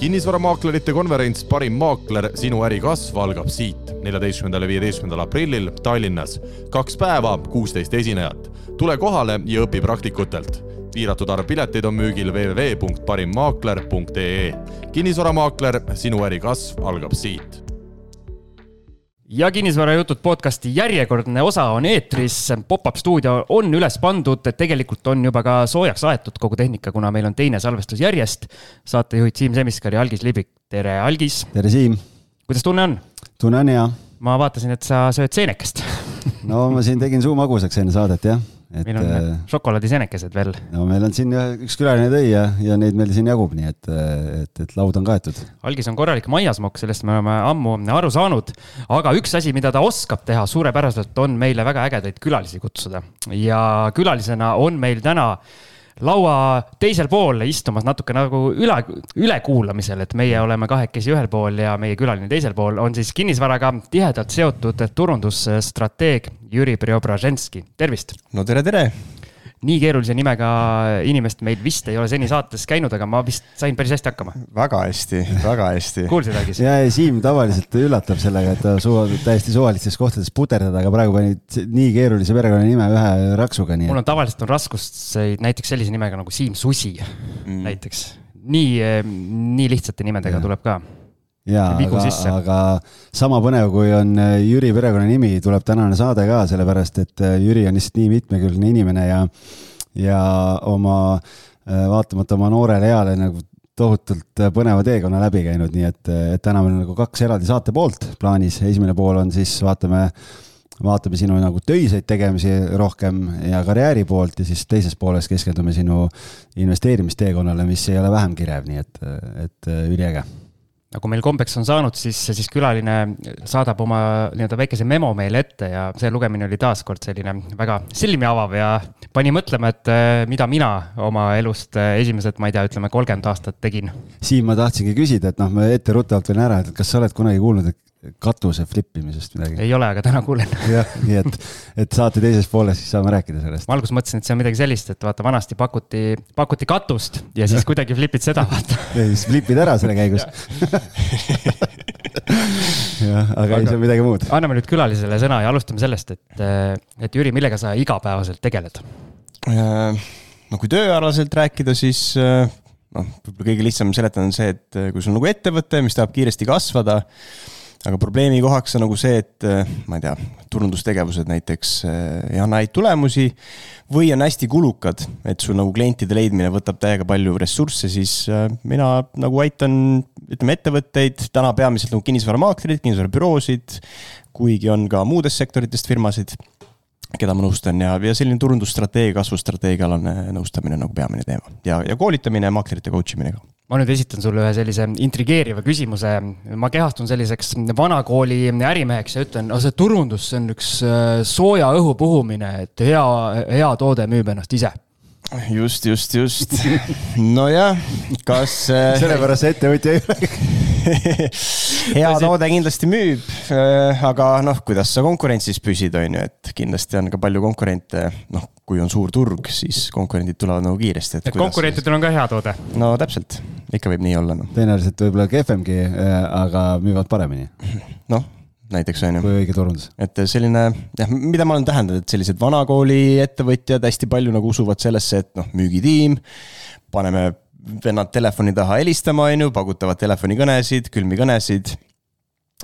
kinnisvaramaaklerite konverents Parim maakler, sinu äri kasv algab siit, neljateistkümnendal ja viieteistkümnendal aprillil Tallinnas. kaks päeva, kuusteist esinejat. tule kohale ja õpi praktikutelt. piiratud arv pileteid on müügil www.parimmaakler.ee. kinnisvaramaakler, sinu äri kasv algab siit ja kinnisvarajutud podcasti järjekordne osa on eetris. Pop-up stuudio on üles pandud, tegelikult on juba ka soojaks aetud kogu tehnika, kuna meil on teine salvestus järjest. saatejuhid Siim Semiskar ja Algis Libik, tere Algis. tere Siim. kuidas tunne on? tunne on hea. ma vaatasin, et sa sööd seenekest no ma siin tegin suu magusaks enne saadet jah et meil on äh, šokolaadiseenekesed veel. no meil on siin üks külaline tõi ja, ja neid meil siin jagub, nii et, et, et laud on kaetud. algis on korralik maiasmokk, sellest me oleme ammu aru saanud. aga üks asi, mida ta oskab teha suurepäraselt, on meile väga ägedaid külalisi kutsuda ja külalisena on meil täna laua teisel pool istumas natuke nagu üle, ülekuulamisel, et meie oleme kahekesi ühel pool ja meie külaline teisel pool on siis kinnisvaraga tihedalt seotud turundusstrateeg Jüri Preobraženski, tervist. no tere, tere nii keerulise nimega inimest meil vist ei ole seni saates käinud, aga ma vist sain päris hästi hakkama. väga hästi, väga hästi. kuulsid, Algis? ja, ja Siim tavaliselt üllatab sellega, et ta suudab täiesti suvalistes kohtades puterdada, aga praegu panid nii keerulise perekonnanime ühe raksuga. mul on tavaliselt on raskust näiteks sellise nimega nagu Siim Susi mm. näiteks. nii, nii lihtsate nimedega ja. tuleb ka jaa, aga, aga sama põnev, kui on äh, Jüri perekonnanimi, tuleb tänane saade ka, sellepärast et äh, Jüri on lihtsalt nii mitmekülgne inimene ja, ja oma, äh, vaatamata oma noorele eale nagu tohutult põneva teekonna läbi käinud, nii et, et täna meil on nagu kaks eraldi saate poolt plaanis, esimene pool on siis vaatame vaatame sinu nagu töiseid tegemisi rohkem ja karjääri poolt ja siis teises pooles keskendume sinu investeerimisteekonnale, mis ei ole vähem kirev, nii et, et üliäge nagu meil kombeks on saanud, siis, siis külaline saadab oma nii-öelda väikese memo meile ette ja see lugemine oli taaskord selline väga silmi avav ja pani mõtlema, et eh, mida mina oma elust eh, esimesed, ma ei tea, ütleme kolmkümmend aastat tegin. Siim, ma tahtsingi küsida, et noh, ma etteruttavalt võin ära, et kas sa oled kunagi kuulnud, et katuse flip imisest midagi? ei ole, aga täna kuulen jah, nii et, et saate teises pooles siis saame rääkida sellest. ma alguses mõtlesin, et see on midagi sellist, et vaata, vanasti pakuti, pakuti katust ja siis kuidagi flip'id seda, vaata. ja siis flip'id ära selle käigus jah, aga ei, see on midagi muud. anname nüüd külalisele sõna ja alustame sellest, et, et Jüri, millega sa igapäevaselt tegeled? Äh, no kui tööalaselt rääkida, siis äh, noh, võib-olla kõige lihtsam seletada on see, et kui sul on nagu ettevõte, mis tahab kiiresti kasvada aga probleemi kohaks on nagu see, et äh, ma ei tea, turundustegevused näiteks äh, ei anna häid tulemusi või on hästi kulukad, et sul nagu klientide leidmine võtab täiega palju ressursse, siis äh, mina nagu aitan, ütleme, ettevõtteid, täna peamiselt nagu kinnisvaramaaklerid, kinnisvarabüroosid, kuigi on ka muudest sektoritest firmasid keda ma nõustan ja, ja selline turundusstrateegia, kasvustrateegiaalane nõustamine nagu peamine teema. Ja, ja koolitamine ja maaklerite coach imine ka. Ma nüüd esitan sulle ühe sellise intrigeeriva küsimuse. ma kehastun selliseks vanakooli ärimeheks ja ütlen, no see turundus, see on üks äh, sooja õhu puhumine, et hea, hea toode müüb ennast ise just, just, just. nojah, kas. Äh, sellepärast see ettevõtja ei ole hea toode kindlasti müüb, äh, aga noh, kuidas sa konkurentsis püsid, on ju, et kindlasti on ka palju konkurente, noh, kui on suur turg, siis konkurendid tulevad nagu kiiresti. et konkurentidel on ka hea toode? no täpselt, ikka võib nii olla, noh. tõenäoliselt võib-olla kehvemgi, äh, aga müüvad paremini. noh näiteks on ju. kui õige turundus. et selline jah, mida ma olen täheldanud, et sellised vanakooli ettevõtjad hästi palju nagu usuvad sellesse, et noh, müügitiim, paneme vennad telefoni taha helistama, on ju, pakutavad telefonikõnesid, külmi kõnesid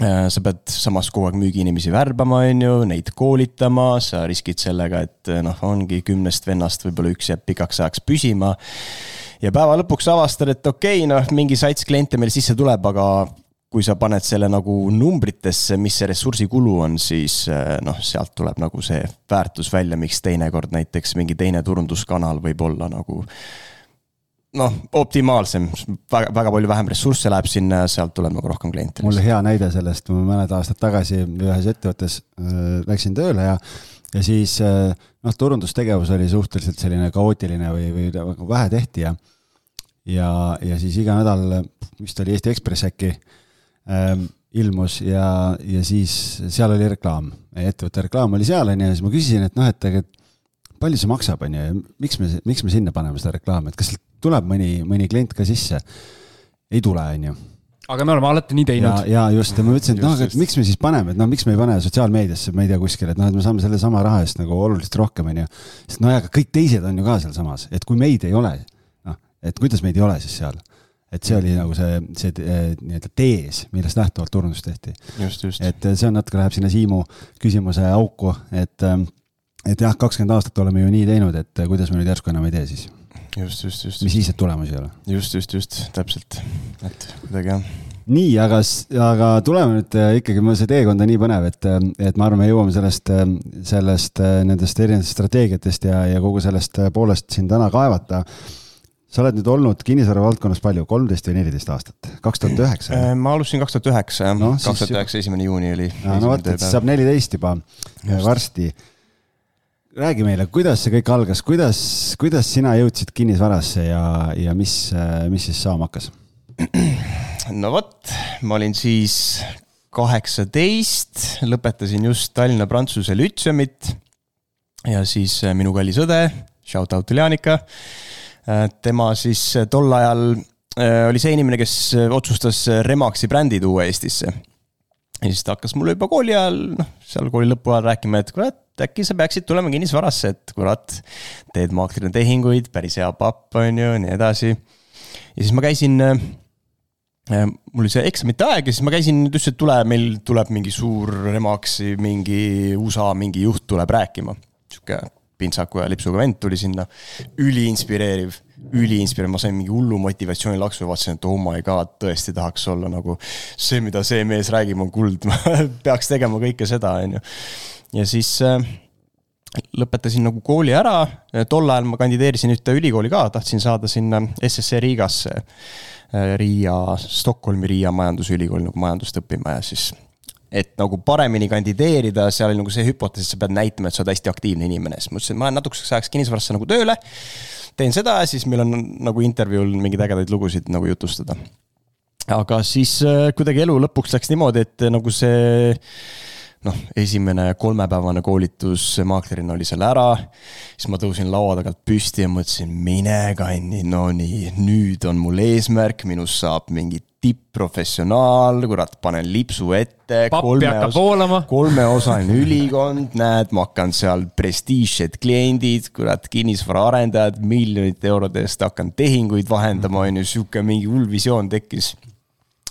äh, sa pead samas kogu aeg müügiinimesi värbama, on ju, neid koolitama, sa riskid sellega, et noh, ongi kümnest vennast võib-olla üks jääb pikaks ajaks püsima. ja päeva lõpuks avastad, et okei okay,, noh, mingi sats kliente meil sisse tuleb, aga kui sa paned selle nagu numbritesse, mis see ressursikulu on, siis eh, noh, sealt tuleb nagu see väärtus välja, miks teinekord näiteks mingi teine turunduskanal võib olla nagu noh, optimaalsem, väga, väga palju vähem ressursse läheb sinna ja sealt tuleb nagu rohkem kliente. mul hea näide sellest, ma mõned aastad tagasi ühes ettevõttes äh, läksin tööle ja, ja siis äh, noh, turundustegevus oli suhteliselt selline kaootiline või, või nagu vähe tehti ja ja, ja siis iga nädal, vist oli Eesti Ekspress äkki äh, ilmus ja, ja siis seal oli reklaam, ettevõtte reklaam oli seal, on ju, ja siis ma küsisin, et noh, et aga palju see maksab, on ju, ja miks me, miks me sinna paneme seda reklaami, et kas tuleb mõni, mõni klient ka sisse. ei tule, on ju aga me oleme alati nii teinud. ja just, ja ma mõtlesin, et noh, et miks me siis paneme, et noh, miks me ei pane sotsiaalmeediasse, ma ei tea, kuskile, et noh, et me saame sellesama raha eest nagu oluliselt rohkem, onju. sest no ja, aga kõik teised on ju ka sealsamas, et kui meid ei ole, noh, et kuidas meid ei ole siis seal. Et see oli nagu see, see eh, nii-öelda tees, millest lähtuvalt turundust tehti. et see on natuke, läheb sinna Siimu küsimuse auku, et, eh, et jah, kakskümmend aastat oleme ju nii teinud, et kuidas me nüüd järsku enam ei tee siis just, just, just. mis siis, et tulemusi ei ole. just, just, just, täpselt, et kuidagi jah nii, aga, aga tuleme nüüd äh, ikkagi, see teekond on nii põnev, et, äh, et ma arvan, me jõuame sellest, äh, sellest, nendest erinevatest strateegiatest ja, ja kogu sellest poolest siin täna kaevata. Sa oled nüüd olnud kinnisvara valdkonnas palju, kolmteist või neliteist aastat? kaks tuhat üheksa? ma alustasin kaks tuhat üheksa, jah kaks tuhat üheksa, esimene juuni oli. no vot, et saab neliteist juba Just. varsti räägi meile, kuidas see kõik algas, kuidas, kuidas sina jõudsid kinnisvarasse ja, ja mis, mis siis saama hakkas? no vot, ma olin siis kaheksateist, lõpetasin just Tallinna Prantsuse Lütseumit. ja siis äh, minu kallis õde, shout out Iljaanika. Äh, tema siis äh, tol ajal oli see inimene, kes otsustas Remaxi brändi tuua Eestisse. ja siis ta hakkas mulle juba kooli ajal, noh, seal kooli lõpu ajal rääkima, et kurat, äkki sa peaksid tulema kinnisvarasse, et kurat, teed maaklerina tehinguid, päris hea papp, on ju, nii edasi. ja siis ma käisin, äh, mul oli see eksamite aeg ja siis ma käisin, ta ütles, et tule, meil tuleb mingi suur Remaxi, mingi USA mingi juht tuleb rääkima. sihuke pintsaku ja lipsuga vend tuli sinna, üliinspireeriv, üliinspireeriv, ma sain mingi hullu motivatsioonilaksu ja vaatasin, et oh my god, tõesti tahaks olla nagu see, mida see mees räägib, on kuld. Peaks tegema kõike seda, on ju ja siis äh, lõpetasin nagu kooli ära, tol ajal ma kandideerisin ühte ülikooli ka, tahtsin saada sinna SSC Riigasse, äh, Riia, Stockholmi Riia Majandusülikooli nagu majandust õppima ja siis et nagu paremini kandideerida, seal oli nagu see hüpotees, et sa pead näitama, et sa oled hästi aktiivne inimene, siis mõtlesin, et ma lähen natukeseks ajaks kinnisvarasse nagu tööle. teen seda siis meil on nagu intervjuul mingeid ägedaid lugusid nagu jutustada. aga siis äh, kuidagi elu lõpuks läks niimoodi, et nagu see noh, esimene kolmepäevane koolitus maaklerina oli seal ära. siis ma tõusin laua tagant püsti ja mõtlesin, mine kanni, no nii, nüüd on mul eesmärk, minust saab mingi tipp-professionaal, kurat, panen lipsu ette. pappi hakkab voolama. kolmeosaline ülikond, näed, ma hakkan seal prestiižsed kliendid, kurat, kinnisvaraarendajad, miljonite eurode eest hakkan tehinguid vahendama, on ju, sihuke mingi hull visioon tekkis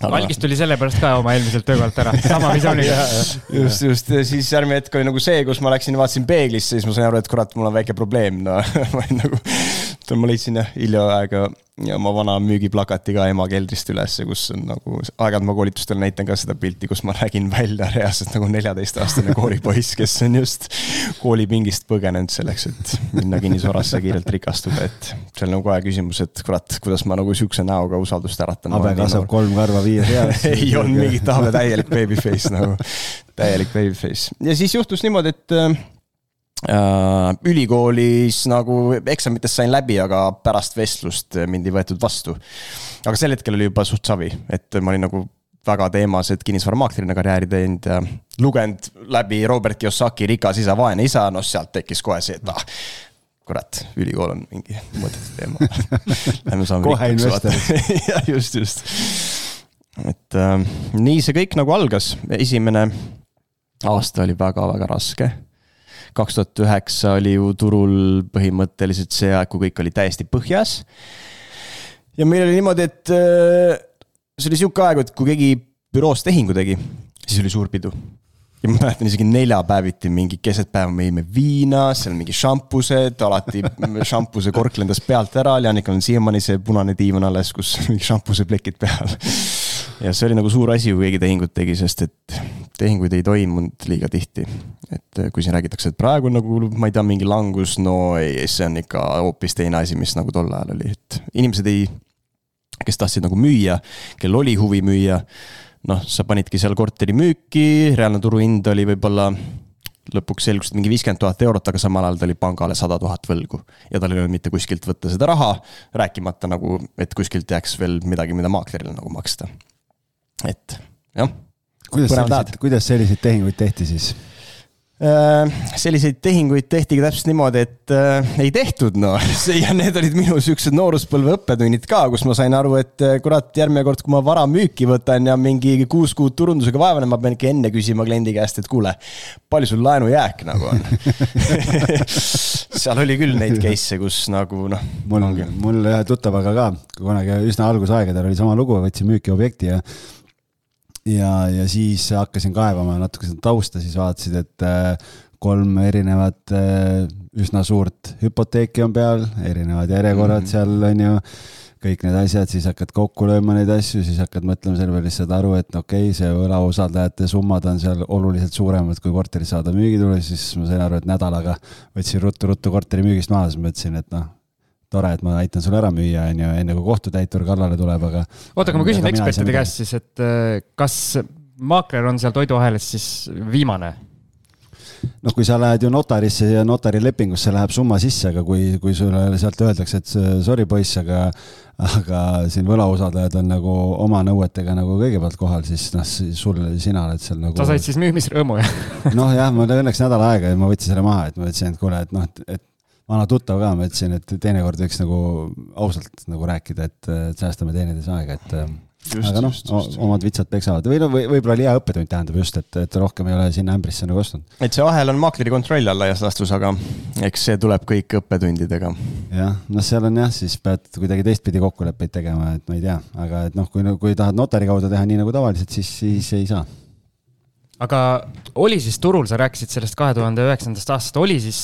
Valgis tuli sellepärast ka oma eelmiselt töökohalt ära, sama visiooniga. Just, just, siis järgmine hetk oli nagu see, kus ma läksin vaatasin peeglisse, siis ma sain aru, et kurat, mul on väike probleem, no ma olin nagu, ma leidsin jah hiljaaega oma vana müügiplakati ka ema keldrist ülesse, kus on nagu, aeg-ajalt ma koolitustel näitan ka seda pilti, kus ma nägin välja reaalselt nagu neljateistaastane koolipoiss, kes on just koolipingist põgenenud selleks, et minna kinnisvarasse kiirelt rikastuda, et seal on kohe küsimus, et kurat, kuidas ma nagu sihukese näoga usaldust äratan. habe kasvab kolm karva viie peale ei olnud mingit habe, täielik babyface nagu, täielik babyface ja siis juhtus niimoodi, et Äh, ülikoolis nagu eksamitest sain läbi, aga pärast vestlust mind ei võetud vastu. aga sel hetkel oli juba suht savi, et ma olin nagu väga teemas, et kinnisvaramaaklerina karjääri teinud ja lugenud läbi Robert Kiyosaki Rikas isa, vaene isa, noh sealt tekkis kohe see, et ah, kurat, ülikool on mingi mõttetu teema Lähme saame kohe investor. jah, just, just. et äh, nii see kõik nagu algas, esimene aasta oli väga-väga raske kaks tuhat üheksa oli ju turul põhimõtteliselt see aeg, kui kõik oli täiesti põhjas. ja meil oli niimoodi, et äh, see oli sihuke aeg, et kui keegi büroos tehingu tegi, siis oli suur pidu ja ma mäletan isegi neljapäeviti mingi keset päeva me jõime viina, seal mingi šampused, alati šampuse kork lendas pealt ära, Janikul on siiamaani see punane diivan alles, kus mingi šampuseplekid peal. Ja see oli nagu suur asi, kui keegi tehingut tegi, sest et tehinguid ei toimunud liiga tihti. et kui siin räägitakse, et praegu on nagu, ma ei tea, mingi langus, no ei, see on ikka hoopis teine asi, mis nagu tol ajal oli, et inimesed ei, kes tahtsid nagu müüa, kellel oli huvi müüa noh, sa panidki seal korteri müüki, reaalne turuhind oli võib-olla lõpuks selgus, et mingi viiskümmend tuhat eurot, aga samal ajal ta oli pangale sada tuhat võlgu. ja tal ei olnud mitte kuskilt võtta seda raha, rääkimata nagu, et kuskilt jääks veel midagi, mida maaklerile nagu maksta. Et jah. kuidas selliseid, kuidas selliseid tehinguid tehti siis? Äh, selliseid tehinguid tehti täpselt niimoodi, et äh, ei tehtud, noh. ja need olid minu siuksed nooruspõlve õppetunnid ka, kus ma sain aru, et äh, kurat, järgmine kord, kui ma vara müüki võtan ja mingi kuus kuud turundusega vaevan, ma pean ikka enne küsima kliendi käest, et kuule, palju sul laenujääk nagu on seal oli küll neid case'e, kus nagu noh. mul, mul ühe tuttavaga ka kunagi üsna algusaegadel oli sama lugu, võtsin müüki objekti ja ja, ja siis hakkasin kaevama natuke seda tausta, siis vaatasid, et äh, kolm erinevat äh, üsna suurt hüpoteeki on peal, erinevad järjekorrad mm -hmm. seal on ju kõik need asjad, siis hakkad kokku lööma neid asju, siis hakkad mõtlema selle peale, siis saad aru, et okei okay,, see võlausaldajate summad on seal oluliselt suuremad, kui korteri saada müügitulu, siis ma sain aru, et nädalaga võtsin ruttu-ruttu korteri müügist maha, siis mõtlesin, et noh tore, et ma aitan sulle ära müüa, on ju, enne kui kohtutäitur kallale tuleb, aga. oota, aga ma küsin ekspertide käest siis, et äh, kas maakler on seal toiduahelas siis viimane? noh, kui sa lähed ju notarisse ja notarilepingusse läheb summa sisse, aga kui, kui sulle sealt öeldakse, et sorry poiss, aga aga siin võlausaldajad on nagu oma nõuetega nagu kõigepealt kohal, siis noh, sul, sina oled seal nagu. sa said siis müümisrõõmu, jah? noh, jah, mul õnneks nädal aega ja ma võtsin selle maha, et ma ütlesin, et kuule, et noh, et vana tuttav ka, ma ütlesin, et teinekord võiks nagu ausalt nagu rääkida, et säästame teineteise aega, et just, aga noh, omad vitsad peksavad või no või, võib-olla oli hea õppetund, tähendab just, et, et rohkem ei ole sinna ämbrisse nagu ostnud. et see ahel on maakleri kontrolli all laias laastus, aga eks see tuleb kõik õppetundidega. jah, noh, seal on jah, siis pead kuidagi teistpidi kokkuleppeid tegema, et ma ei tea, aga et noh, kui, kui tahad notari kaudu teha nii nagu tavaliselt, siis, siis ei saa aga oli siis turul, sa rääkisid sellest kahe tuhande üheksandast aastast, oli siis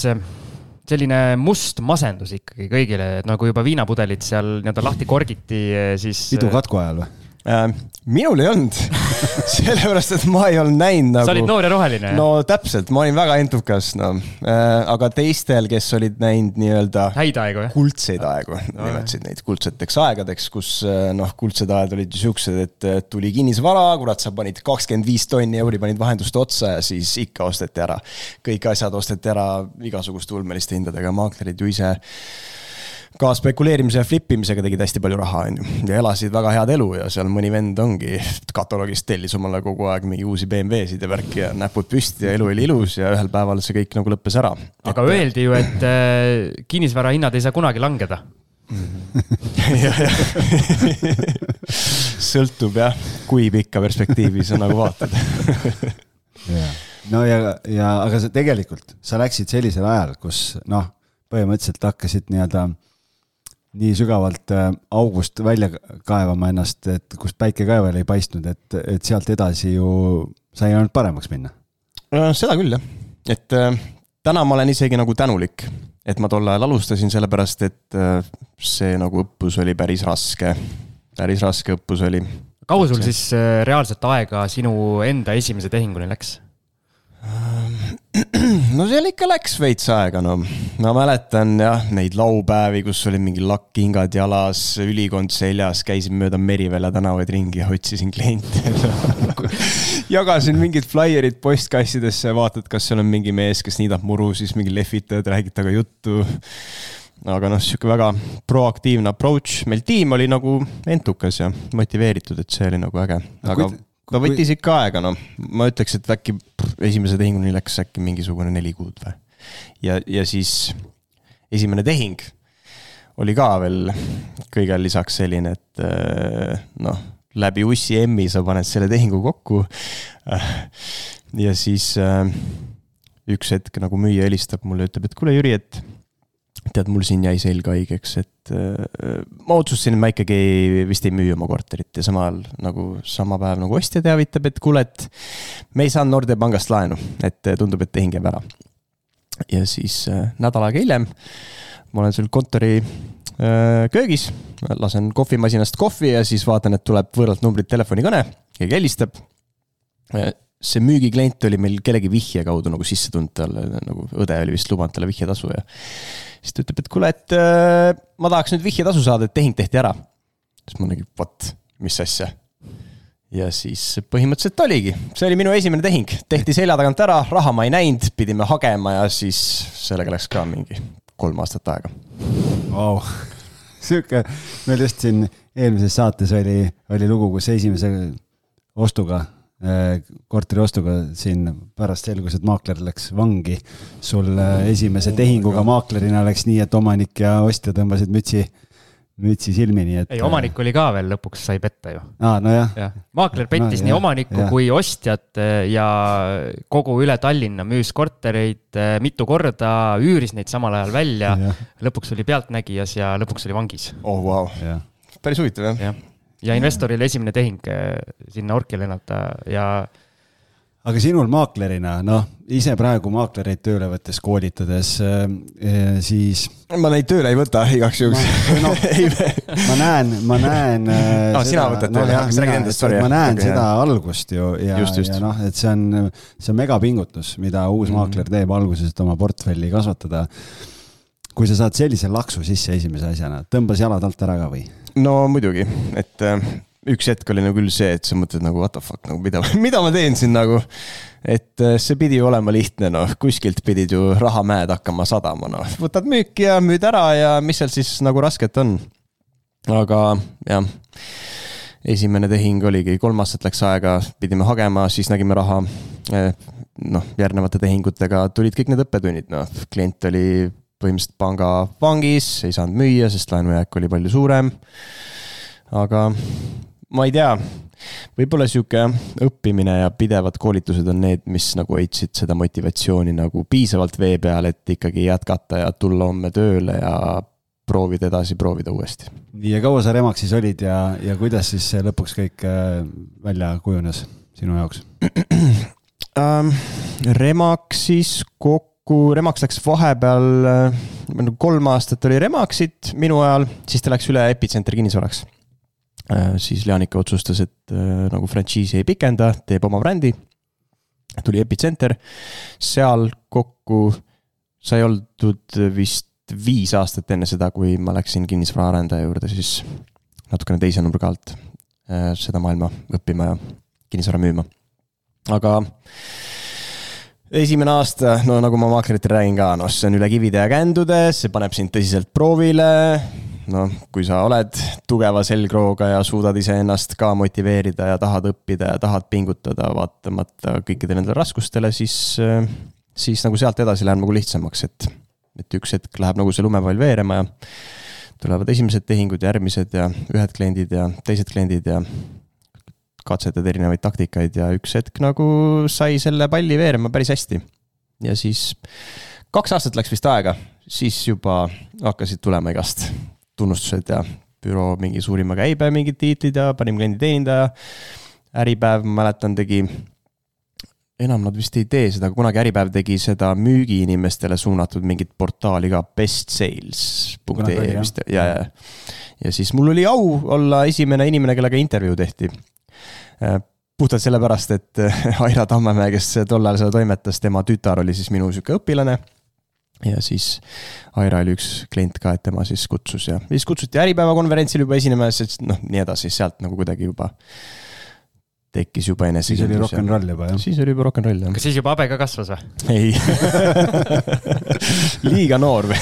selline must masendus ikkagi kõigile, et nagu juba viinapudelid seal nii-öelda lahti korgiti, siis. pidu katku ajal või? Äh,? minul ei olnud sellepärast, et ma ei olnud näinud nagu. sa olid noor ja roheline. no täpselt, ma olin väga entukas, no äh,. aga teistel, kes olid näinud nii-öelda. häid aegu, jah? kuldseid aegu nimetasid neid kuldseteks aegadeks, kus äh, noh, kuldsed ajad olid ju siuksed, et tuli kinnisvara, kurat, sa panid kakskümmend viis tonni euri, panid vahendust otsa ja siis ikka osteti ära. kõik asjad osteti ära igasuguste ulmeliste hindadega, maaklerid ju ise ka spekuleerimise ja flip imisega tegid hästi palju raha, on ju. ja elasid väga head elu ja seal mõni vend ongi kataloogist tellis omale kogu aeg mingi uusi BMW-sid ja värki ja näpud püsti ja elu oli ilus ja ühel päeval see kõik nagu lõppes ära. aga et... öeldi ju, et äh, kinnisvara hinnad ei saa kunagi langeda jah, jah. sõltub jah, kui pikka perspektiivi sa nagu vaatad no ja, ja aga sa tegelikult, sa läksid sellisel ajal, kus noh, põhimõtteliselt hakkasid nii-öelda nii sügavalt äh, august välja kaevama ennast, et kust päike ka veel ei paistnud, et, et sealt edasi ju sai ainult paremaks minna. seda küll jah, et äh, täna ma olen isegi nagu tänulik, et ma tol ajal alustasin, sellepärast et äh, see nagu õppus oli päris raske, päris raske õppus oli. kaua sul siis reaalselt aega sinu enda esimese tehinguni läks? no seal ikka läks veits aega, no. ma mäletan jah, neid laupäevi, kus olid mingi lakkhingad jalas, ülikond seljas, käisin mööda Merivälja tänavaid ringi ja otsisin kliente jagasin mingid flaierid postkassidesse, vaatad, kas seal on mingi mees, kes niidab muru, siis mingi lehvitajad räägid temaga juttu. aga noh, sihuke väga proaktiivne approach, meil tiim oli nagu entukas ja motiveeritud, et see oli nagu äge, aga no võttis ikka aega, noh, ma ütleks, et äkki esimese tehinguni läks äkki mingisugune neli kuud või. ja, ja siis esimene tehing oli ka veel kõigele lisaks selline, et äh, noh, läbi ussi emmi sa paned selle tehingu kokku. ja siis äh, üks hetk nagu müüja helistab mulle, ütleb, et kuule, Jüri, et tead, mul siin jäi selg haigeks, et äh, ma otsustasin, et ma ikkagi vist ei müü oma korterit ja samal nagu sama päev nagu ostja teavitab, et kuule, et me ei saanud Nordea pangast laenu, et tundub, et tehing jääb ära. ja siis äh, nädal aega hiljem ma olen seal kontori äh, köögis, lasen kohvimasinast kohvi ja siis vaatan, et tuleb võõralt numbrilt telefonikõne, keegi helistab see müügiklient oli meil kellegi vihje kaudu nagu sisse tulnud talle, nagu õde oli vist lubanud talle vihjetasu ja siis ta ütleb, et kuule, et äh, ma tahaks nüüd vihjetasu saada, et tehing tehti ära. siis ma nägin, vot, mis asja. ja siis põhimõtteliselt oligi, see oli minu esimene tehing, tehti selja tagant ära, raha ma ei näinud, pidime hagema ja siis sellega läks ka mingi kolm aastat aega wow. sihuke, meil just siin eelmises saates oli, oli lugu, kus esimese ostuga korteri ostuga siin pärast selgus, et maakler läks vangi. sul esimese tehinguga maaklerina läks nii, et omanik ja ostja tõmbasid mütsi mütsi silmini, et. ei, omanik oli ka veel lõpuks sai petta ju. aa, nojah ja.. maakler pettis no, nii jah, omanikku jah. kui ostjat eh, ja kogu üle Tallinna müüs kortereid eh, mitu korda, üüris neid samal ajal välja. lõpuks oli pealtnägijas ja lõpuks oli vangis. oh vau wow., päris huvitav jah ja. Ja investoril esimene tehing eh, sinna orki lennata ja aga sinul maaklerina, noh, ise praegu maaklereid tööle võttes, koolitades, äh, siis. ma neid tööle ei võta igaks juhuks. No, ma näen, ma näen no,. sina võtad tööle no,, kas räägid endast, sorry. ma näen okay, seda jah. algust ju ja, ja noh, et see on, see on megapingutus, mida uus mm. maakler teeb alguses, et oma portfelli kasvatada. Kui sa saad sellise laksu sisse esimese asjana, tõmbas jalad alt ära ka või? no muidugi, et äh, üks hetk oli nagu küll see, et sa mõtled nagu what the fuck nagu mida, mida ma teen siin nagu. et äh, see pidi ju olema lihtne, noh, kuskilt pidid ju rahamäed hakkama sadama, noh, võtad müüki ja müüd ära ja mis seal siis nagu rasket on. aga jah, esimene tehing oligi, kolm aastat läks aega, pidime hagema, siis nägime raha. Eh, noh, järgnevate tehingutega tulid kõik need õppetunnid, noh, klient oli põhimõtteliselt panga vangis, ei saanud müüa, sest laenujääk oli palju suurem aga ma ei tea, võib-olla sihuke õppimine ja pidevad koolitused on need, mis nagu hoidsid seda motivatsiooni nagu piisavalt vee peal, et ikkagi jätkata ja tulla homme tööle ja proovida edasi, proovida uuesti. nii, ja kaua sa Remaxis olid ja, ja kuidas siis lõpuks kõik äh, välja kujunes sinu jaoks ähm,? Remaxis kokku, Remax läks vahepeal, äh, kolm aastat oli Remaxit minu ajal, siis ta läks üle Epitsenter kinnisvaraks Äh, siis Leanika otsustas, et äh, nagu frantsiisi ei pikenda, teeb oma brändi. tuli Epitsenter, seal kokku sai oldud vist viis aastat enne seda, kui ma läksin kinnisvaraarendaja juurde, siis natukene teise nurga alt seda maailma õppima ja kinnisvara müüma. aga esimene aasta, no nagu ma maakleritele räägin ka, noh, see on üle kivide ja kändude, see paneb sind tõsiselt proovile. Noh, kui sa oled tugeva selgrooga ja suudad iseennast ka motiveerida ja tahad õppida ja tahad pingutada, vaatamata kõikidele nendele raskustele, siis, siis nagu sealt edasi läheb nagu lihtsamaks, et, et üks hetk läheb nagu see lumepall veerema ja tulevad esimesed tehingud, järgmised ja ühed kliendid ja teised kliendid ja katsetad erinevaid taktikaid ja üks hetk nagu sai selle palli veerema päris hästi. ja siis kaks aastat läks vist aega, siis juba hakkasid tulema igast tunnustused ja büroo mingi suurima käibe mingid tiitlid ja parim klienditeenindaja. Äripäev, ma mäletan, tegi, enam nad vist ei tee seda, aga kunagi Äripäev tegi seda müügiinimestele suunatud mingit portaali ka, bestsales.ee vist ja, ja. ja siis mul oli au olla esimene inimene, kellega intervjuu tehti puhtalt sellepärast, et Aira Tammemäe, kes tol ajal seda toimetas, tema tütar oli siis minu sihuke õpilane ja siis Aira oli üks klient ka, et tema siis kutsus ja siis kutsuti Äripäeva konverentsil juba esinema ja siis noh, nii edasi, sealt nagu kuidagi juba tekkis juba enese. siis oli rock n roll juba jah? siis oli juba rock n roll jah. kas siis juba habe ka kasvas või? ei liiga noor või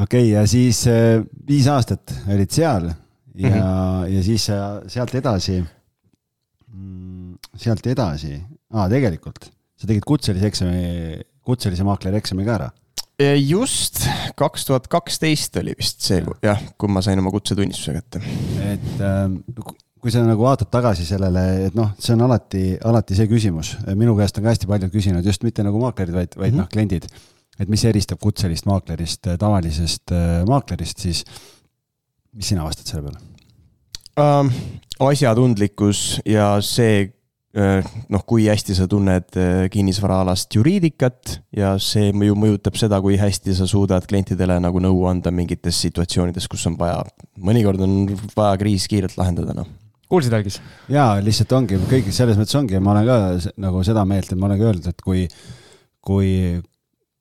okei okay,, ja siis äh, viis aastat olid seal ja mm, -hmm. ja siis sealt edasi, mm, sealt edasi ah,, tegelikult sa tegid kutselise eksami kutselise maakleri eksami ka ära? just, kaks tuhat kaksteist oli vist see jah, kui ma sain oma kutsetunnistuse kätte. et äh, kui sa nagu vaatad tagasi sellele, et noh, see on alati, alati see küsimus, minu käest on ka hästi paljud küsinud just mitte nagu maaklerid, vaid, vaid mm -hmm. noh, kliendid. et mis eristab kutselist maaklerist tavalisest äh, maaklerist, siis mis sina vastad selle peale um,? asjatundlikkus ja see, Äh, noh, kui hästi sa tunned äh, kinnisvaraalast juriidikat ja see ju mõjutab seda, kui hästi sa suudad klientidele nagu nõu anda mingites situatsioonides, kus on vaja, mõnikord on vaja kriis kiirelt lahendada, noh kuulsid, Algis? jaa, lihtsalt ongi, kõik selles mõttes ongi, ma olen ka nagu seda meelt, et ma olen ka öeldud, et kui, kui,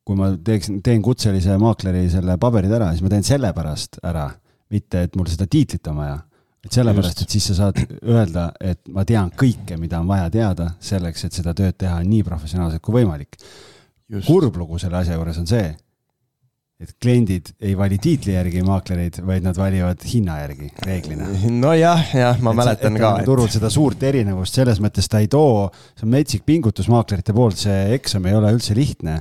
kui ma teeksin, teen kutselise maakleri selle paberid ära, siis ma teen sellepärast ära, mitte et mul seda tiitlit on vaja et sellepärast, et siis sa saad öelda, et ma tean kõike, mida on vaja teada selleks, et seda tööd teha nii professionaalselt kui võimalik. kurb lugu selle asja juures on see, et kliendid ei vali tiitli järgi maaklereid, vaid nad valivad hinna järgi reeglina. nojah, jah, ma et mäletan ka. Et... turul seda suurt erinevust selles mõttes ta ei too, see on metsik pingutus maaklerite poolt, see eksam ei ole üldse lihtne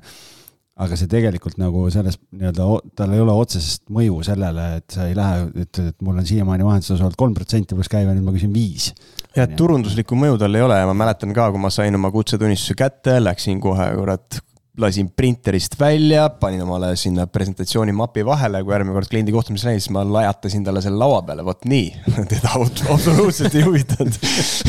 aga see tegelikult nagu selles nii-öelda, tal ei ole otsesest mõju sellele, et sa ei lähe, ütled, et mul on siiamaani vahendustasu olnud kolm protsenti pluss käive, nüüd ma küsin viis. jah, turunduslikku mõju tal ei ole ja ma mäletan ka, kui ma sain oma kutsetunnistuse kätte, läksin kohe kurat lasin printerist välja, panin omale sinna presentatsiooni mapi vahele, kui järgmine kord kliendi kohtumisel näin, siis ma lajatasin talle selle laua peale, vot nii. teda absoluutselt ei huvitanud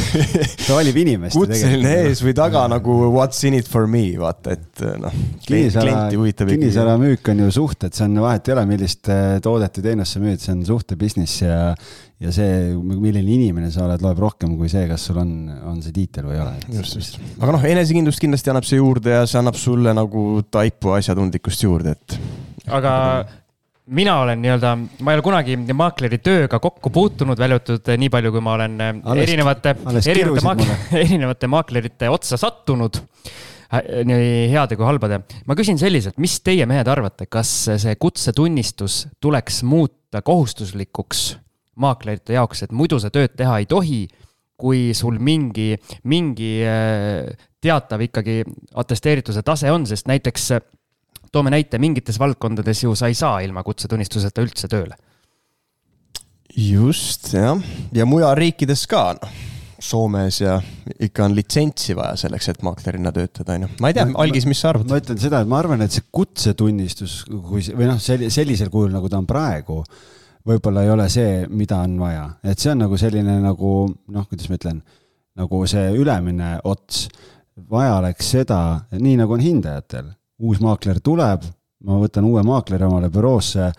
ta valib inimest. kutseline ees või taga nagu what's in it for me, vaata, et noh. klienti huvitab ikkagi. kinnisvaramüük on ju suhted, see on vahet ei ole, millist eh, toodet või teenust sa müüd, see on suhte business ja ja see, milline inimene sa oled, loeb rohkem kui see, kas sul on, on see tiitel või ei ole. just, just. aga noh, enesekindlust kindlasti annab see juurde ja see annab sulle nagu taipu asjatundlikkust juurde, et. aga mina olen nii-öelda, ma ei ole kunagi maakleri tööga kokku puutunud, välja arvatud nii palju, kui ma olen äh, alles, erinevate, erinevate, maak erinevate maaklerite otsa sattunud nii heade kui halbade. ma küsin selliselt, mis teie mehed arvate, kas see kutsetunnistus tuleks muuta kohustuslikuks maaklerite jaoks, et muidu sa tööd teha ei tohi, kui sul mingi, mingi äh, teatav ikkagi atesteerituse tase on, sest näiteks toome näite, mingites valdkondades ju sa ei saa ilma kutsetunnistuseta üldse tööle. just, jah, ja mujal riikides ka, noh Soomes ja ikka on litsentsi vaja selleks, et maaklerina töötada, on ju. ma ei tea, Algis, mis sa arvad? ma ütlen seda, et ma arvan, et see kutsetunnistus, kui või noh, sellisel kujul, nagu ta on praegu võib-olla ei ole see, mida on vaja, et see on nagu selline nagu noh, kuidas ma ütlen, nagu see ülemine ots. vaja oleks seda, nii nagu on hindajatel, uus maakler tuleb, ma võtan uue maakleri omale büroosse,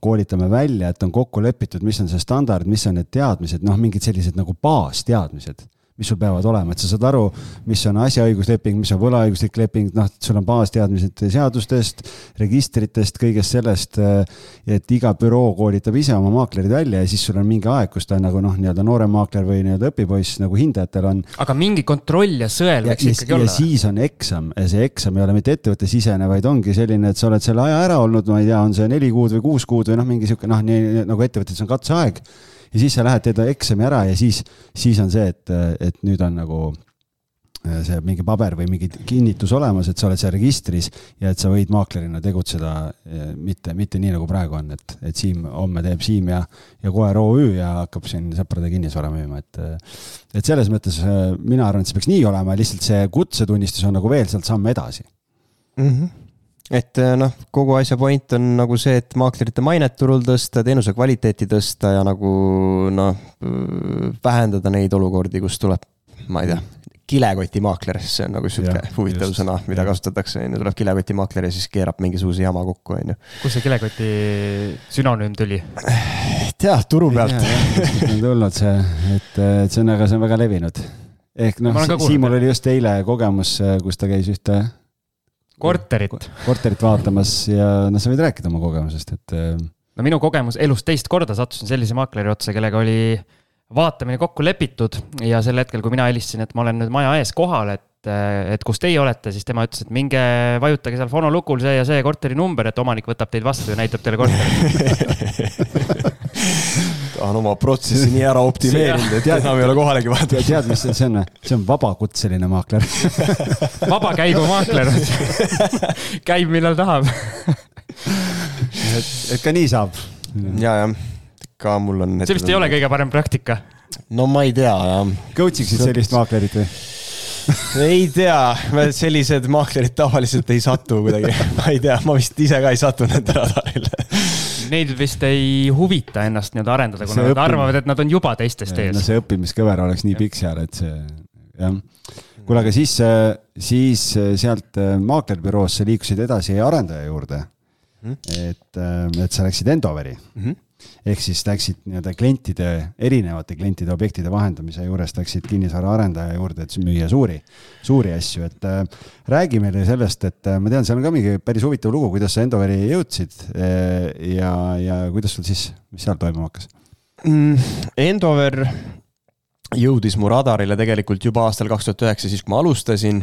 koolitame välja, et on kokku lepitud, mis on see standard, mis on need teadmised, noh, mingid sellised nagu baasteadmised mis sul peavad olema, et sa saad aru, mis on asjaõigusleping, mis on võlaõiguslik leping, noh, sul on baasteadmised seadustest, registritest, kõigest sellest. et iga büroo koolitab ise oma maaklerid välja ja siis sul on mingi aeg, kus ta nagu noh, nii-öelda noorem maakler või nii-öelda õpipoiss nagu hindajatel on. aga mingi kontroll ja sõel võiks ikkagi ja, olla. siis on eksam ja see eksam ei ole mitte ettevõttesisene, vaid ongi selline, et sa oled selle aja ära olnud, ma ei tea, on see neli kuud või kuus kuud või noh, mingi sihuke noh, nii nagu ettevõttes on katseaeg ja siis sa lähed, teed eksami ära ja siis, siis on see, et, et nüüd on nagu äh, see mingi paber või mingi kinnitus olemas, et sa oled seal registris ja et sa võid maaklerina tegutseda äh, mitte, mitte nii nagu praegu on, et, et Siim homme teeb Siim ja, ja Koer OÜ ja hakkab siin sõprade kinnisvara müüma, et. Äh, et selles mõttes mina arvan, et see peaks nii olema, lihtsalt see kutsetunnistus on nagu veel sealt samm edasi mm. -hmm et äh, noh, kogu asja point on nagu see, et maaklerite mainet turul tõsta, teenuse kvaliteeti tõsta ja nagu noh, vähendada neid olukordi, kus tuleb, ma ei tea, kilekotimaakler, see on nagu sihuke huvitav just, sõna, mida ja. kasutatakse, on ju, tuleb kilekotimaakler ja siis keerab mingisuguse jama kokku, on ju. kust see kilekoti sünonüüm tuli? tead, turu pealt. on tulnud see, et, et see on, aga see on väga levinud. ehk noh, Siimul oli just eile kogemus, kus ta käis ühte korterit. korterit vaatamas ja noh, sa võid rääkida oma kogemusest, et. Äh, no minu kogemus elus teist korda sattusin sellise maakleri otsa, kellega oli vaatamine kokku lepitud ja sel hetkel, kui mina helistasin, et ma olen nüüd maja ees kohal, et, äh, et kus teie olete, siis tema ütles, et minge vajutage seal fonolukul see ja see korterinumber, et omanik võtab teid vastu ja näitab teile korterit on oma protsessi nii ära optimeerinud, et enam ei ole kohalegi vaja. tead, mis see on? see on vabakutseline maakler vabakäigumaakler käib, millal tahab et, et ka nii saab. ja, jah, ka mul on. see vist ei ole kõige parem praktika. no ma ei tea, jah. Coach iksid sellist maaklerit või? ei tea, sellised maaklerid tavaliselt ei satu kuidagi, ma ei tea, ma vist ise ka ei satu nende radarile neid vist ei huvita ennast nii-öelda arendada, kuna nad õppim... arvavad, et nad on juba teistest ees. no see õppimiskõver oleks nii pikk seal, et see jah. kuule, aga siis, siis sealt maaklerbüroosse liikusid edasi arendaja juurde. -hmm. et, et sa läksid Endoveri mm. -hmm ehk siis läksid nii-öelda klientide, erinevate klientide objektide vahendamise juurest läksid kinnisvaraarendaja juurde, et müüa suuri, suuri asju, et äh, räägi meile sellest, et äh, ma tean, seal on ka mingi päris huvitav lugu, kuidas sa Endoveri jõudsid äh, ja, ja kuidas sul siis, mis seal toimuma hakkas mm,? Endover jõudis mu radarile tegelikult juba aastal kaks tuhat üheksa, siis kui ma alustasin.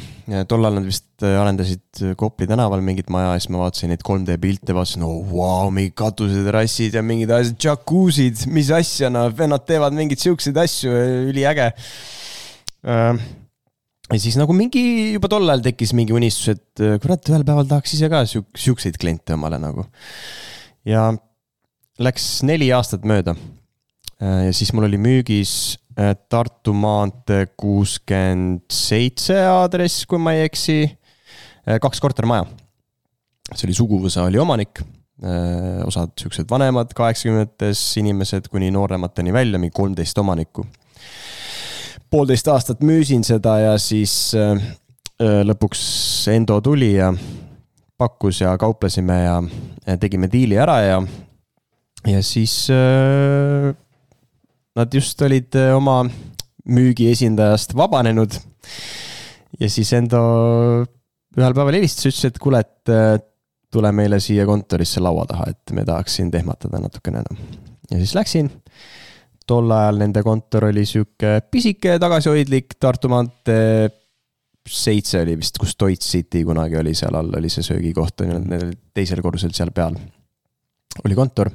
tollal nad vist arendasid Kopli tänaval mingit maja ja siis ma vaatasin neid 3D pilte, vaatasin, oo oh, vau wow,, mingid katuseterrassid ja mingid asjad, džakuusid, mis asja, noh, vennad teevad mingeid siukseid asju, üliäge. Äh, ja siis nagu mingi, juba tol ajal tekkis mingi unistus, et kurat, ühel päeval tahaks ise ka siuk-, siukseid kliente omale nagu. ja läks neli aastat mööda. Äh, ja siis mul oli müügis Äh, Tartu maantee kuuskümmend seitse aadress, kui ma ei eksi. Äh, kaks kortermaja. see oli suguvõsa, oli omanik. Äh, osad siuksed vanemad, kaheksakümnendates inimesed kuni nooremateni välja, mingi kolmteist omanikku. poolteist aastat müüsin seda ja siis lõpuks Endo tuli ja pakkus ja kauplesime ja tegime diili ära ja, ja siis Nad just olid äh, oma müügiesindajast vabanenud. ja siis Endo ühel päeval helistas, ütles, et kuule, et äh, tule meile siia kontorisse laua taha, et me tahaks sind ehmatada natukene enam. ja siis läksin. tol ajal nende kontor oli sihuke pisike, tagasihoidlik, Tartu maantee seitse oli vist, kus Deutsche City kunagi oli, seal all oli see söögikoht, on ju, teisel korrusel seal peal oli kontor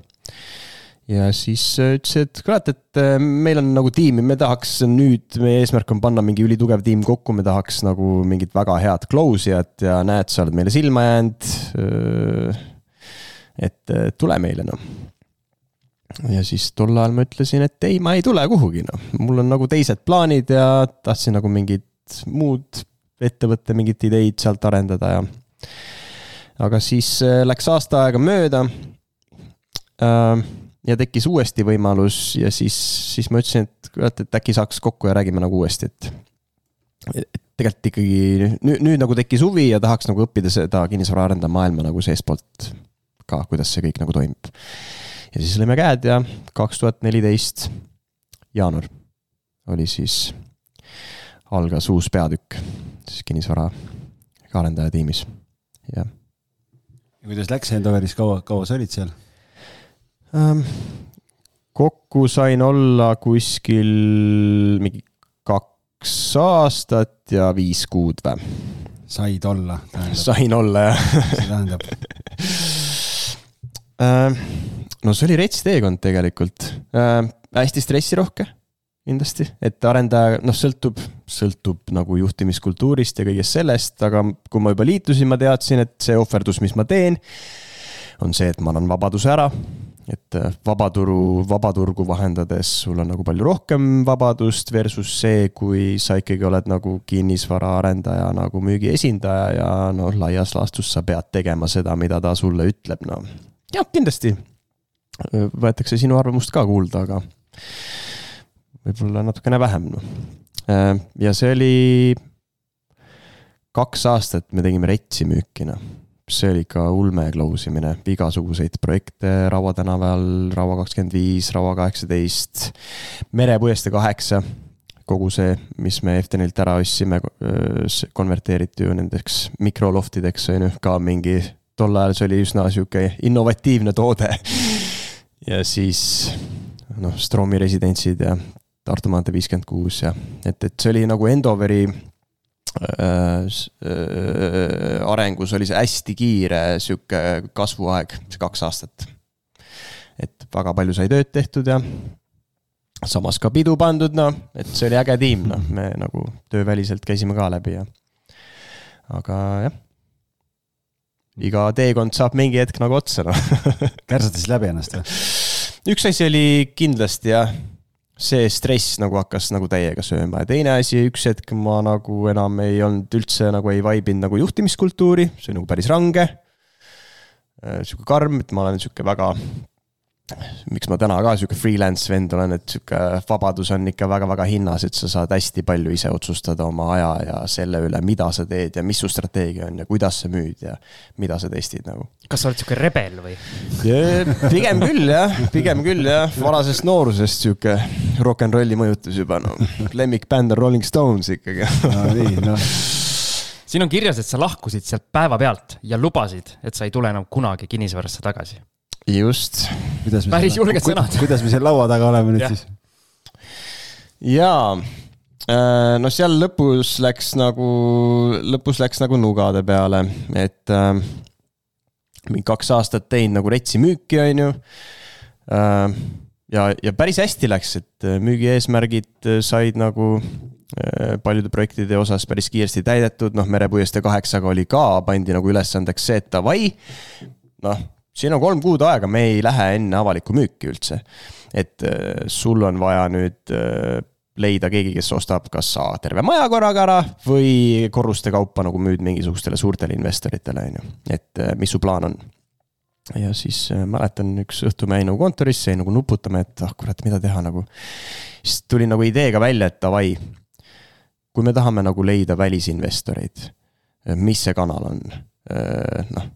ja siis äh, ütles, et kurat, et äh, meil on nagu tiimi, me tahaks nüüd, meie eesmärk on panna mingi ülitugev tiim kokku, me tahaks nagu mingit väga head close ijat ja näed, sa oled meile silma jäänud. Äh, et tule meile noh. ja siis tol ajal ma ütlesin, et ei, ma ei tule kuhugi noh, mul on nagu teised plaanid ja tahtsin nagu mingit muud ettevõtte mingit ideid sealt arendada ja. aga siis läks aasta aega mööda äh, ja tekkis uuesti võimalus ja siis, siis ma ütlesin, et kurat, et äkki saaks kokku ja räägime nagu uuesti, et. et tegelikult ikkagi nüüd, nüüd nagu tekkis huvi ja tahaks nagu õppida seda kinnisvaraarendaja maailma nagu seestpoolt ka, kuidas see kõik nagu toimub. ja siis lõime käed ja kaks tuhat neliteist jaanuar oli siis, algas uus peatükk siis kinnisvara arendaja tiimis, jah. ja kuidas läks Endoveris, kaua, kaua sa olid seal? Ähm,? kokku sain olla kuskil mingi kaks aastat ja viis kuud või? said olla? sain olla, jah. see tähendab ähm,? no see oli rets teekond tegelikult äh,. hästi stressirohke kindlasti, et arendaja, noh, sõltub, sõltub nagu juhtimiskultuurist ja kõigest sellest, aga kui ma juba liitusin, ma teadsin, et see ohverdus, mis ma teen, on see, et ma annan vabaduse ära et äh, vabaturu, vabaturgu vahendades sul on nagu palju rohkem vabadust versus see, kui sa ikkagi oled nagu kinnisvaraarendaja nagu müügiesindaja ja noh, laias laastus sa pead tegema seda, mida ta sulle ütleb, no. jah, kindlasti äh, võetakse sinu arvamust ka kuulda, aga võib-olla natukene vähem, noh. Äh, ja see oli kaks aastat me tegime retsi müüki, noh see oli ikka ulme close imine, igasuguseid projekte Raua tänaval, Raua kakskümmend viis, Raua kaheksateist, Merepõeste kaheksa. kogu see, mis me Eftenilt ära ostsime, konverteeriti ju nendeks mikroloftideks, on ju, ka mingi, tol ajal see oli üsna sihuke innovatiivne toode. ja siis noh, Stromi residentsid ja Tartu maantee viiskümmend kuus ja et, et see oli nagu Endoveri arengus oli see hästi kiire sihuke kasvuaeg, see kaks aastat. et väga palju sai tööd tehtud ja samas ka pidu pandud, noh, et see oli äge tiim, noh, me nagu tööväliselt käisime ka läbi ja. aga jah. iga teekond saab mingi hetk nagu otsa, noh kärsatasid läbi ennast või? üks asi oli kindlasti jah see stress nagu hakkas nagu täiega sööma ja teine asi, üks hetk ma nagu enam ei olnud üldse nagu ei vaibinud nagu juhtimiskultuuri, see on nagu päris range. Äh, sihuke karm, et ma olen sihuke väga miks ma täna ka sihuke freelance vend olen, et sihuke vabadus on ikka väga-väga hinnas, et sa saad hästi palju ise otsustada oma aja ja selle üle, mida sa teed ja mis su strateegia on ja kuidas sa müüd ja mida sa testid nagu. kas sa oled sihuke rebel või? pigem küll jah, pigem küll jah, varasest noorusest sihuke rock n rolli mõjutus juba no, lemmikbänd on Rolling Stones ikkagi. No nii, noh. Siin on kirjas, et sa lahkusid sealt päevapealt ja lubasid, et sa ei tule enam kunagi kinnisvarasse tagasi just. päris julged sõnad. kuidas me seal laua taga oleme nüüd ja. siis? jaa, äh, no seal lõpus läks nagu, lõpus läks nagu nugade peale, et äh, mingi kaks aastat teinud nagu retsi müüki, on ju äh,. ja, ja päris hästi läks, et müügi eesmärgid said nagu äh, paljude projektide osas päris kiiresti täidetud, noh, Merepuiestee kaheksaga oli ka, pandi nagu ülesandeks see, et davai, noh siin on kolm kuud aega, me ei lähe enne avalikku müüki üldse. et äh, sul on vaja nüüd äh, leida keegi, kes ostab kas sa terve maja korraga ära või korruste kaupa nagu müüd mingisugustele suurtele investoritele, on ju. et äh, mis su plaan on? ja siis mäletan, üks õhtu me jäin nagu kontorisse, jäin nagu nuputama, et ah kurat, mida teha nagu. siis tuli nagu ideega välja, et davai, kui me tahame nagu leida välisinvestoreid, mis see kanal on? noh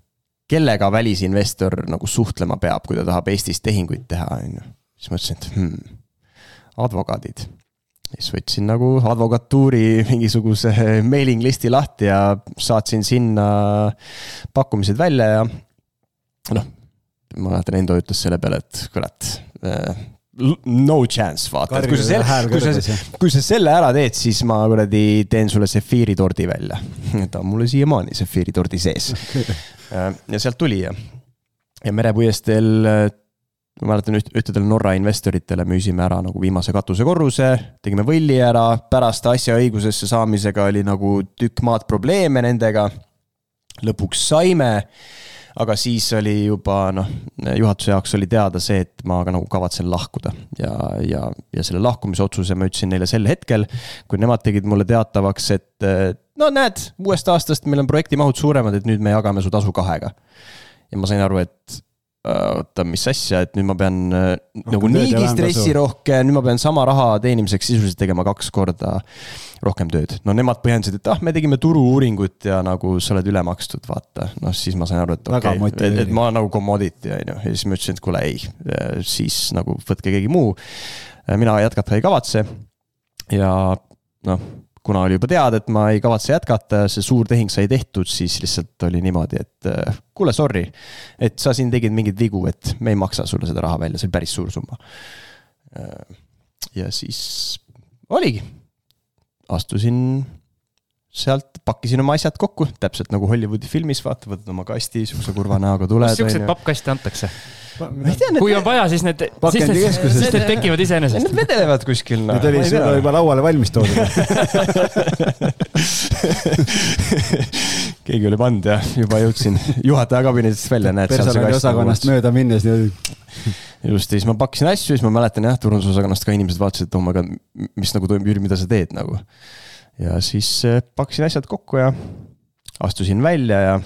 kellega välisinvestor nagu suhtlema peab, kui ta tahab Eestis tehinguid teha, on ju. siis mõtlesin, et hmm, advokaadid. siis võtsin nagu advokatuuri mingisuguse mailing list'i lahti ja saatsin sinna pakkumised välja ja noh, ma mäletan, Endo ütles selle peale, et kurat äh, no chance, vaata, et kui sa selle, kui sa, kui sa selle ära teed, siis ma kuradi teen sulle sefiiritordi välja. ta on mulle siiamaani sefiiritordi sees ja sealt tuli ja, ja merepuiesteel äh, ma mäletan üht, ühtedele Norra investoritele müüsime ära nagu viimase katusekorruse, tegime võlli ära, pärast asja õigusesse saamisega oli nagu tükk maad probleeme nendega. lõpuks saime, aga siis oli juba noh, juhatuse jaoks oli teada see, et ma ka nagu kavatsen lahkuda ja, ja, ja selle lahkumisotsuse ma ütlesin neile sel hetkel, kui nemad tegid mulle teatavaks, et no näed, uuest aastast meil on projekti mahud suuremad, et nüüd me jagame su tasu kahega. ja ma sain aru, et äh, oota, mis asja, et nüüd ma pean äh, nagu niigi stressirohke, nüüd ma pean sama raha teenimiseks sisuliselt tegema kaks korda rohkem tööd. no nemad põhjendasid, et ah, me tegime turu-uuringut ja nagu sa oled üle makstud, vaata. noh, siis ma sain aru, et okei okay,, et, et ma nagu commodity, on ju, ja siis ma ütlesin, et kuule, ei, siis nagu võtke keegi muu. mina jätkata ei kavatse. ja noh kuna oli juba teada, et ma ei kavatse jätkata see suur tehing sai tehtud, siis lihtsalt oli niimoodi, et äh, kuule, sorry. et sa siin tegid mingeid vigu, et me ei maksa sulle seda raha välja, see oli päris suur summa. Äh, ja siis oligi, astusin sealt pakkisin oma asjad kokku, täpselt nagu Hollywoodi filmis, vaata, võtad oma kasti, siukse kurva näoga tuled. kas siukseid pappkaste antakse? kui on vaja, siis need, siis need, siis need tekivad iseenesest. Need vedelevad kuskil no.. Need olid sulle juba lauale valmis toodud keegi oli pannud ja juba jõudsin juhataja kabinetist välja, näed. personaliosakonnast mööda minnes niimoodi. just, ja siis ma pakkisin asju, siis ma mäletan jah, turundusosakonnast ka inimesed vaatasid, et oh my god, mis nagu toimub, Jüri, mida sa teed nagu. Ja siis eh, pakkisin asjad kokku ja astusin välja ja,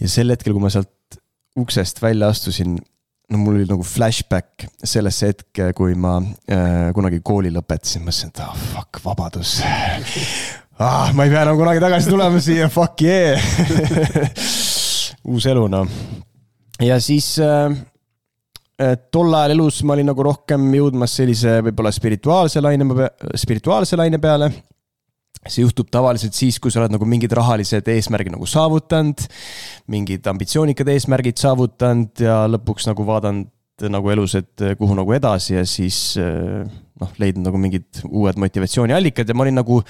ja sel hetkel, kui ma sealt uksest välja astusin, no mul oli nagu flashback sellesse hetke, kui ma äh, kunagi kooli lõpetasin, mõtlesin, et ah oh, fuck, vabadus ah,. ma ei pea enam kunagi tagasi tulema siia, fuck yeah uus elu noh. ja siis äh, äh, tol ajal elus ma olin nagu rohkem jõudmas sellise võib-olla spirituaalse laine, spirituaalse laine peale see juhtub tavaliselt siis, kui sa oled nagu mingid rahalised eesmärgid nagu saavutanud, mingid ambitsioonikad eesmärgid saavutanud ja lõpuks nagu vaadanud nagu elus, et kuhu nagu edasi ja siis noh, leidnud nagu mingid uued motivatsiooniallikad ja ma olin nagu.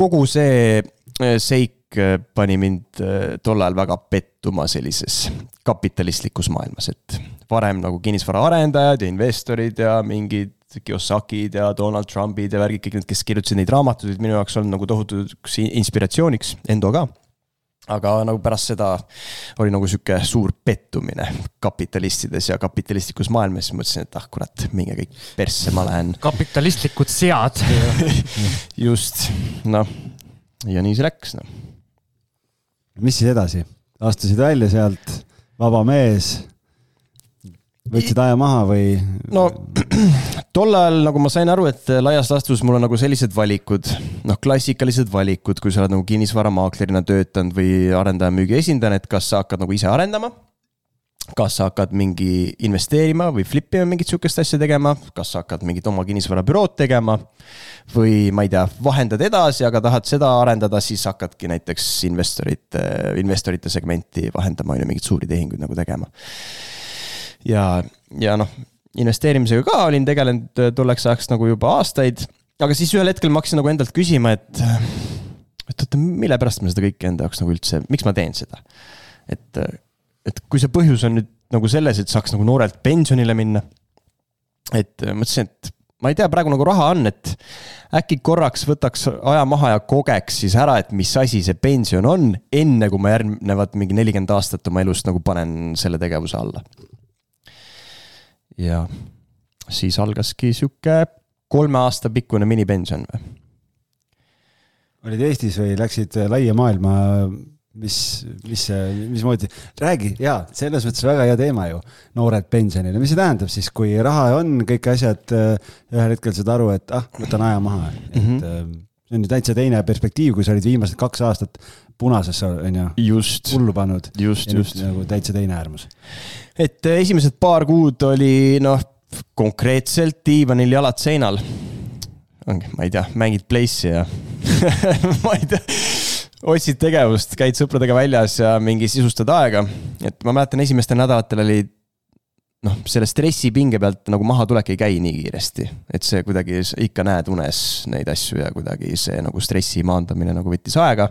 kogu see seik pani mind tol ajal väga pettuma sellises kapitalistlikus maailmas, et varem nagu kinnisvaraarendajad ja investorid ja mingid Kiyosakid ja Donald Trumpid ja värgid, kõik need, kes kirjutasid neid raamatuid, minu jaoks olnud nagu tohutuks inspiratsiooniks, Endo ka aga nagu pärast seda oli nagu sihuke suur pettumine kapitalistides ja kapitalistlikus maailmas, siis mõtlesin, et ah kurat, minge kõik persse, ma lähen. kapitalistlikud sead just, noh, ja nii see läks, noh. Mis siis edasi, astusid välja sealt, vaba mees võtsid aja maha või? no tol ajal nagu ma sain aru, et laias laastus mul on nagu sellised valikud, noh, klassikalised valikud, kui sa oled nagu kinnisvaramaaklerina töötanud või arendaja müügiesindajana, et kas sa hakkad nagu ise arendama. Kas sa hakkad mingi investeerima või flip ima mingit sihukest asja tegema, kas sa hakkad mingit oma kinnisvarabürood tegema. või ma ei tea, vahendad edasi, aga tahad seda arendada, siis hakkadki näiteks investorite, investorite segmenti vahendama, on ju, mingeid suuri tehinguid nagu tegema ja, ja noh, investeerimisega ka olin tegelenud tolleks ajaks nagu juba aastaid. aga siis ühel hetkel ma hakkasin nagu endalt küsima, et, et oota, mille pärast ma seda kõike enda jaoks nagu üldse, miks ma teen seda? et, et kui see põhjus on nüüd nagu selles, et saaks nagu noorelt pensionile minna. et mõtlesin, et ma ei tea, praegu nagu raha on, et äkki korraks võtaks aja maha ja kogeks siis ära, et mis asi see pension on, enne kui ma järgnevad mingi nelikümmend aastat oma elust nagu panen selle tegevuse alla. ja siis algaski sihuke kolme aasta pikkune minipension või? olid Eestis või läksid laia maailma mis, mis, mismoodi, räägi, jaa, selles mõttes väga hea teema ju, noored pensionile, mis see tähendab siis, kui raha on, kõik asjad, äh, ühel hetkel saad aru, et ah, võtan aja maha, et mm -hmm. see on ju täitsa teine perspektiiv, kui sa olid viimased kaks aastat punases, on ju, hullu pannud. just, just. nagu täitsa teine äärmus. et äh, esimesed paar kuud oli noh, konkreetselt diivanil jalad seinal. ongi, ma ei tea, mängid Place'i ja ma ei tea otsid tegevust, käid sõpradega väljas ja mingi sisustad aega. et ma mäletan, esimestel nädalatel oli noh, selle stressipinge pealt nagu mahatulek ei käi nii kiiresti. et see kuidagi, ikka näed unes neid asju ja kuidagi see nagu stressi maandamine nagu võttis aega.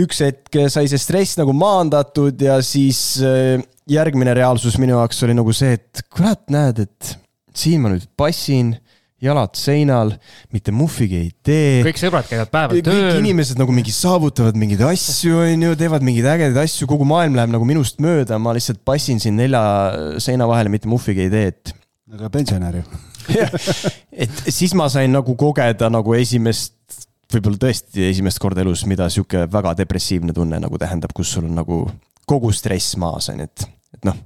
üks hetk sai see stress nagu maandatud ja siis äh, järgmine reaalsus minu jaoks oli nagu see, et kurat, näed, et siin ma nüüd passin jalad seinal, mitte muhvigi ei tee. kõik sõbrad käivad päeval tööl. kõik inimesed nagu mingi saavutavad mingeid asju, on ju, teevad mingeid ägedaid asju, kogu maailm läheb nagu minust mööda, ma lihtsalt passin siin nelja seina vahele, mitte muhvigi ei tee, et. aga pensionär ju et siis ma sain nagu kogeda nagu esimest, võib-olla tõesti esimest korda elus, mida sihuke väga depressiivne tunne nagu tähendab, kus sul on nagu kogu stress maas, on ju, et, et noh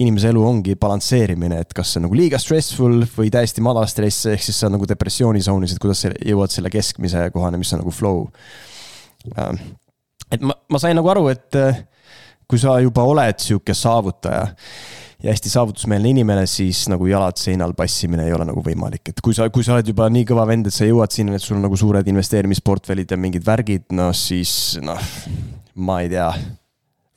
inimese elu ongi balansseerimine, et kas see on nagu liiga stressful või täiesti madal stress, ehk siis sa nagu depressioonitsoonis, et kuidas sa jõuad selle keskmise kohani, mis on nagu flow. Ähm, et ma, ma sain nagu aru, et äh, kui sa juba oled sihuke saavutaja ja hästi saavutusmeelne inimene, siis nagu jalad seinal passimine ei ole nagu võimalik, et kui sa, kui sa oled juba nii kõva vend, et sa jõuad sinna, et sul on nagu suured investeerimisportfellid ja mingid värgid, noh siis noh, ma ei tea,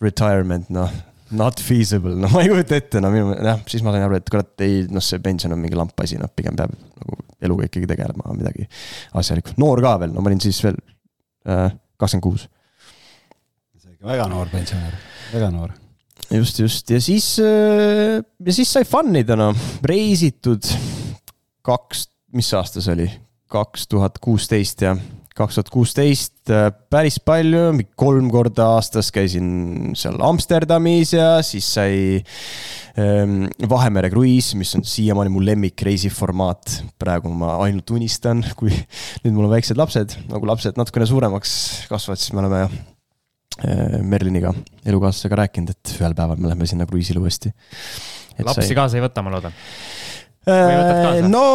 retirement, noh Not feasible, no ma ei kujuta ette, no minu, jah, siis ma sain aru, et kurat, ei, noh, see pension on mingi lamp asi, noh, pigem peab nagu eluga ikkagi tegelema midagi asjalikku. noor ka veel, no ma olin siis veel äh, kakskümmend kuus. väga noor pensionär, väga noor. just, just ja siis äh,, ja siis sai fun ida, noh, reisitud kaks, mis aasta see oli, kaks tuhat kuusteist ja kaks tuhat kuusteist äh, päris palju, kolm korda aastas käisin seal Amsterdamis ja siis sai ähm, Vahemere kruiis, mis on siiamaani mu lemmik reisiformaat. praegu ma ainult unistan, kui nüüd mul on väiksed lapsed, nagu lapsed natukene suuremaks kasvavad, siis me oleme äh, Merliniga, elukaaslasega rääkinud, et ühel päeval me läheme sinna kruiisile uuesti. lapsi sai... kaasa ei võta, ma loodan no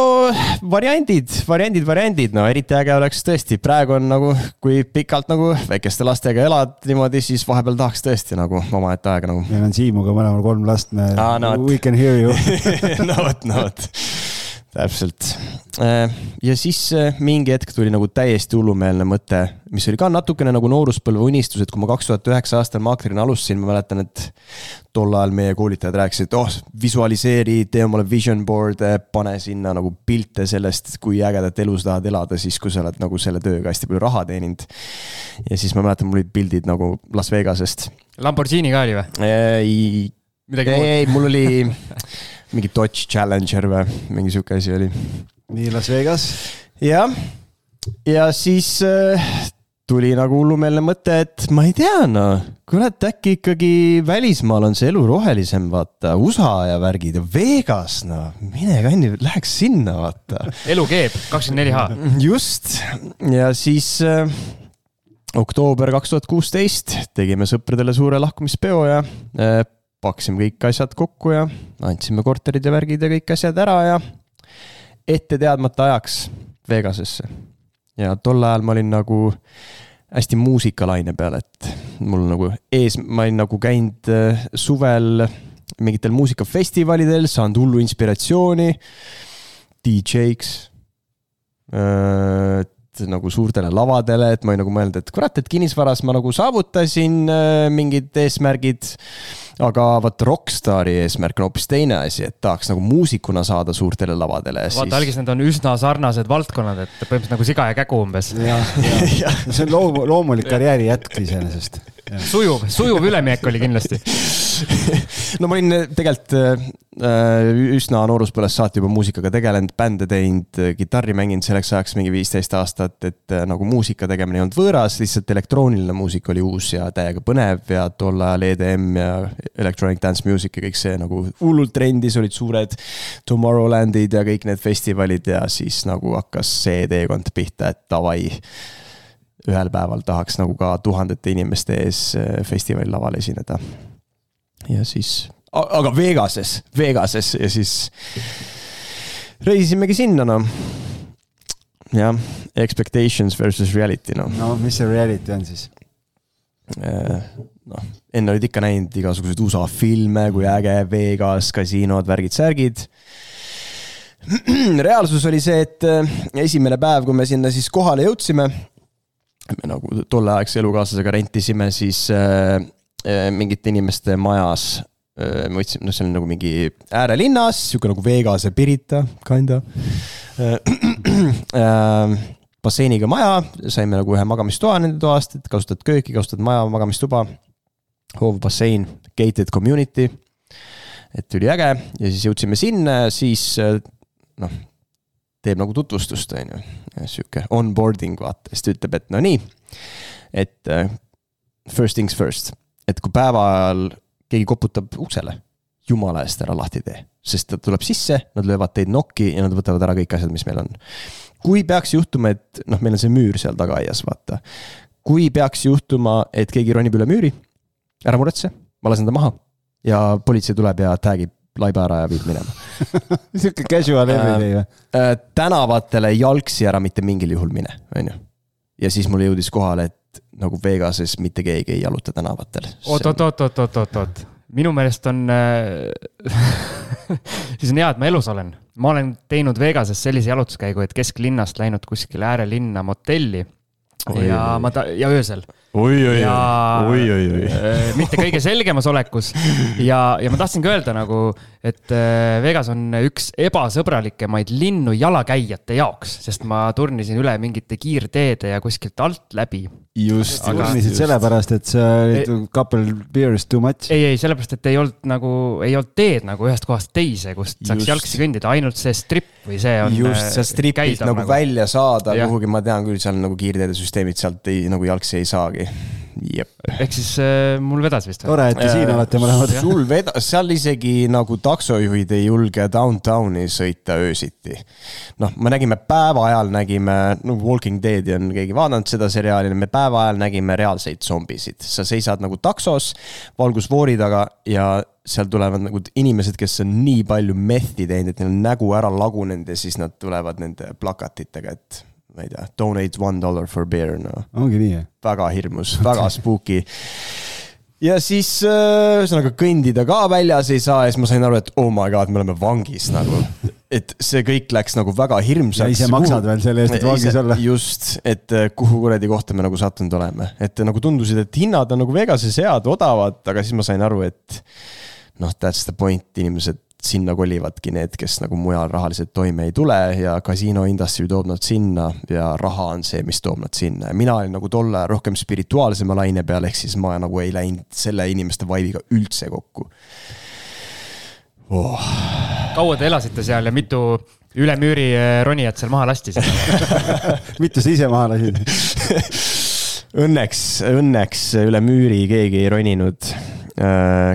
variandid, variandid, variandid, no eriti äge oleks tõesti, praegu on nagu, kui pikalt nagu väikeste lastega elad niimoodi, siis vahepeal tahaks tõesti nagu omaette aega nagu. meil on Siimuga mõlemal kolm last, me ah,, no, we can hear you. No vot, no vot täpselt. Äh, ja siis äh, mingi hetk tuli nagu täiesti hullumeelne mõte, mis oli ka natukene nagu nooruspõlve unistus, et kui ma kaks tuhat üheksa aastal maaklerina alustasin, ma mäletan, et tol ajal meie koolitajad rääkisid, et oh, visualiseeri, tee omale vision board'e, pane sinna nagu pilte sellest, kui ägedat elu sa tahad elada, siis kui sa oled nagu selle tööga hästi palju raha teeninud. ja siis ma mäletan, mul olid pildid nagu Las Vegasest. Lamborghini ka oli või? ei, ei, ei, mul oli mingi Dodge Challenger või mingi sihuke asi oli. nii Las Vegas. jah, ja siis äh, tuli nagu hullumeelne mõte, et ma ei tea, noh, kurat, äkki ikkagi välismaal on see elu rohelisem, vaata, USA ja värgid ja Vegas, no mine kanni, läheks sinna, vaata. elu keeb, kakskümmend neli H. just, ja siis äh, oktoober kaks tuhat kuusteist tegime sõpradele suure lahkumispeo ja äh, pakkisime kõik asjad kokku ja andsime korterid ja värgid ja kõik asjad ära ja ette teadmata ajaks Vegasesse. ja tol ajal ma olin nagu hästi muusikalaine peal, et mul nagu ees, ma olin nagu käinud äh, suvel mingitel muusikafestivalidel, saanud hullu inspiratsiooni DJ-ks, äh, nagu suurtele lavadele, et ma olin nagu mõelnud, et kurat, et kinnisvaras ma nagu saavutasin äh, mingid eesmärgid. aga vot rokkstaari eesmärk on hoopis teine asi, et tahaks nagu muusikuna saada suurtele lavadele. vaata siis..., algis need on üsna sarnased valdkonnad, et põhimõtteliselt nagu siga ja kägu umbes. see on loomu-, loomulik karjääri jätk iseenesest. Sujuv, sujuv üleminek oli kindlasti. No ma olin tegelikult äh, üsna nooruspõlvest saati juba muusikaga tegelenud, bände teinud, kitarri mänginud selleks ajaks mingi viisteist aastat, et nagu muusika tegemine ei olnud võõras, lihtsalt elektrooniline muusika oli uus ja täiega põnev ja tol ajal EDM ja electronic dance music ja kõik see nagu hullult trendis, olid suured Tomorrowlandid ja kõik need festivalid ja siis nagu hakkas see teekond pihta, et davai ühel päeval tahaks nagu ka tuhandete inimeste ees äh, festivali laval esineda ja siis, aga Vegases, Vegases ja siis reisisimegi sinna, noh. jah, expectations versus reality, noh. no mis see reality on siis? Äh, noh, enne olid ikka näinud igasuguseid USA filme, kui äge Vegas, kasiinod, värgid-särgid reaalsus oli see, et äh, esimene päev, kui me sinna siis kohale jõudsime, me nagu tolleaegse elukaaslasega rentisime siis äh, Äh, mingite inimeste majas. Äh, me võtsime, noh, see on nagu mingi äärelinnas, sihuke nagu Vegase Pirita, kinda. Äh, basseiniga maja, saime nagu ühe magamistoa nende toast, et kasutad kööki, kasutad maja, magamistuba. hoov, bassein, gated community. et üliäge ja siis jõudsime sinna, siis noh, teeb nagu tutvustust, on ju. sihuke onboarding vaata, siis ta ütleb, et no nii, et first things first et kui päeva ajal keegi koputab uksele, jumala eest ära lahti tee. sest ta tuleb sisse, nad löövad teid nokki ja nad võtavad ära kõik asjad, mis meil on. kui peaks juhtuma, et noh, meil on see müür seal tagaaias, vaata. kui peaks juhtuma, et keegi ronib üle müüri, ära muretse, ma lasen ta maha. ja politsei tuleb ja tag'ib laiba ära ja viib minema sihuke casual everyday või? Äh, tänavatele jalgsi ära mitte mingil juhul mine, on ju. ja siis mulle jõudis kohale, et nagu Vegases mitte keegi ei jaluta tänavatel. oot, oot, oot, oot, oot, oot, oot, minu meelest on äh, siis on hea, et ma elus olen. ma olen teinud Vegases sellise jalutuskäigu, et kesklinnast läinud kuskile äärelinna motelli. ja ma ta-, ja öösel oi, oi, oi, oi, oi. Äh, mitte kõige selgemas olekus ja, ja ma tahtsingi öelda nagu, et äh, Vegas on üks ebasõbralikemaid linnu jalakäijate jaoks, sest ma turnisin üle mingite kiirteede ja kuskilt alt läbi. just, turnisid sellepärast, et sa olid couple beers too much? ei, ei, sellepärast, et ei olnud nagu, ei olnud teed nagu ühest kohast teise, kust saaks just. jalgsi kõndida, ainult see strip või see on. just, äh, sealt stripist nagu, nagu välja saada kuhugi, ma tean küll, seal nagu kiirteedesüsteemid sealt ei, nagu jalgsi ei saagi midagi. Jep. ehk siis äh, mul vedas vist. tore, et te siin olete mõlemad. sul vedas, seal isegi nagu taksojuhid ei julge downtowni sõita öösiti. noh, me nägime päeva ajal nägime, no Walking Deadi on keegi vaadanud seda seriaali, me päeva ajal nägime reaalseid zombisid. sa seisad nagu taksos valgusfoori taga ja seal tulevad nagu inimesed, kes on nii palju meth'i teinud, et neil on nägu ära lagunenud ja siis nad tulevad nende plakatitega, et ma ei tea, donate one dollar for beer, no. ongi nii, jah? väga hirmus, väga spooky ja siis äh, ühesõnaga kõndida ka väljas ei saa ja siis ma sain aru, et oh my god, me oleme vangis nagu. et see kõik läks nagu väga hirmsaks. ja ise maksad veel selle eest, et vangis olla. just, et äh, kuhu kuradi kohta me nagu sattunud oleme, et nagu tundusid, et hinnad on nagu Vegases head, odavad, aga siis ma sain aru, et noh, that's the point, inimesed sinna kolivadki need, kes nagu mujal rahaliselt toime ei tule ja kasiino industry toob nad sinna ja raha on see, mis toob nad sinna. Ja mina olin nagu tol ajal rohkem spirituaalsema laine peal, ehk siis ma nagu ei läinud selle inimeste vibe'iga üldse kokku. Oh.. kaua te elasite seal ja mitu üle müüri eh, ronijat seal maha lasti mitu sa ise maha lasid? Õnneks, õnneks üle müüri keegi ei roninud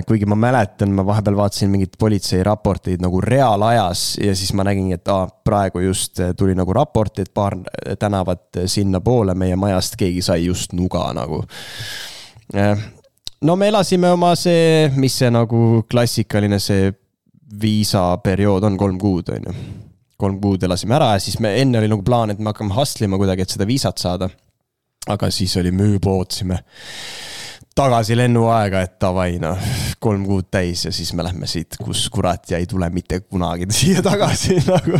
kuigi ma mäletan, ma vahepeal vaatasin mingeid politseiraporteid nagu reaalajas ja siis ma nägin, et aa, praegu just äh, tuli nagu raport, et paar tänavat sinnapoole meie majast keegi sai just nuga nagu. Äh, no me elasime oma see, mis see nagu klassikaline see viisaperiood on, kolm kuud, on ju. kolm kuud elasime ära ja siis me, enne oli nagu plaan, et me hakkame hustle ima kuidagi, et seda viisat saada. aga siis oli müüb, ootasime tagasi lennuaega, et davai, noh, kolm kuud täis ja siis me lähme siit, kus kurat ja ei tule mitte kunagi siia tagasi nagu.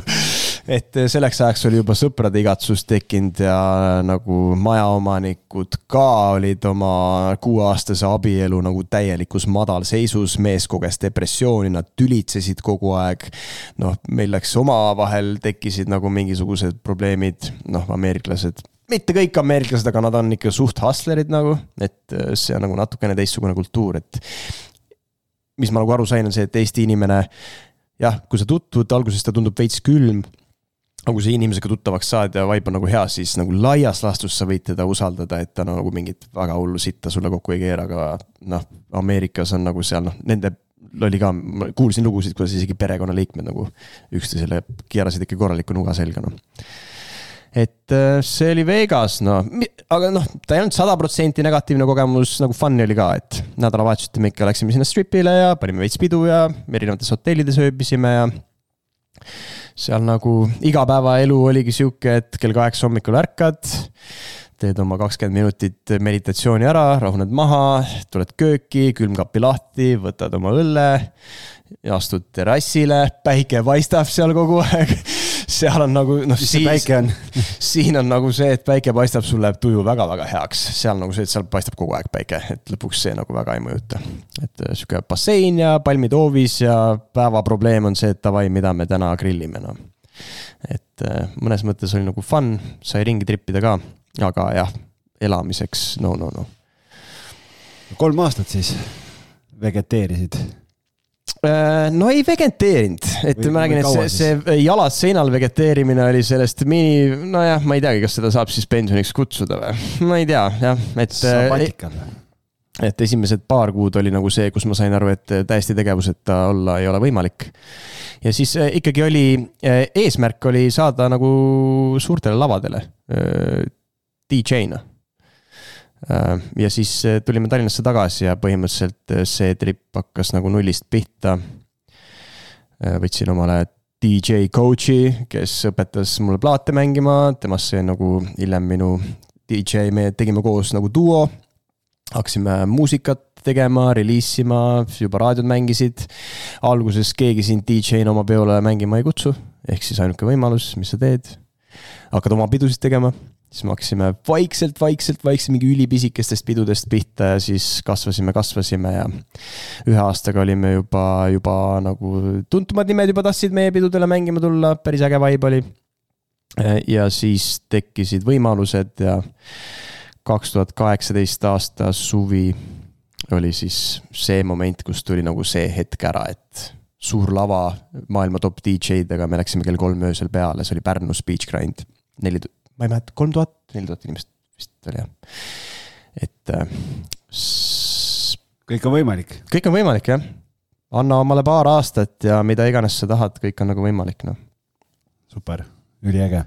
et selleks ajaks oli juba sõprade igatsus tekkinud ja nagu majaomanikud ka olid oma kuueaastase abielu nagu täielikus madalseisus, mees koges depressiooni, nad tülitsesid kogu aeg. noh, meil läks omavahel, tekkisid nagu mingisugused probleemid, noh, ameeriklased mitte kõik ameeriklased, aga nad on ikka suht hustlerid nagu, et see on nagu natukene teistsugune kultuur, et mis ma nagu aru sain, on see, et Eesti inimene jah, kui sa tutvud, alguses ta tundub veits külm. aga kui sa inimesega tuttavaks saad ja vibe on nagu hea, siis nagu laias laastus sa võid teda usaldada, et ta nagu mingit väga hullu sitta sulle kokku ei keera, aga noh, Ameerikas on nagu seal noh, nende oli ka, ma kuulsin lugusid, kuidas isegi perekonnaliikmed nagu üksteisele keerasid ikka korraliku nuga selga, noh et äh, see oli Vegas, no, aga noh, ta ei olnud sada protsenti negatiivne kogemus, nagu fun'i oli ka, et nädalavahetuseti me ikka läksime sinna stripile ja panime veits pidu ja erinevates hotellides ööbisime ja. seal nagu igapäevaelu oligi sihuke, et kell kaheksa hommikul ärkad teed oma kakskümmend minutit meditatsiooni ära, rahuned maha, tuled kööki, külmkapi lahti, võtad oma õlle, astud terrassile, päike paistab seal kogu aeg seal on nagu noh, siis siin on nagu see, et päike paistab, sul läheb tuju väga-väga heaks, seal nagu see, et seal paistab kogu aeg päike, et lõpuks see nagu väga ei mõjuta. et äh, sihuke bassein ja palmid hoovis ja päevaprobleem on see, et davai, mida me täna grillime, noh. et äh, mõnes mõttes oli nagu fun, sai ringi trippida ka, aga jah, elamiseks no, no, no. kolm aastat siis vegeteerisid no ei vegeteerinud, et või, ma räägin, et see, see jalad seinal vegeteerimine oli sellest mini, nojah, ma ei teagi, kas seda saab siis pensioniks kutsuda või, ma ei tea, jah, et. sabatikal või? et esimesed paar kuud oli nagu see, kus ma sain aru, et täiesti tegevuseta olla ei ole võimalik. ja siis äh, ikkagi oli, äh, eesmärk oli saada nagu suurtele lavadele DJ-na Äh, ja siis äh, tulime Tallinnasse tagasi ja põhimõtteliselt äh, see trip hakkas nagu nullist pihta. võtsin omale DJ coach'i, kes õpetas mulle plaate mängima, temast sai nagu hiljem minu DJ, me tegime koos nagu duo. hakkasime muusikat tegema, reliis ima, juba raadiod mängisid. alguses keegi sind DJ-na oma peole mängima ei kutsu, ehk siis ainuke võimalus, mis sa teed, hakkad oma pidusid tegema siis me hakkasime vaikselt, vaikselt, vaikselt mingi ülipisikestest pidudest pihta ja siis kasvasime, kasvasime ja ühe aastaga olime juba, juba nagu tuntumad nimed juba tahtsid meie pidudele mängima tulla, päris äge vibe oli. ja siis tekkisid võimalused ja kaks tuhat kaheksateist aasta suvi oli siis see moment, kus tuli nagu see hetk ära, et suur lava maailma top DJ-dega, me läksime kell kolm öösel peale, see oli Pärnus Beach Grind. neli, ma ei mäleta, kolm tuhat, neli tuhat inimest vist oli jah. et äh,. kõik on võimalik. kõik on võimalik jah. anna omale paar aastat ja mida iganes sa tahad, kõik on nagu võimalik noh. super, üliäge.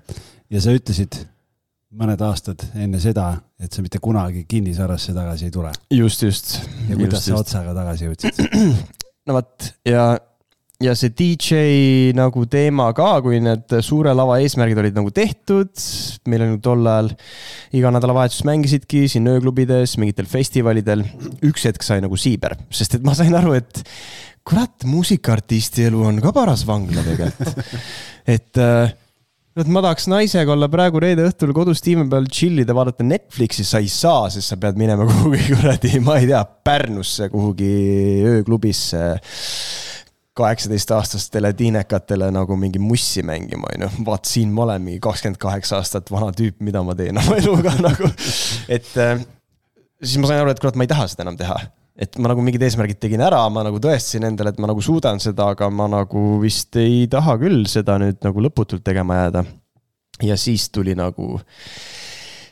ja sa ütlesid mõned aastad enne seda, et sa mitte kunagi kinnisvarasse tagasi ei tule. just, just. ja kuidas just, sa otsaga tagasi jõudsid? no vot ja ja see DJ nagu teema ka, kui need suure lava eesmärgid olid nagu tehtud, meil oli tol ajal iga nädalavahetus mängisidki siin ööklubides, mingitel festivalidel. üks hetk sai nagu siiber, sest et ma sain aru, et kurat, muusikaartisti elu on ka paras vangla tegelikult. et äh, et ma tahaks naisega olla praegu reede õhtul kodus tiimi peal chill ida, vaadata Netflixi, sa ei saa, sest sa pead minema kuhugi kuradi, ma ei tea, Pärnusse kuhugi ööklubisse kaheksateistaastastele tiinekatele nagu mingi mussi mängima, on ju. vaat siin ma olen mingi kakskümmend kaheksa aastat vana tüüp, mida ma teen oma eluga nagu. et äh, siis ma sain aru, et kurat, ma ei taha seda enam teha. et ma nagu mingid eesmärgid tegin ära, ma nagu tõestasin endale, et ma nagu suudan seda, aga ma nagu vist ei taha küll seda nüüd nagu lõputult tegema jääda. ja siis tuli nagu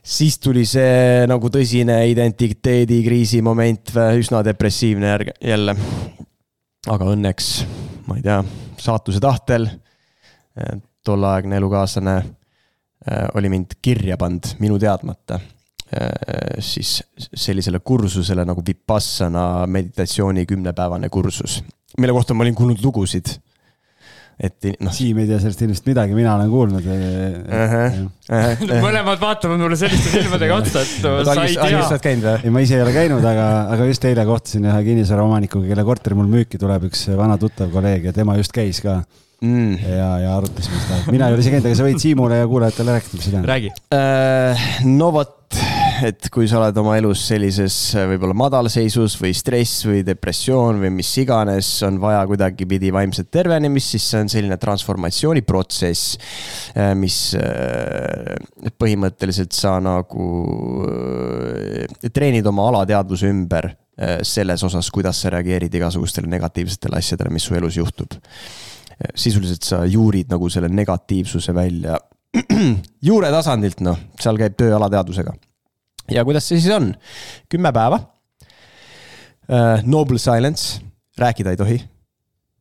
siis tuli see nagu tõsine identiteedikriisi moment, üsna depressiivne järg, jälle aga õnneks, ma ei tea, saatuse tahtel eh, tolleaegne elukaaslane eh, oli mind kirja pannud minu teadmata eh, siis sellisele kursusele nagu Vipassana meditatsiooni kümnepäevane kursus, mille kohta ma olin kuulnud lugusid et noh. Siim ei tea sellest ilmselt midagi, mina olen kuulnud uh. -huh. Uh -huh. mõlemad vaatavad mulle selliste silmadega otsa, et sa ei tea. ei, ma ise ei ole käinud, aga, aga just eile kohtusin ühe kinnisvaraomanikuga, kelle korter mul müüki tuleb, üks vana tuttav kolleeg ja tema just käis ka. mm. ja, ja arutasime seda. mina ei ole ise käinud, aga sa võid Siimule ja kuulajatele rääkida, mis sa tead. räägi äh,. no vot, et kui sa oled oma elus sellises võib-olla madalseisus või stress või depressioon või mis iganes, on vaja kuidagipidi vaimset tervenemist, siis see on selline transformatsiooniprotsess, äh, mis äh, põhimõtteliselt sa nagu äh, treenid oma alateadvuse ümber selles osas, kuidas sa reageerid igasugustele negatiivsetele asjadele, mis su elus juhtub. sisuliselt sa juurid nagu selle negatiivsuse välja juure tasandilt, noh, seal käib töö alateadvusega ja kuidas see siis on? kümme päeva uh,. Noble silence, rääkida ei tohi.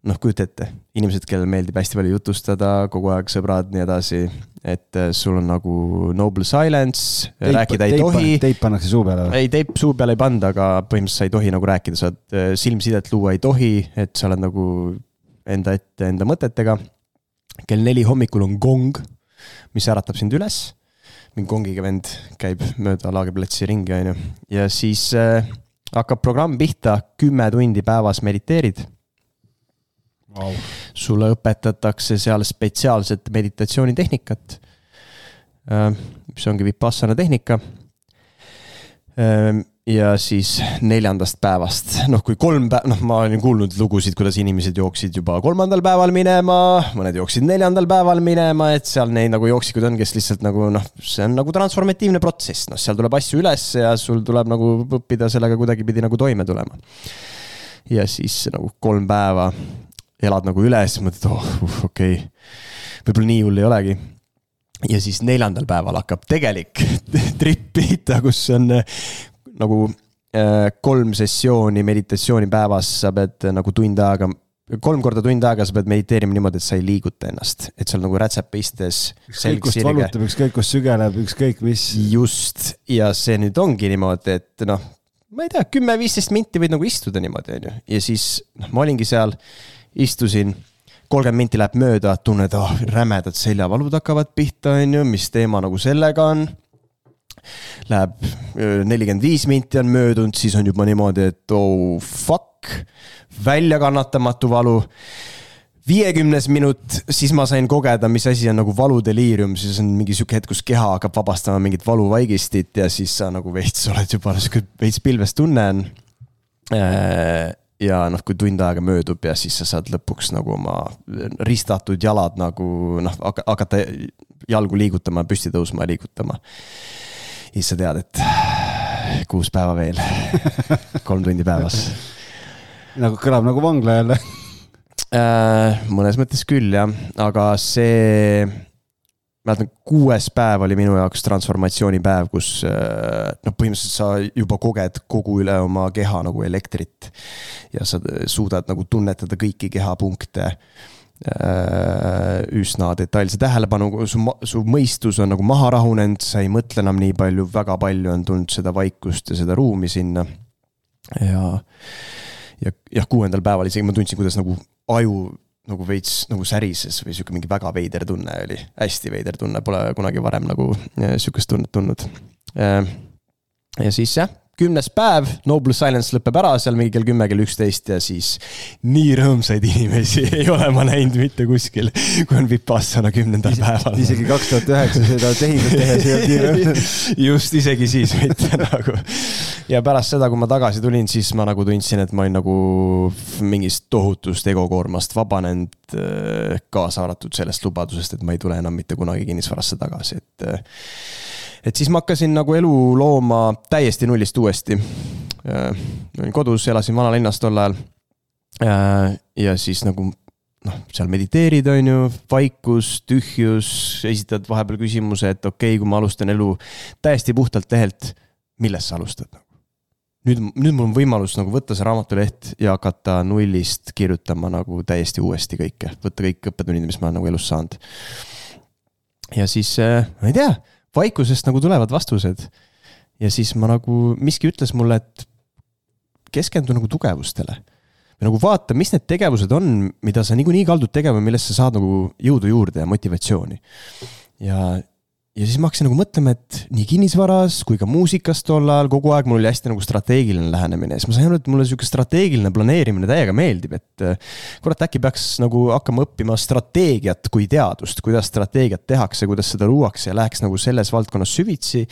noh, kujuta ette, inimesed, kellele meeldib hästi palju jutustada, kogu aeg sõbrad, nii edasi. et uh, sul on nagu noble silence, rääkida ei teip, tohi. teip pannakse suu peale või? ei, teip suu peale ei panda, aga põhimõtteliselt sa ei tohi nagu rääkida, sa uh, silmsidet luua ei tohi, et sa oled nagu enda ette enda mõtetega. kell neli hommikul on gong, mis äratab sind üles mingi kongiga vend käib mööda laagriplatsi ringi, onju. ja siis äh, hakkab programm pihta, kümme tundi päevas mediteerid. Wow.. sulle õpetatakse seal spetsiaalset meditatsioonitehnikat. Äh,, mis ongi Vipassana tehnika. Äh, ja siis neljandast päevast, noh, kui kolm päeva, noh, ma olen kuulnud lugusid, kuidas inimesed jooksid juba kolmandal päeval minema, mõned jooksid neljandal päeval minema, et seal neid nagu jooksikud on, kes lihtsalt nagu noh, see on nagu transformatiivne protsess, noh, seal tuleb asju üles ja sul tuleb nagu õppida sellega kuidagipidi nagu toime tulema. ja siis nagu kolm päeva elad nagu üle, siis mõtled, oh, uh, okei okay., võib-olla nii hull ei olegi ja siis neljandal päeval hakkab tegelik trip pihta, kus on nagu äh, kolm sessiooni meditatsiooni päevas, sa pead äh, nagu tund aega, kolm korda tund aega sa pead mediteerima niimoodi, et sa ei liiguta ennast, et seal nagu rätsepa istes. ükskõik kust valutab, ükskõik kust sügeleb, ükskõik mis. just, ja see nüüd ongi niimoodi, et noh, ma ei tea, kümme-viisteist minti võid nagu istuda niimoodi, on ju, ja siis noh, ma olingi seal, istusin kolmkümmend minti läheb mööda, tunned, oh, rämedad seljavalud hakkavad pihta, on ju, mis teema nagu sellega on Läheb nelikümmend viis minti on möödunud, siis on juba niimoodi, et oh fuck, väljakannatamatu valu viiekümnes minut, siis ma sain kogeda, mis asi on nagu valudeliirium, siis on mingi sihuke hetk, kus keha hakkab vabastama mingit valuvaigistit ja siis sa nagu veits oled juba sihuke veits pilves tunne on. ja noh, kui tund aega möödub ja siis sa saad lõpuks nagu oma ristatud jalad nagu noh, hakata jalgu liigutama, püsti tõusma ja liigutama siis sa tead, et kuus päeva veel, kolm tundi päevas. nagu kõlab nagu vangla jälle äh, mõnes mõttes küll jah, aga see, mäletan, kuues päev oli minu jaoks transformatsioonipäev, kus äh, noh, põhimõtteliselt sa juba koged kogu üle oma keha nagu elektrit. ja sa suudad nagu tunnetada kõiki kehapunkte üsna detailse tähelepanu, su, su mõistus on nagu maha rahunenud, sa ei mõtle enam nii palju, väga palju on tulnud seda vaikust ja seda ruumi sinna. ja, ja jah, kuuendal päeval isegi ma tundsin, kuidas nagu aju nagu veits nagu särises või sihuke mingi väga veider tunne oli, hästi veider tunne, pole kunagi varem nagu äh, sihukest tunnet tundnud. Äh, ja siis jah kümnes päev, Noble Silence lõpeb ära seal mingi kell kümme, kell üksteist ja siis nii rõõmsaid inimesi ei ole ma näinud mitte kuskil, kui on Vipassana kümnendal päeval. isegi kaks tuhat üheksa seda tehingut tehes ei olnud nii rõõm. just, isegi siis mitte nagu. ja pärast seda, kui ma tagasi tulin, siis ma nagu tundsin, et ma olin nagu mingist tohutust egokoormast vabanenud, äh, kaasa arvatud sellest lubadusest, et ma ei tule enam mitte kunagi kinnisvarasse tagasi, et äh, et siis ma hakkasin nagu elu looma täiesti nullist uuesti. Äh, olin kodus, elasin vanalinnas tol ajal. Äh, ja siis nagu noh, seal mediteerid, on ju, vaikus, tühjus, esitad vahepeal küsimuse, et okei okay,, kui ma alustan elu täiesti puhtalt lehelt, millest sa alustad? nüüd, nüüd mul on võimalus nagu võtta see raamatuleht ja hakata nullist kirjutama nagu täiesti uuesti kõike, võtta kõik õppetunnid, mis ma olen nagu elus saanud. ja siis äh,, ma ei tea vaikusest nagu tulevad vastused. ja siis ma nagu, miski ütles mulle, et keskendu nagu tugevustele. või nagu vaata, mis need tegevused on, mida sa niikuinii kaldud tegema, millest sa saad nagu jõudu juurde ja motivatsiooni. ja, ja siis ma hakkasin nagu mõtlema, et nii kinnisvaras kui ka muusikas tol ajal kogu aeg mul oli hästi nagu strateegiline lähenemine ja siis ma sain aru, et mulle sihuke strateegiline planeerimine täiega meeldib, et. Äh, kurat, äkki peaks nagu hakkama õppima strateegiat kui teadust, kuidas strateegiat tehakse, kuidas seda luuakse ja läheks nagu selles valdkonnas süvitsi.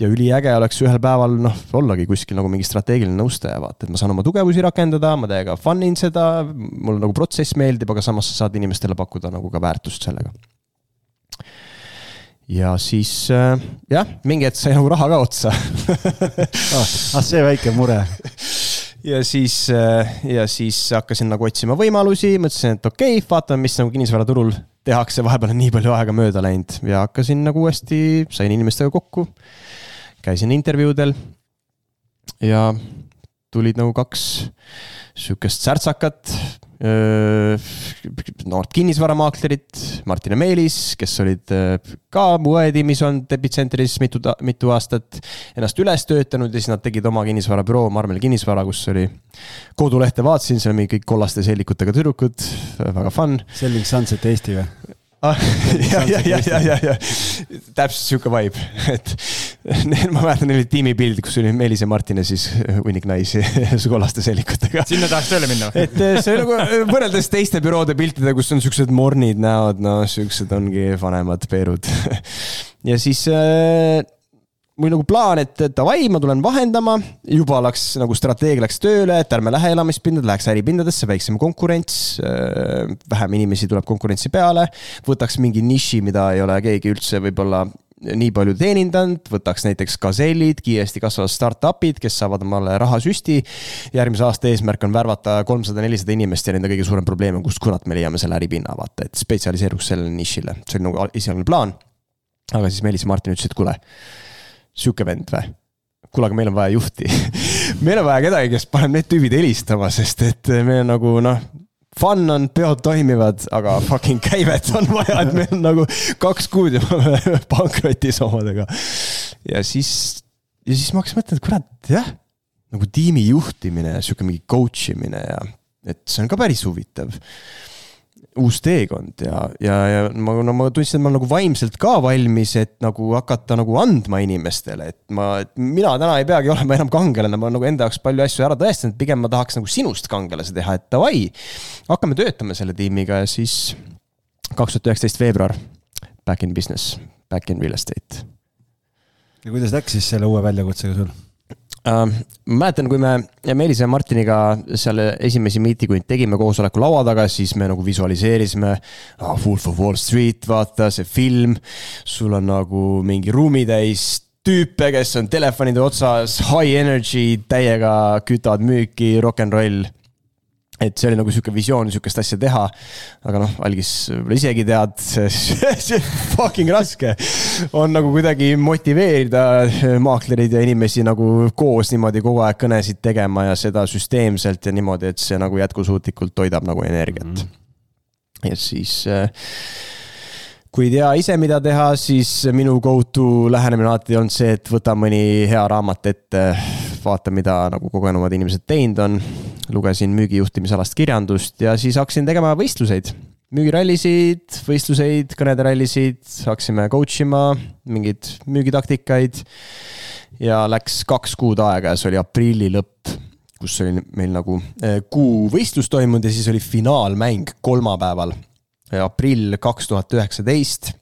ja üliäge oleks ühel päeval noh, ollagi kuskil nagu mingi strateegiline nõustaja, vaata, et ma saan oma tugevusi rakendada, ma täiega fun in seda, mulle nagu protsess meeldib, aga samas sa saad inimestele pakkuda nagu ka väärtust sellega ja siis äh, jah, mingi hetk sai nagu raha ka otsa ah, ah, see väike mure. ja siis, äh, ja siis hakkasin nagu otsima võimalusi, mõtlesin, et okei okay,, vaatame, mis nagu kinnisvaraturul tehakse, vahepeal on nii palju aega mööda läinud ja hakkasin nagu uuesti, sain inimestega kokku. käisin intervjuudel. ja tulid nagu kaks sihukest särtsakat noort kinnisvaramaaklerit, Martin ja Meelis, kes olid ka mu õe tiimis olnud Epitsentris mitu, mitu aastat. Ennast üles töötanud ja siis nad tegid oma kinnisvarabüroo Marmel kinnisvara, kus oli. kodulehte vaatasin, seal olid kõik kollaste sellikutega tüdrukud, väga fun. Selling Sunset Eesti või? Ah, ja, ja, ja, ja, ja, ja täpselt sihuke vibe, et ma mäletan, neil oli tiimipild, kus oli Meelis ja Martin ja siis hunnik naisi kollaste sellikutega. sinna tahaks tööle minna? et eh, see nagu eh, võrreldes teiste büroode piltidega, kus on siuksed mornid näod, no siuksed ongi vanemad Peerud ja siis äh, mul nagu plaan, et davai, ma tulen vahendama, juba läks nagu strateegia läks tööle, et ärme lähe elamispindadele, läheks äripindadesse, väiksem konkurents. Äh, vähem inimesi tuleb konkurentsi peale, võtaks mingi niši, mida ei ole keegi üldse võib-olla nii palju teenindanud, võtaks näiteks Gazellid, kiiresti kasvavad startup'id, kes saavad omale rahasüsti. järgmise aasta eesmärk on värvata kolmsada, nelisada inimest ja nende kõige suurem probleem on, kust kurat me leiame selle äripinna, vaata, et spetsialiseeruks sellele nišile, see oli nagu esialgne plaan. aga siis Meelis Martin ütlesid, kuule sihuke vend või? kuule, aga meil on vaja juhti meil on vaja kedagi, kes paneb need tüübid helistama, sest et on nagu noh, fun on, peod toimivad, aga fucking käivet on vaja, et meil on nagu kaks kuud ja me oleme pankrotis omadega. ja siis, ja siis ma hakkasin mõtlema, et kurat, jah, nagu tiimi juhtimine ja sihuke mingi coach imine ja, et see on ka päris huvitav uus teekond ja, ja, ja ma, no ma tundsin, et ma olen nagu vaimselt ka valmis, et nagu hakata nagu andma inimestele, et ma, mina täna ei peagi olema enam kangelane, ma olen nagu enda jaoks palju asju ära tõestanud, pigem ma tahaks nagu sinust kangelase teha, et davai. hakkame töötama selle tiimiga ja siis kaks tuhat üheksateist veebruar, back in business, back in real estate. ja kuidas läks siis selle uue väljakutsega sul? Ma mäletan, kui me Meelise ja Martiniga seal esimesi miitinguid tegime koosoleku laua taga, siis me nagu visualiseerisime oh,. Wolf of Wall Street, vaata see film. sul on nagu mingi ruumitäis tüüpe, kes on telefonide otsas, high energy, täiega kütavad müüki, rock n roll et see oli nagu sihuke visioon sihukest asja teha. aga noh, algis võib-olla isegi tead, see fucking raske on nagu kuidagi motiveerida maaklereid ja inimesi nagu koos niimoodi kogu aeg kõnesid tegema ja seda süsteemselt ja niimoodi, et see nagu jätkusuutlikult toidab nagu energiat mm. -hmm. ja siis äh, kui ei tea ise, mida teha, siis minu go to lähenemine alati olnud see, et võta mõni hea raamat ette, vaata, mida nagu kogenumad inimesed teinud on. lugesin müügijuhtimisalast kirjandust ja siis hakkasin tegema võistluseid. müügirallisid, võistluseid, kõnede rallisid, hakkasime coach ima, mingeid müügitaktikaid. ja läks kaks kuud aega ja see oli aprilli lõpp kus oli meil nagu eh, kuu võistlus toimunud ja siis oli finaalmäng kolmapäeval aprill kaks tuhat üheksateist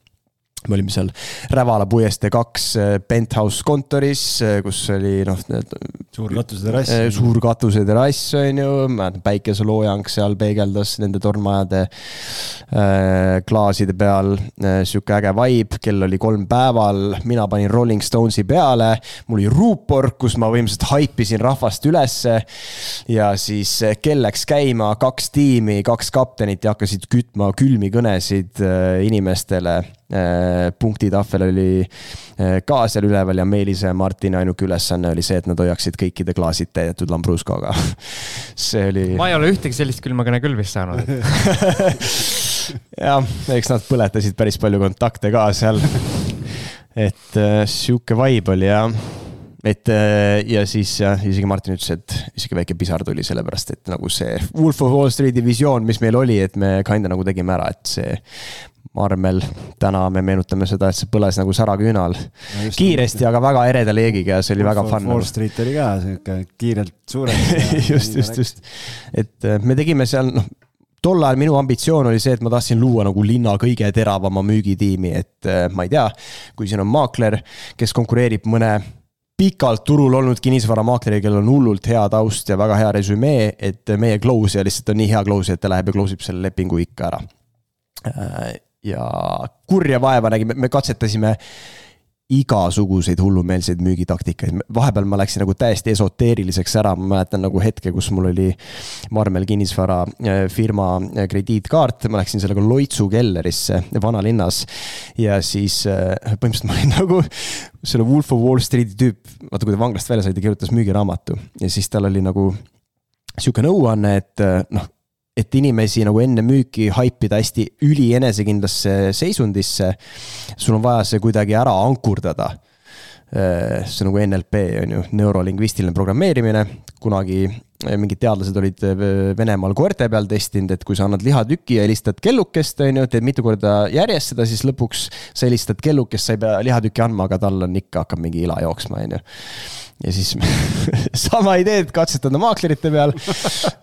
me olime seal Rävala puiestee kaks äh, penthouse kontoris, äh, kus oli noh. suur katuseterass. Äh, suur katuseterass on ju, mäletan päikeseloojang seal peegeldas nende tornmajade äh, klaaside peal äh,. sihuke äge vibe, kell oli kolm päeval, mina panin Rolling Stonesi peale. mul oli ruupor, kus ma võimsalt haipisin rahvast ülesse. ja siis kell läks käima, kaks tiimi, kaks kaptenit ja hakkasid kütma külmi kõnesid äh, inimestele punktitahvel oli äh, ka seal üleval ja Meelise ja Martini ainuke ülesanne oli see, et nad hoiaksid kõikide klaasid täidetud Lambruscoga. see oli. ma ei ole ühtegi sellist külmakõne küll vist saanud jah, eks nad põletasid päris palju kontakte ka seal. et äh, sihuke vibe oli ja, et ja siis jah, isegi Martin ütles, et isegi väike pisar tuli sellepärast, et nagu see Wolf of Wall Street'i visioon, mis meil oli, et me kinda nagu tegime ära, et see marmel, täna me meenutame seda, et see põles nagu säraküünal no. kiiresti, aga väga ereda leegiga ja see oli väga fun. Wall Street oli ka sihuke kiirelt suureks just, just, just. et me tegime seal, noh tol ajal minu ambitsioon oli see, et ma tahtsin luua nagu linna kõige teravama müügitiimi, et äh, ma ei tea, kui siin on maakler, kes konkureerib mõne pikalt turul olnud kinnisvaramaakleri, kellel on hullult hea taust ja väga hea resümee, et meie close'ija lihtsalt on nii hea close, et ta läheb ja close ib selle lepingu ikka ära. Ja kurja vaeva nägime, me katsetasime igasuguseid hullumeelseid müügitaktikaid, vahepeal ma läksin nagu täiesti esoteeriliseks ära, ma mäletan nagu hetke, kus mul oli Marmel kinnisvara äh, firma äh, krediitkaart, ma läksin sellega Loitsu kellerisse vanalinnas. ja siis äh, põhimõtteliselt ma olin nagu selle Wolf of Wall Street'i tüüp, vaata kui ta vanglast välja sai, ta kirjutas müügiraamatu. Ja siis tal oli nagu sihuke nõuanne, et noh et inimesi nagu enne müüki haipida hästi ülienesekindlasse seisundisse. sul on vaja see kuidagi ära ankurdada. Äh, see nagu NLP on ju, neurolingvistiline programmeerimine. kunagi äh, mingid teadlased olid äh, Venemaal koerte peal testinud, et kui sa annad lihatüki ja helistad kellukest, on ju, teed mitu korda järjest seda, siis lõpuks sa helistad kellukest, sa ei pea lihatükki andma, aga tal on ikka, hakkab mingi ila jooksma, on ju ja siis sama ideed katsetada maaklerite peal.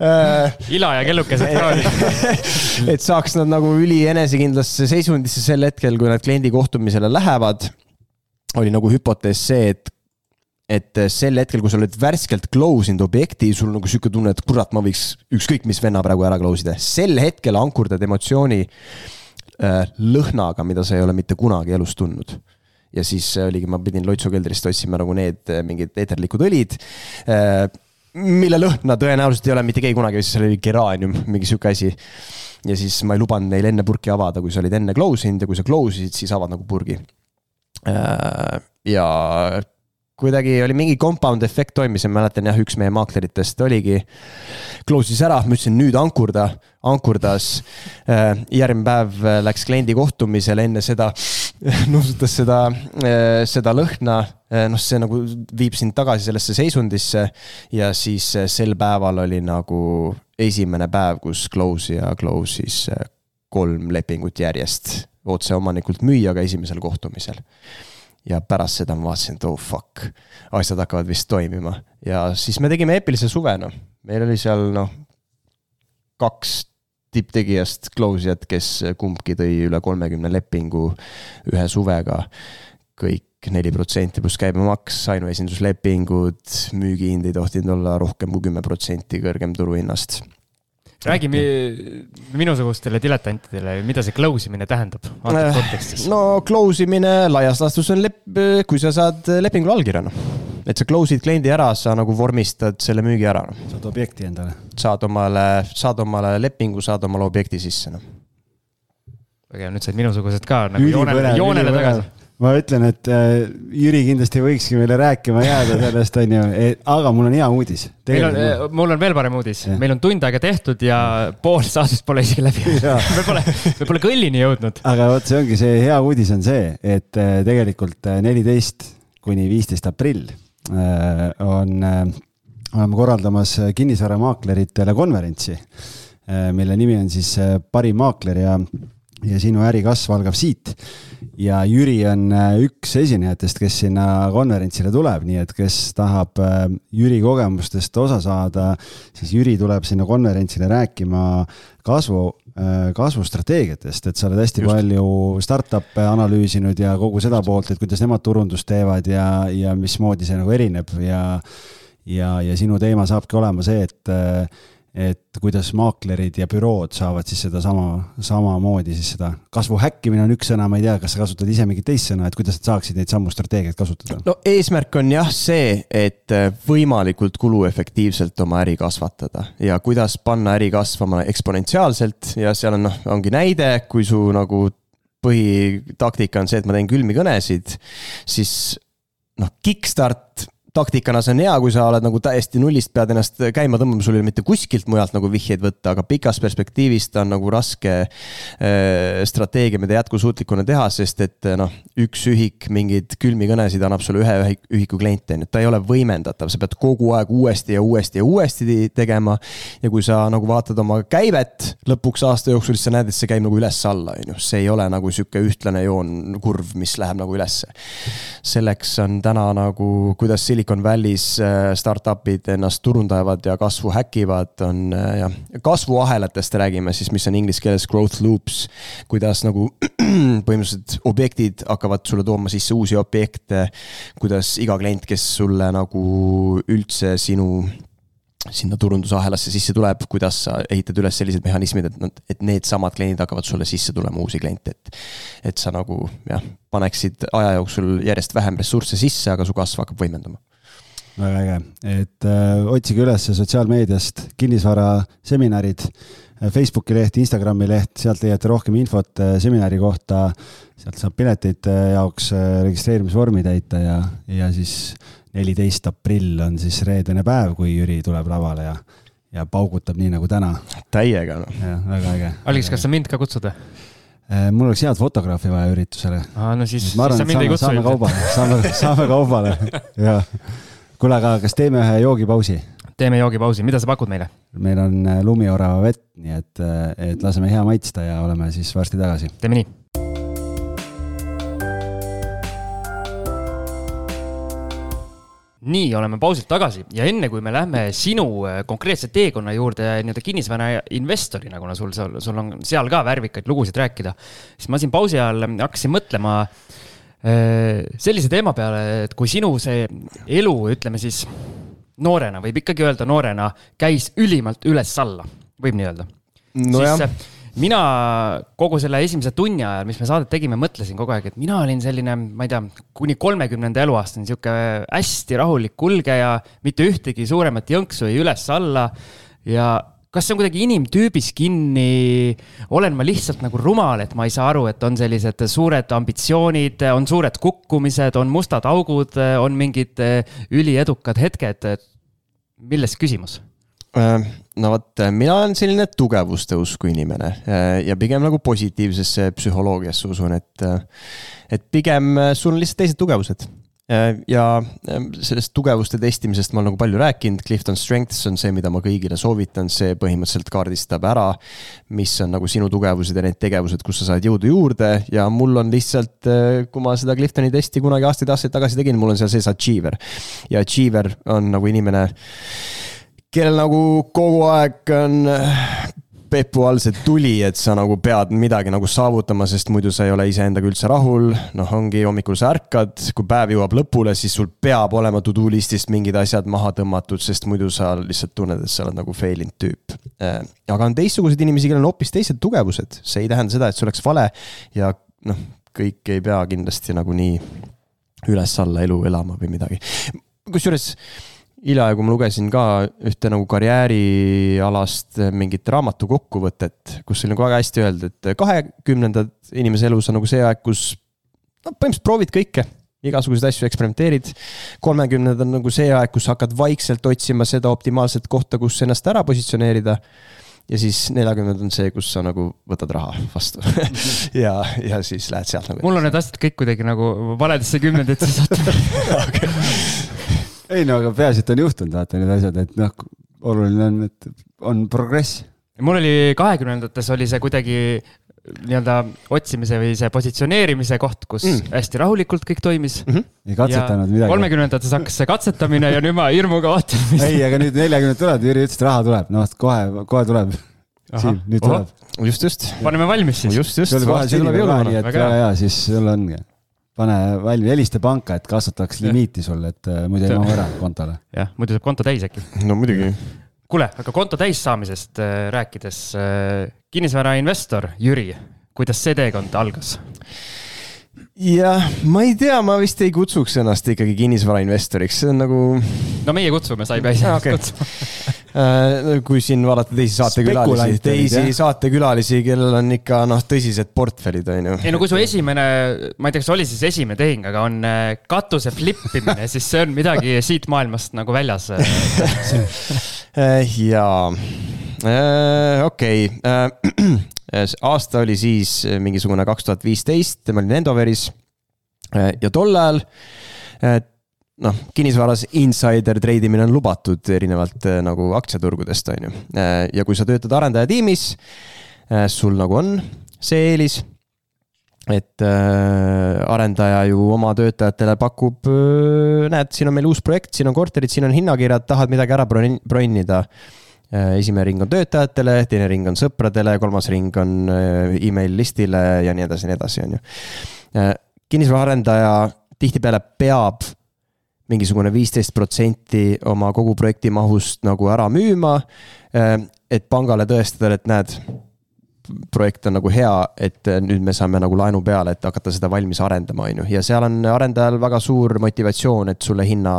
Ila ja kellukesed ka et saaks nad nagu ülienesekindlasse seisundisse sel hetkel, kui nad kliendi kohtumisele lähevad. oli nagu hüpotees see, et, et sel hetkel, kui sa oled värskelt close inud objekti, sul nagu sihuke tunne, et kurat, ma võiks ükskõik mis venna praegu ära close ida, sel hetkel ankurdad emotsiooni äh, lõhnaga, mida sa ei ole mitte kunagi elus tundnud ja siis oligi, ma pidin Loitsu keldrist otsima nagu need äh, mingid eeterlikud õlid äh, mille lõhna tõenäoliselt ei ole mitte keegi kunagi, seal oli geraanium, mingi sihuke asi. ja siis ma ei lubanud neil enne purki avada, kui sa olid enne close inud ja kui sa close isid, siis avad nagu purgi. Äh, ja kuidagi oli mingi compound efekt toimis ja mäletan jah, üks meie maakleritest oligi. Close'is ära, ma ütlesin nüüd ankurda, ankurdas. Äh, järgmine päev äh, läks kliendi kohtumisele, enne seda nuusutas seda, äh, seda lõhna. noh, see nagu viib sind tagasi sellesse seisundisse. ja siis sel päeval oli nagu esimene päev, kus close'ija close'is kolm lepingut järjest otseomanikult müüjaga esimesel kohtumisel ja pärast seda ma vaatasin, et oh fuck, asjad hakkavad vist toimima ja siis me tegime eepilise suve, noh. meil oli seal noh, kaks tipptegijast close jat, kes kumbki tõi üle kolmekümne lepingu ühe suvega. kõik neli protsenti pluss käibemaks, ainuesinduslepingud, müügihind ei tohtinud olla rohkem kui kümme protsenti kõrgem turuhinnast räägi minusugustele diletantidele, mida see close imine tähendab antud äh, kontekstis? no close imine laias laastus on lep-, kui sa saad lepingule allkirja, noh. et sa close'id kliendi ära, sa nagu vormistad selle müügi ära no.. saad objekti endale. saad omale, saad omale lepingu, saad omale objekti sisse, noh. vägev, nüüd said minusugused ka nagu joonele, joonele tagasi ma ütlen, et äh, Jüri kindlasti võikski meile rääkima jääda sellest, onju, aga mul on hea uudis. meil on, äh, mul on veel parem uudis, meil on tund aega tehtud ja pool saatest pole isegi läbi. Me pole, me pole kõllini jõudnud. aga vot see ongi see hea uudis on see, et äh, tegelikult neliteist kuni viisteist aprill on, oleme korraldamas kinnisvaramaakleritele konverentsi, mille nimi on siis Parim maakler ja, ja sinu äri kasv algab siit. Ja Jüri on äh, üks esinejatest, kes sinna konverentsile tuleb, nii et kes tahab äh, Jüri kogemustest osa saada, siis Jüri tuleb sinna konverentsile rääkima kasvu, äh, kasvustrateegiatest, et sa oled hästi Just. palju startup'e analüüsinud ja kogu seda poolt, et kuidas nemad turundust teevad ja, ja mismoodi see nagu erineb. Ja ja, ja sinu teema saabki olema see, et et kuidas maaklerid ja bürood saavad siis sedasama, samamoodi siis seda kasvu häkkimine on üks sõna, ma ei tea, kas sa kasutad ise mingit teist sõna, et kuidas nad saaksid neid samu strateegiaid kasutada? no eesmärk on jah see, et võimalikult kuluefektiivselt oma äri kasvatada ja kuidas panna äri kasvama eksponentsiaalselt ja seal on noh, ongi näide, kui su nagu põhitaktika on see, et ma teen külmi kõnesid, siis noh, kickstart taktikana see on hea, kui sa oled nagu täiesti nullist pead ennast käima tõmbama, sul ei ole mitte kuskilt mujalt nagu vihjeid võtta, aga pikas perspektiivis ta on nagu raske äh, strateegia, mida jätkusuutlikuna teha, sest et noh, üks ühik mingeid külmi kõnesid annab sulle ühe ühiku kliente, on ju, ta ei ole võimendatav, sa pead kogu aeg uuesti ja uuesti ja uuesti tegema. ja kui sa nagu vaatad oma käivet lõpuks aasta jooksul, siis sa näed, et see käib nagu üles-alla, on ju, see ei ole nagu sihuke ühtlane joon, kurv, mis läheb nagu ülesse. selleks on täna nagu, kuidas Silicon Silicon Valley's äh, startup'id ennast turundavad ja kasvu häkivad, on äh, jah, kasvuahelatest räägime siis, mis on inglise keeles growth loops. kuidas nagu põhimõtteliselt objektid hakkavad sulle tooma sisse uusi objekte, kuidas iga klient, kes sulle nagu üldse sinu sinna turundusahelasse sisse tuleb, kuidas sa ehitad üles sellised mehhanismid, et nad, et needsamad kliendid hakkavad sulle sisse tulema, uusi kliente, et. et sa nagu jah, paneksid aja jooksul järjest vähem ressursse sisse, aga su kasv hakkab võimenduma väga äge, et äh, otsige üles sotsiaalmeediast kinnisvaraseminarid, äh, Facebooki leht, Instagrami leht, sealt leiate rohkem infot äh, seminari kohta. sealt saab piletite jaoks äh, registreerimisvormi täita ja, ja siis neliteist aprill on siis reedene päev, kui Jüri tuleb lavale ja, ja paugutab nii nagu täna. täiega noh. jah, väga äge. Algis, kas sa mind ka kutsud? Äh, mul oleks head fotograafi vaja üritusele. aa, no siis, siis sa mind ei kutsu. saame kaubale, saame, saame kaubale, jah kuule, aga kas teeme ühe joogipausi? teeme joogipausi, mida sa pakud meile? meil on äh, lumiorava vett, nii et, äh, et laseme hea maitsta ja oleme siis varsti tagasi. teeme nii. nii, oleme pausilt tagasi ja enne kui me lähme sinu äh, konkreetse teekonna juurde nii-öelda kinnisvara investorina, kuna sul, sul on seal ka värvikaid lugusid rääkida, siis ma siin pausi ajal hakkasin mõtlema äh, Äh, sellise teema peale, et kui sinu see elu, ütleme siis noorena, võib ikkagi öelda noorena, käis ülimalt üles-alla, võib nii öelda no. siis jah. mina kogu selle esimese tunni ajal, mis me saadet tegime, mõtlesin kogu aeg, et mina olin selline, ma ei tea, kuni kolmekümnenda eluaastani sihuke hästi rahulik kulgeja, mitte ühtegi suuremat jõnksu ei üles-alla ja kas see on kuidagi inimtüübis kinni, olen ma lihtsalt nagu rumal, et ma ei saa aru, et on sellised suured ambitsioonid, on suured kukkumised, on mustad augud, on mingid eh, üliedukad hetked. milles küsimus? Äh, no vot, mina olen selline tugevuste usku inimene äh, ja pigem nagu positiivsesse psühholoogiasse usun, et, äh, et pigem sul on lihtsalt teised tugevused Äh, ja ähm, sellest tugevuste testimisest ma olen nagu palju rääkinud, Clifton Strengths on see, mida ma kõigile soovitan, see põhimõtteliselt kaardistab ära, mis on nagu sinu tugevused ja need tegevused, kus sa saad jõudu juurde. Ja mul on lihtsalt, äh, kui ma seda Cliftoni testi kunagi aastaid-aastaid tagasi tegin, mul on seal sees achiever. ja achiever on nagu inimene, kellel nagu kogu aeg on Pepu all see tuli, et sa nagu pead midagi nagu saavutama, sest muidu sa ei ole iseendaga üldse rahul. noh, ongi hommikul sa ärkad, kui päev jõuab lõpule, siis sul peab olema to do list'ist mingid asjad maha tõmmatud, sest muidu sa lihtsalt tunned, et sa oled nagu fail inud tüüp. Äh, aga on teistsuguseid inimesi, kellel on hoopis teised tugevused, see ei tähenda seda, et see oleks vale ja noh, kõik ei pea kindlasti nagu nii üles-alla elu elama või midagi. kusjuures hiljaaegu ma lugesin ka ühte nagu karjäärialast mingit raamatu kokkuvõtet, kus oli nagu väga hästi öeldud, et kahekümnendad inimese elus on nagu see aeg, kus no põhimõtteliselt proovid kõike igasuguseid asju eksperimenteerid. kolmekümnendad on nagu see aeg, kus hakkad vaikselt otsima seda optimaalset kohta, kus ennast ära positsioneerida. ja siis neljakümnendad on see, kus sa nagu võtad raha vastu ja, ja siis lähed sealt nagu. mul on need asjad kõik kuidagi nagu valedesse kümnenditesse sattunud ei no aga peaasi, et on juhtunud, vaata need asjad, et noh, oluline on, et on progress. mul oli kahekümnendates oli see kuidagi nii-öelda otsimise või see positsioneerimise koht, kus mm. hästi rahulikult kõik toimis mm. -hmm. ei katsetanud midagi. kolmekümnendates hakkas see katsetamine ja nüüd ma hirmuga vaatan mis.... ei, aga nüüd neljakümnendad tulevad, Jüri ütles, et raha tuleb, noh kohe, kohe tuleb. Siim, nüüd Oho. tuleb. just, just. paneme valmis siis. just, just. sul kohe sünnib ka nii, et väga hea, siis sul ongi pane valmis, helista panka, et kasvataks limiiti sulle, et äh, muidu ei mahu ära kontole. jah, muidu saab konto täis äkki. no muidugi. kuule, aga konto täis saamisest äh, rääkides äh,, kinnisvarainvestor Jüri, kuidas see teekond algas? Jah, ma ei tea, ma vist ei kutsuks ennast ikkagi kinnisvarainvestoriks, see on nagu. no meie kutsume, sa ei pea ise okay. kutsuma Äh, kui siin vaadata teisi saatekülalisi, teisi jah. saatekülalisi, kellel on ikka noh, tõsised portfellid on ju. ei no kui su esimene, ma ei tea, kas oli siis esimene tehing, aga on äh, katuse flip imine siis see on midagi siit maailmast nagu väljas äh, jaa, okei. aasta oli siis mingisugune kaks tuhat viisteist, ma olin Endoveris ja tol ajal noh, kinnisvaras insider treidimine on lubatud erinevalt äh, nagu aktsiaturgudest, on ju. Äh, ja kui sa töötad arendaja tiimis, äh, sul nagu on see eelis, et arendaja ju oma töötajatele pakub, näed, siin on meil uus projekt, siin on korterid, siin on hinnakirjad, tahad midagi ära bronnida esimene ring on töötajatele, teine ring on sõpradele, kolmas ring on email listile ja nii edasi ja nii edasi, on ju. kinnisvaraarendaja tihtipeale peab mingisugune viisteist protsenti oma kogu projekti mahust nagu ära müüma. Et pangale tõestada, et näed, projekt on nagu hea, et nüüd me saame nagu laenu peale, et hakata seda valmis arendama, on ju, ja seal on arendajal väga suur motivatsioon, et sulle hinna,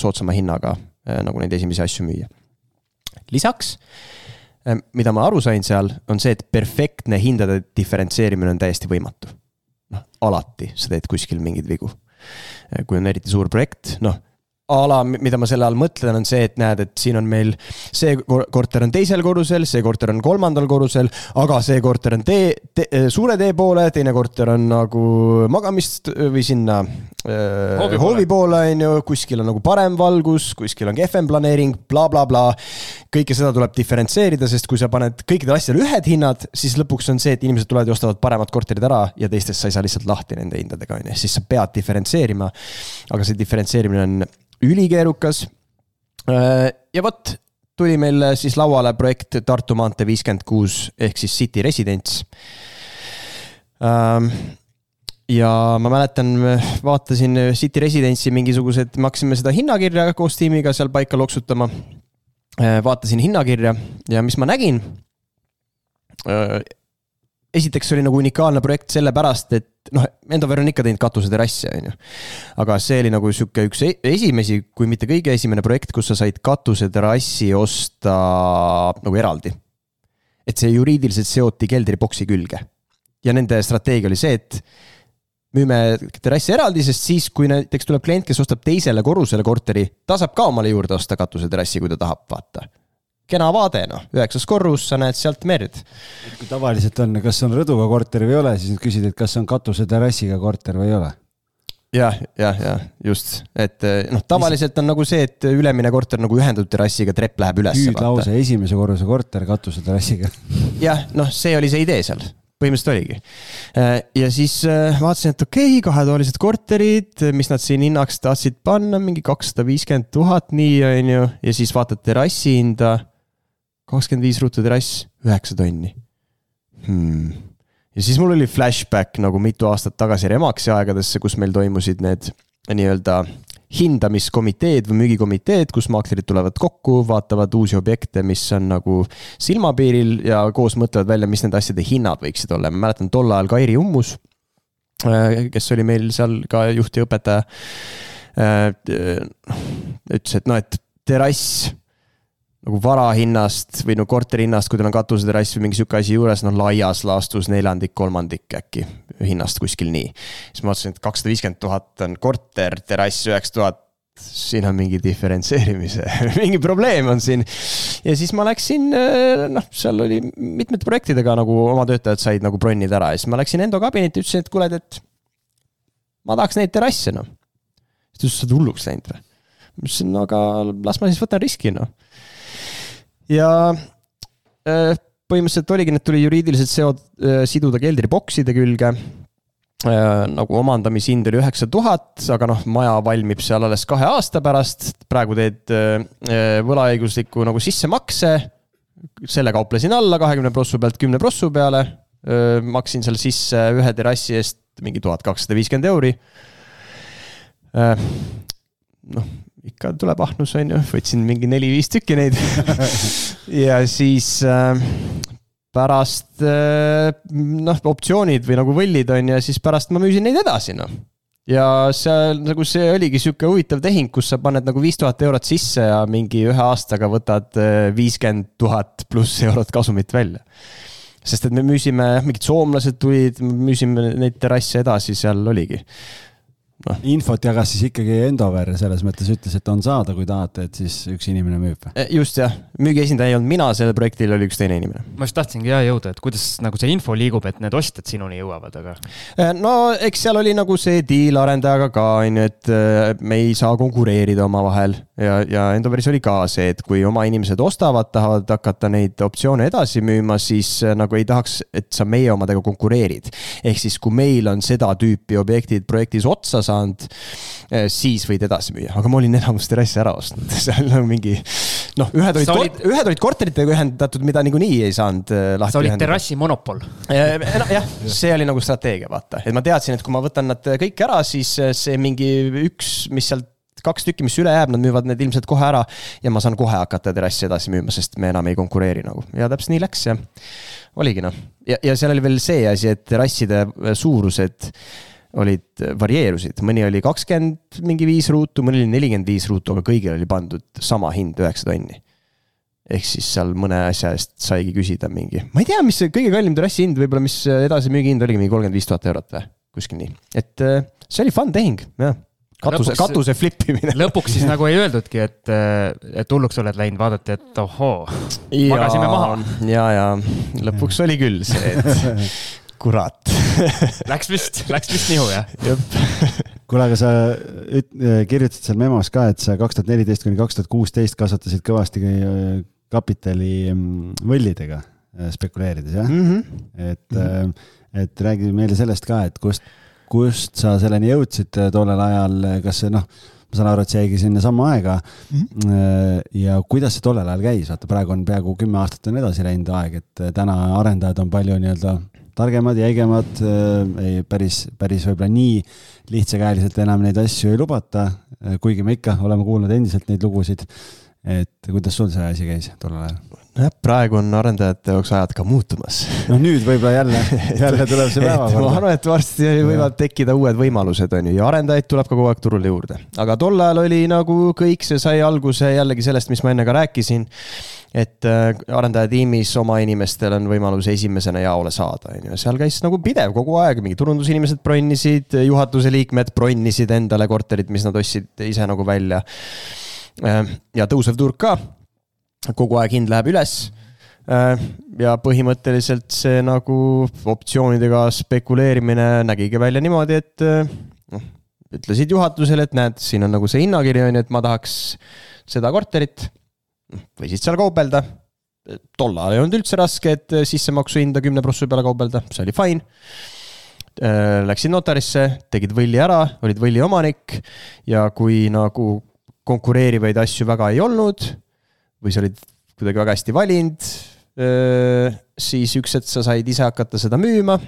soodsama hinnaga nagu neid esimesi asju müüa. Lisaks, eh, mida ma aru sain seal, on see, et perfektne hindade diferentseerimine on täiesti võimatu. noh, alati sa teed kuskil mingeid vigu kui on eriti suur projekt, noh a la, mida ma selle all mõtlen, on see, et näed, et siin on meil see korter on teisel korrusel, see korter on kolmandal korrusel, aga see korter on tee te,, suure tee poole, teine korter on nagu magamist või sinna äh, hoovi, hoovi poole, on ju, kuskil on nagu parem valgus, kuskil on kehvem planeering bla, bla, blablabla. kõike seda tuleb diferentseerida, sest kui sa paned kõikidel asjadel ühed hinnad, siis lõpuks on see, et inimesed tulevad ja ostavad paremad korterid ära ja teistest sa ei saa lihtsalt lahti nende hindadega, on ju, siis sa pead diferentseerima. aga see diferentseerimine on ülikeerukas. Äh, ja vot, tuli meil siis lauale projekt Tartu maantee viiskümmend kuus ehk siis City Residence. Ähm, ja ma mäletan, vaatasin City Residence'i mingisugused, me hakkasime seda hinnakirja koos tiimiga seal paika loksutama. Äh, vaatasin hinnakirja ja mis ma nägin esiteks oli nagu unikaalne projekt sellepärast, et noh, Endover on ikka teinud katuseterrasse, on ju. aga see oli nagu sihuke üks e-, esimesi, kui mitte kõige esimene projekt, kus sa said katuseterrassi osta nagu eraldi. et see juriidiliselt seoti keldriboksi külge. ja nende strateegia oli see, et müüme terrassi eraldi, sest siis, kui näiteks tuleb klient, kes ostab teisele korrusele korteri, ta saab ka omale juurde osta katuseterrassi, kui ta tahab, vaata kena vaade, noh, üheksas korrus, sa näed sealt merd. kui tavaliselt on, kas on rõduga korter või ei ole, siis küsid, et kas on katuseterrassiga korter või ei ole jah, jah, jah, just, et noh, tavaliselt on nagu see, et ülemine korter nagu ühendatud terrassiga, trepp läheb üles. hüüdlause, esimese korruse korter katuseterrassiga. jah, noh, see oli see idee seal, põhimõtteliselt oligi. ja siis vaatasin, et okei okay,, kahetoalised korterid, mis nad siin hinnaks tahtsid panna, mingi kakssada viiskümmend tuhat, nii on ju, ja siis vaatad terrassi hinda kakskümmend viis ruutu terrass, üheksa tonni hmm.. ja siis mul oli flashback nagu mitu aastat tagasi Remaxi aegadesse, kus meil toimusid need nii-öelda hindamiskomiteed või müügikomiteed, kus maaklerid tulevad kokku, vaatavad uusi objekte, mis on nagu silmapiiril ja koos mõtlevad välja, mis nende asjade hinnad võiksid olla. ma mäletan tol ajal Kairi Ummus, äh, kes oli meil seal ka juht ja õpetaja, äh, ütles, et noh, et terrass nagu varahinnast või no korteri hinnast, kui teil on katuseterass või mingi sihuke asi juures, no laias laastus neljandik, kolmandik äkki hinnast kuskil nii. siis ma vaatasin, et kakssada viiskümmend tuhat on korter, terrass üheksa tuhat, siin on mingi diferentseerimise mingi probleem on siin. ja siis ma läksin, äh, noh, seal oli mitmete projektidega nagu oma töötajad said nagu bronnida ära ja siis ma läksin Endo kabinetti, ütlesin, et kuule, et ma tahaks neid terrasse, noh. siis ta ütles, sa oled hulluks läinud või? ma ütlesin, no aga las ma siis võtan riski, noh ja äh, põhimõtteliselt oligi, need tuli juriidiliselt seod-, äh, siduda keldribokside külge äh, nagu omandamishind oli üheksa tuhat, aga noh, maja valmib seal alles kahe aasta pärast. praegu teed võlaõigusliku nagu sissemakse. selle kauplesin alla kahekümne prossu pealt kümne prossu peale. maksin seal sisse ühe terrassi eest mingi tuhat kakssada viiskümmend euri. noh, ikka tuleb ahnus, on ju, võtsin mingi neli-viis tükki neid ja siis äh, pärast äh, noh, optsioonid või nagu võllid on ju, siis pärast ma müüsin neid edasi, noh. ja seal nagu see oligi sihuke huvitav tehing, kus sa paned nagu viis tuhat eurot sisse ja mingi ühe aastaga võtad äh, viiskümmend tuhat pluss eurot kasumit välja. sest et me müüsime, mingid soomlased tulid, müüsime neid terrasse edasi, seal oligi no.. infot jagas siis ikkagi Endover selles mõttes, ütles, et on saada, kui tahate, et siis üks inimene müüb. Eh, just jah, müügiesindaja ei olnud mina, sellel projektil oli üks teine inimene. ma just tahtsingi jah jõuda, et kuidas nagu see info liigub, et need ostjad sinuni jõuavad, aga. Eh, no eks seal oli nagu see deal arendajaga ka on ju, et eh, me ei saa konkureerida omavahel ja, ja Endoveris oli ka see, et kui oma inimesed ostavad, tahavad hakata neid optsioone edasi müüma, siis nagu ei tahaks, et sa meie omadega konkureerid. ehk siis, kui meil on seda tüüpi objektid projektis otsa saanud, eh, siis võid edasi müüa, aga ma olin enamus terrasse ära ostnud, seal on mingi noh, ühed olid, olid... ühed olid korteritega ühendatud, mida niikuinii ei saanud eh, lahti. sa olid terrassi monopol. Eh, jah, see oli nagu strateegia, vaata, et ma teadsin, et kui ma võtan nad kõik ära, siis see mingi üks, mis sealt kaks tükki, mis üle jääb, nad müüvad need ilmselt kohe ära ja ma saan kohe hakata terrassi edasi müüma, sest me enam ei konkureeri nagu ja täpselt nii läks ja oligi noh. ja, ja seal oli veel see asi, et terrasside suurused olid, varieerusid, mõni oli kakskümmend mingi viis ruutu, mõni oli nelikümmend viis ruutu, aga kõigil oli pandud sama hind, üheksa tonni. ehk siis seal mõne asja eest saigi küsida mingi, ma ei tea, mis see kõige kallim terrassi hind võib-olla, mis edasimüügi hind oligi mingi kolmkümmend viis tuhat eurot või, kuskil nii, et äh, see oli fun tehing, jah katuse, katuse flip imine. lõpuks siis nagu ei öeldudki, et, et hulluks oled läinud, vaadati, et ohoo, magasime maha. ja, ja lõpuks oli küll see, et kurat Läks vist, läks vist nihu jah? kuule, aga sa üt, kirjutasid seal memos ka, et sa kaks tuhat neliteist kuni kaks tuhat kuusteist kasvatasid kõvasti äh, kapitali mm, võllidega äh, spekuleerides, jah mm? -hmm. et mm, -hmm. et räägi meile sellest ka, et kust, kust sa selleni jõudsid tollel ajal, kas see noh, ma saan aru, et see jäigi sinna samma aega mm. -hmm. ja kuidas see tollel ajal käis, vaata praegu on peaaegu kümme aastat on edasi läinud aeg, et täna arendajad on palju nii-öelda targemad, jäigemad, äh, ei päris, päris võib-olla nii lihtsakäeliselt enam neid asju ei lubata, äh, kuigi me ikka oleme kuulnud endiselt neid lugusid. Et kuidas sul see asi käis tollel ajal? nojah, praegu on arendajate jaoks ajad ka muutumas. noh, nüüd võib-olla jälle, jälle tuleb see päevakorda. ma arvan, et varsti võivad tekkida uued võimalused, on ju, ja arendajaid tuleb ka kogu aeg turule juurde. aga tol ajal oli nagu kõik, see sai alguse jällegi sellest, mis ma enne ka rääkisin et äh, arendajatiimis oma inimestel on võimalus esimesena jaole saada, on ju, seal käis nagu pidev kogu aeg, mingi turundusinimesed bronnisid, juhatuse liikmed bronnisid endale korterit, mis nad ostsid ise nagu välja. Äh, ja tõusev turg ka, kogu aeg hind läheb üles äh, ja põhimõtteliselt see nagu optsioonidega spekuleerimine nägigi välja niimoodi, et noh, ütlesid juhatusele, et näed, siin on nagu see hinnakiri on ju, et ma tahaks seda korterit võisid seal kaubelda. tol ajal ei olnud üldse raske, et sissemaksu hinda kümne prossu peale kaubelda, see oli fine. Äh, läksid notarisse, tegid võlli ära, olid võlli omanik ja kui nagu konkureerivaid asju väga ei olnud või sa olid kuidagi väga hästi valinud, siis üks hetk sa said ise hakata seda müüma.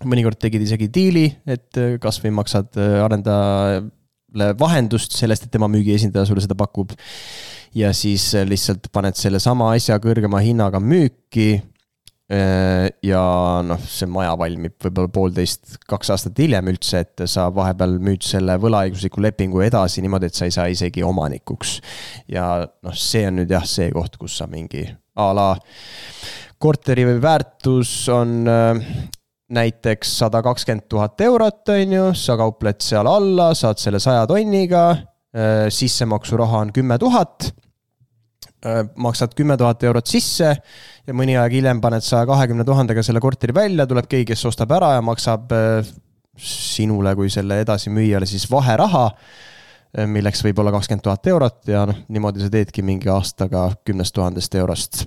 mõnikord tegid isegi diili, et kasvõi maksad arendajale vahendust sellest, et tema müügiesindaja sulle seda pakub ja siis lihtsalt paned sellesama asja kõrgema hinnaga müüki. Äh, ja noh, see maja valmib võib-olla poolteist, kaks aastat hiljem üldse, et sa vahepeal müüd selle võlaõigusliku lepingu edasi niimoodi, et sa ei saa isegi omanikuks. ja noh, see on nüüd jah, see koht, kus sa mingi a la korteri väärtus on äh, näiteks sada kakskümmend tuhat eurot, on ju, sa kaupled seal alla, saad selle saja tonniga sissemaksuraha on kümme tuhat. Äh, maksad kümme tuhat eurot sisse ja mõni aeg hiljem paned saja kahekümne tuhandega selle korteri välja, tuleb keegi, kes ostab ära ja maksab äh, sinule kui selle edasimüüjale siis vaheraha, äh, milleks võib olla kakskümmend tuhat eurot ja noh, niimoodi sa teedki mingi aastaga kümnest tuhandest eurost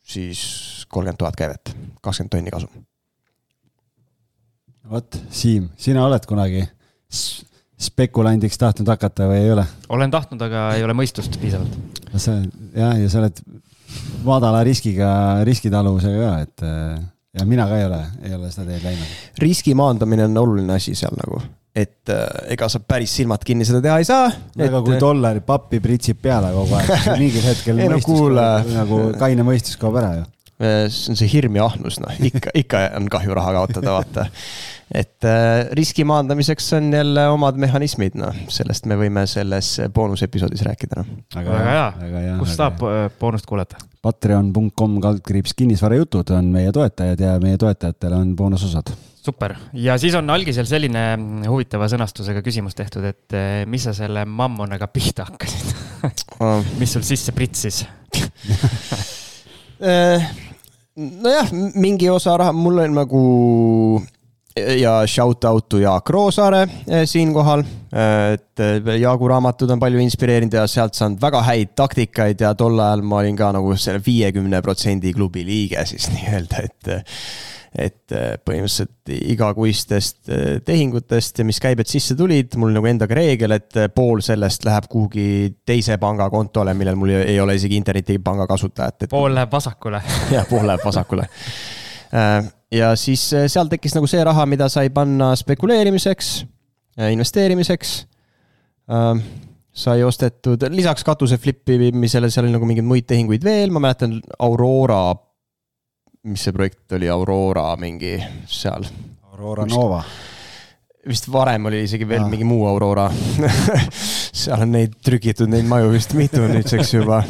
siis kolmkümmend tuhat käivet, kakskümmend tonni kasum. vot, Siim, sina oled kunagi spekulandiks tahtnud hakata või ei ole? olen tahtnud, aga ei ole mõistust piisavalt. sa jah, ja sa oled madala riskiga, riskitaluvusega ka, et ja mina ka ei ole, ei ole seda teed läinud. riski maandamine on oluline asi seal nagu, et äh, ega sa päris silmad kinni seda teha ei saa. aga kui dollari pappi pritsib peale kogu aeg, mingil hetkel ei, no, mõistus, nagu kaine mõistus kaob ära ju see on see hirm ja ahnus, noh ikka, ikka on kahju raha kaotada, vaata. et äh, riski maandamiseks on jälle omad mehhanismid, noh, sellest me võime selles boonusepisoodis rääkida, noh. väga hea, kus saab hea. boonust kuulata? Patreon.com kaldkriips kinnisvarajutud on meie toetajad ja meie toetajatel on boonusosad super ja siis on algisel selline huvitava sõnastusega küsimus tehtud, et mis sa selle mammonaga pihta hakkasid mis sul sisse pritsis nojah, mingi osa raha, mul on nagu ja shout out to Jaak Roosaare eh, siinkohal. et Jaagu raamatud on palju inspireerinud ja sealt saanud väga häid taktikaid ja tol ajal ma olin ka nagu selle viiekümne protsendi klubi liige siis nii-öelda, et et äh, põhimõtteliselt igakuistest äh, tehingutest ja mis käibed sisse tulid, mul nagu endaga reegel, et äh, pool sellest läheb kuhugi teise panga kontole, millel mul ei ole isegi internetipanga kasutajat et.... pool läheb vasakule jah, pool läheb vasakule. ja siis seal tekkis nagu see raha, mida sai panna spekuleerimiseks, investeerimiseks sai ostetud lisaks katuse flip imisele, seal oli nagu mingeid muid tehinguid veel, ma mäletan Aurora mis see projekt oli, Aurora mingi seal. Aurora Nova. vist varem oli isegi veel ah. mingi muu Aurora seal on neid trükitud, neid maju vist mitu nüüdseks juba.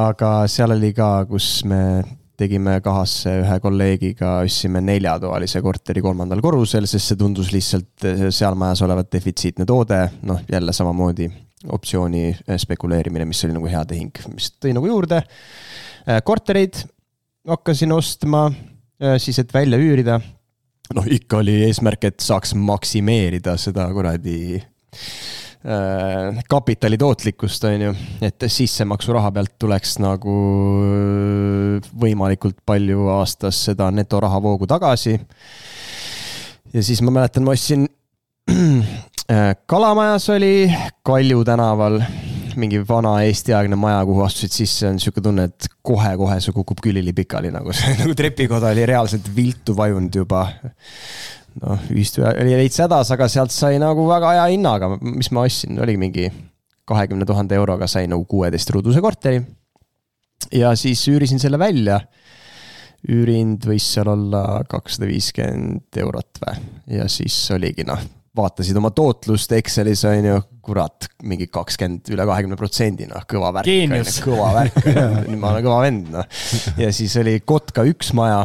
aga seal oli ka, kus me tegime kahasse ühe kolleegiga, ostsime neljatoalise korteri kolmandal korrusel, sest see tundus lihtsalt seal majas olevat defitsiitne toode, noh jälle samamoodi optsiooni spekuleerimine, mis oli nagu hea tehing, mis tõi nagu juurde kortereid hakkasin ostma äh, siis, et välja üürida. noh, ikka oli eesmärk, et saaks maksimeerida seda kuradi äh, kapitali tootlikkust, on ju, et sissemaksu raha pealt tuleks nagu võimalikult palju aastas seda netorahavoogu tagasi. ja siis ma mäletan, ma ostsin äh, Kalamajas oli Kalju tänaval mingi vana Eesti-aegne maja, kuhu astusid sisse, on sihuke tunne, et kohe-kohe see kukub külili pikali nagu see nagu trepikoda oli reaalselt viltu vajunud juba. noh, ühistu oli veits hädas, aga sealt sai nagu väga hea hinnaga, mis ma ostsin, oligi mingi kahekümne tuhande euroga sai nagu kuueteistruuduse korteri. ja siis üürisin selle välja üürihind võis seal olla kakssada viiskümmend eurot või, ja siis oligi noh, vaatasid oma tootlust Excelis on ju, kurat, mingi kakskümmend, üle kahekümne protsendi, noh, kõva värk. kõva värk, ma olen kõva vend, noh. ja siis oli Kotka üks maja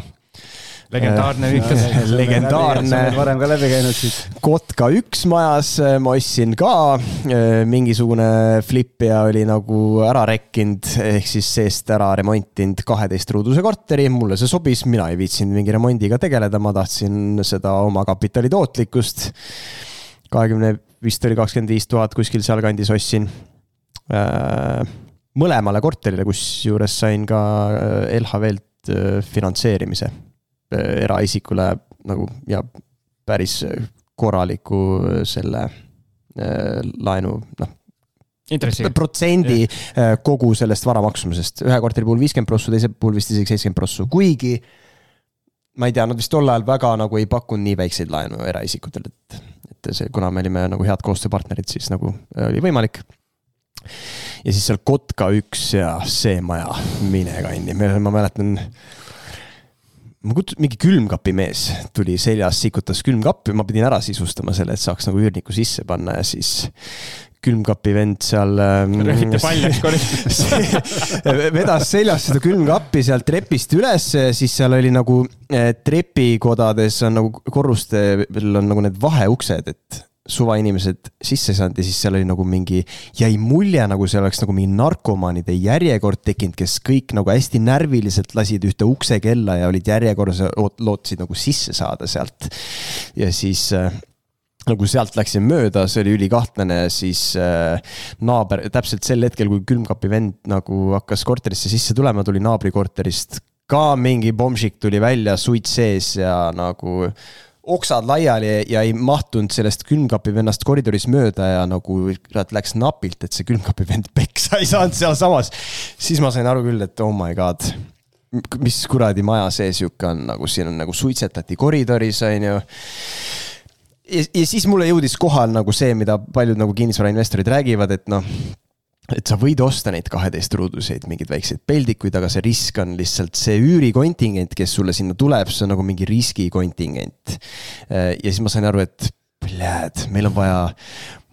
legendaarne Vikas. legendaarne. varem ka läbi käinud siis. Kotka üks majas äh, ma ostsin ka äh, mingisugune flipija oli nagu ära rekkinud ehk siis seest ära remontinud kaheteistruuduse korteri, mulle see sobis, mina ei viitsinud mingi remondiga tegeleda, ma tahtsin seda omakapitali tootlikkust. kahekümne, vist oli kakskümmend viis tuhat kuskil sealkandis ostsin äh, mõlemale korterile, kusjuures sain ka LHV-lt finantseerimise eraisikule nagu ja päris korraliku selle äh, laenu, noh protsendi. Äh, kogu sellest vara maksumusest, ühe korteri puhul viiskümmend prossu, teise puhul vist isegi seitsekümmend prossu, kuigi. ma ei tea, nad vist tol ajal väga nagu ei pakkunud nii väikseid laenu eraisikutele, et, et see, kuna me olime nagu head koostööpartnerid, siis nagu äh, oli võimalik. ja siis seal Kotka üks ja see maja, mine kanni, ma mäletan ma kut-, mingi külmkapimees tuli seljas, sikutas külmkappi, ma pidin ära sisustama selle, et saaks nagu üürniku sisse panna ja siis külmkapi vend seal ähm,. rehvite paljaks koristas vedas seljas seda külmkappi sealt trepist üles siis seal oli nagu eh, trepikodades on nagu korrustel on nagu need vaheuksed, et suvainimesed sisse saanud ja siis seal oli nagu mingi, jäi mulje, nagu see oleks nagu mingi narkomaanide järjekord tekkinud, kes kõik nagu hästi närviliselt lasid ühte uksekella ja olid järjekorras lootsid nagu sisse saada sealt. ja siis äh, nagu sealt läksin mööda, see oli ülikahtlane, siis äh, naaber, täpselt sel hetkel, kui külmkapi vend nagu hakkas korterisse sisse tulema, tuli naabrikorterist ka mingi pomšik tuli välja, suits sees ja nagu oksad laiali ja ei mahtunud sellest külmkapi vennast koridoris mööda ja nagu kurat läks napilt, et see külmkapi vend peksa ei saanud sealsamas. siis ma sain aru küll, et oh my god, mis kuradi maja see sihuke on, nagu siin on nagu suitsetati koridoris, on ju ja, ja siis mulle jõudis kohal nagu see, mida paljud nagu kinnisvarainvestorid räägivad, et noh et sa võid osta neid kaheteist ruuduseid mingeid väikseid peldikuid, aga see risk on lihtsalt see üürikontingent, kes sulle sinna tuleb, see on nagu mingi riskikontingent. ja siis ma sain aru, et pljääd, meil on vaja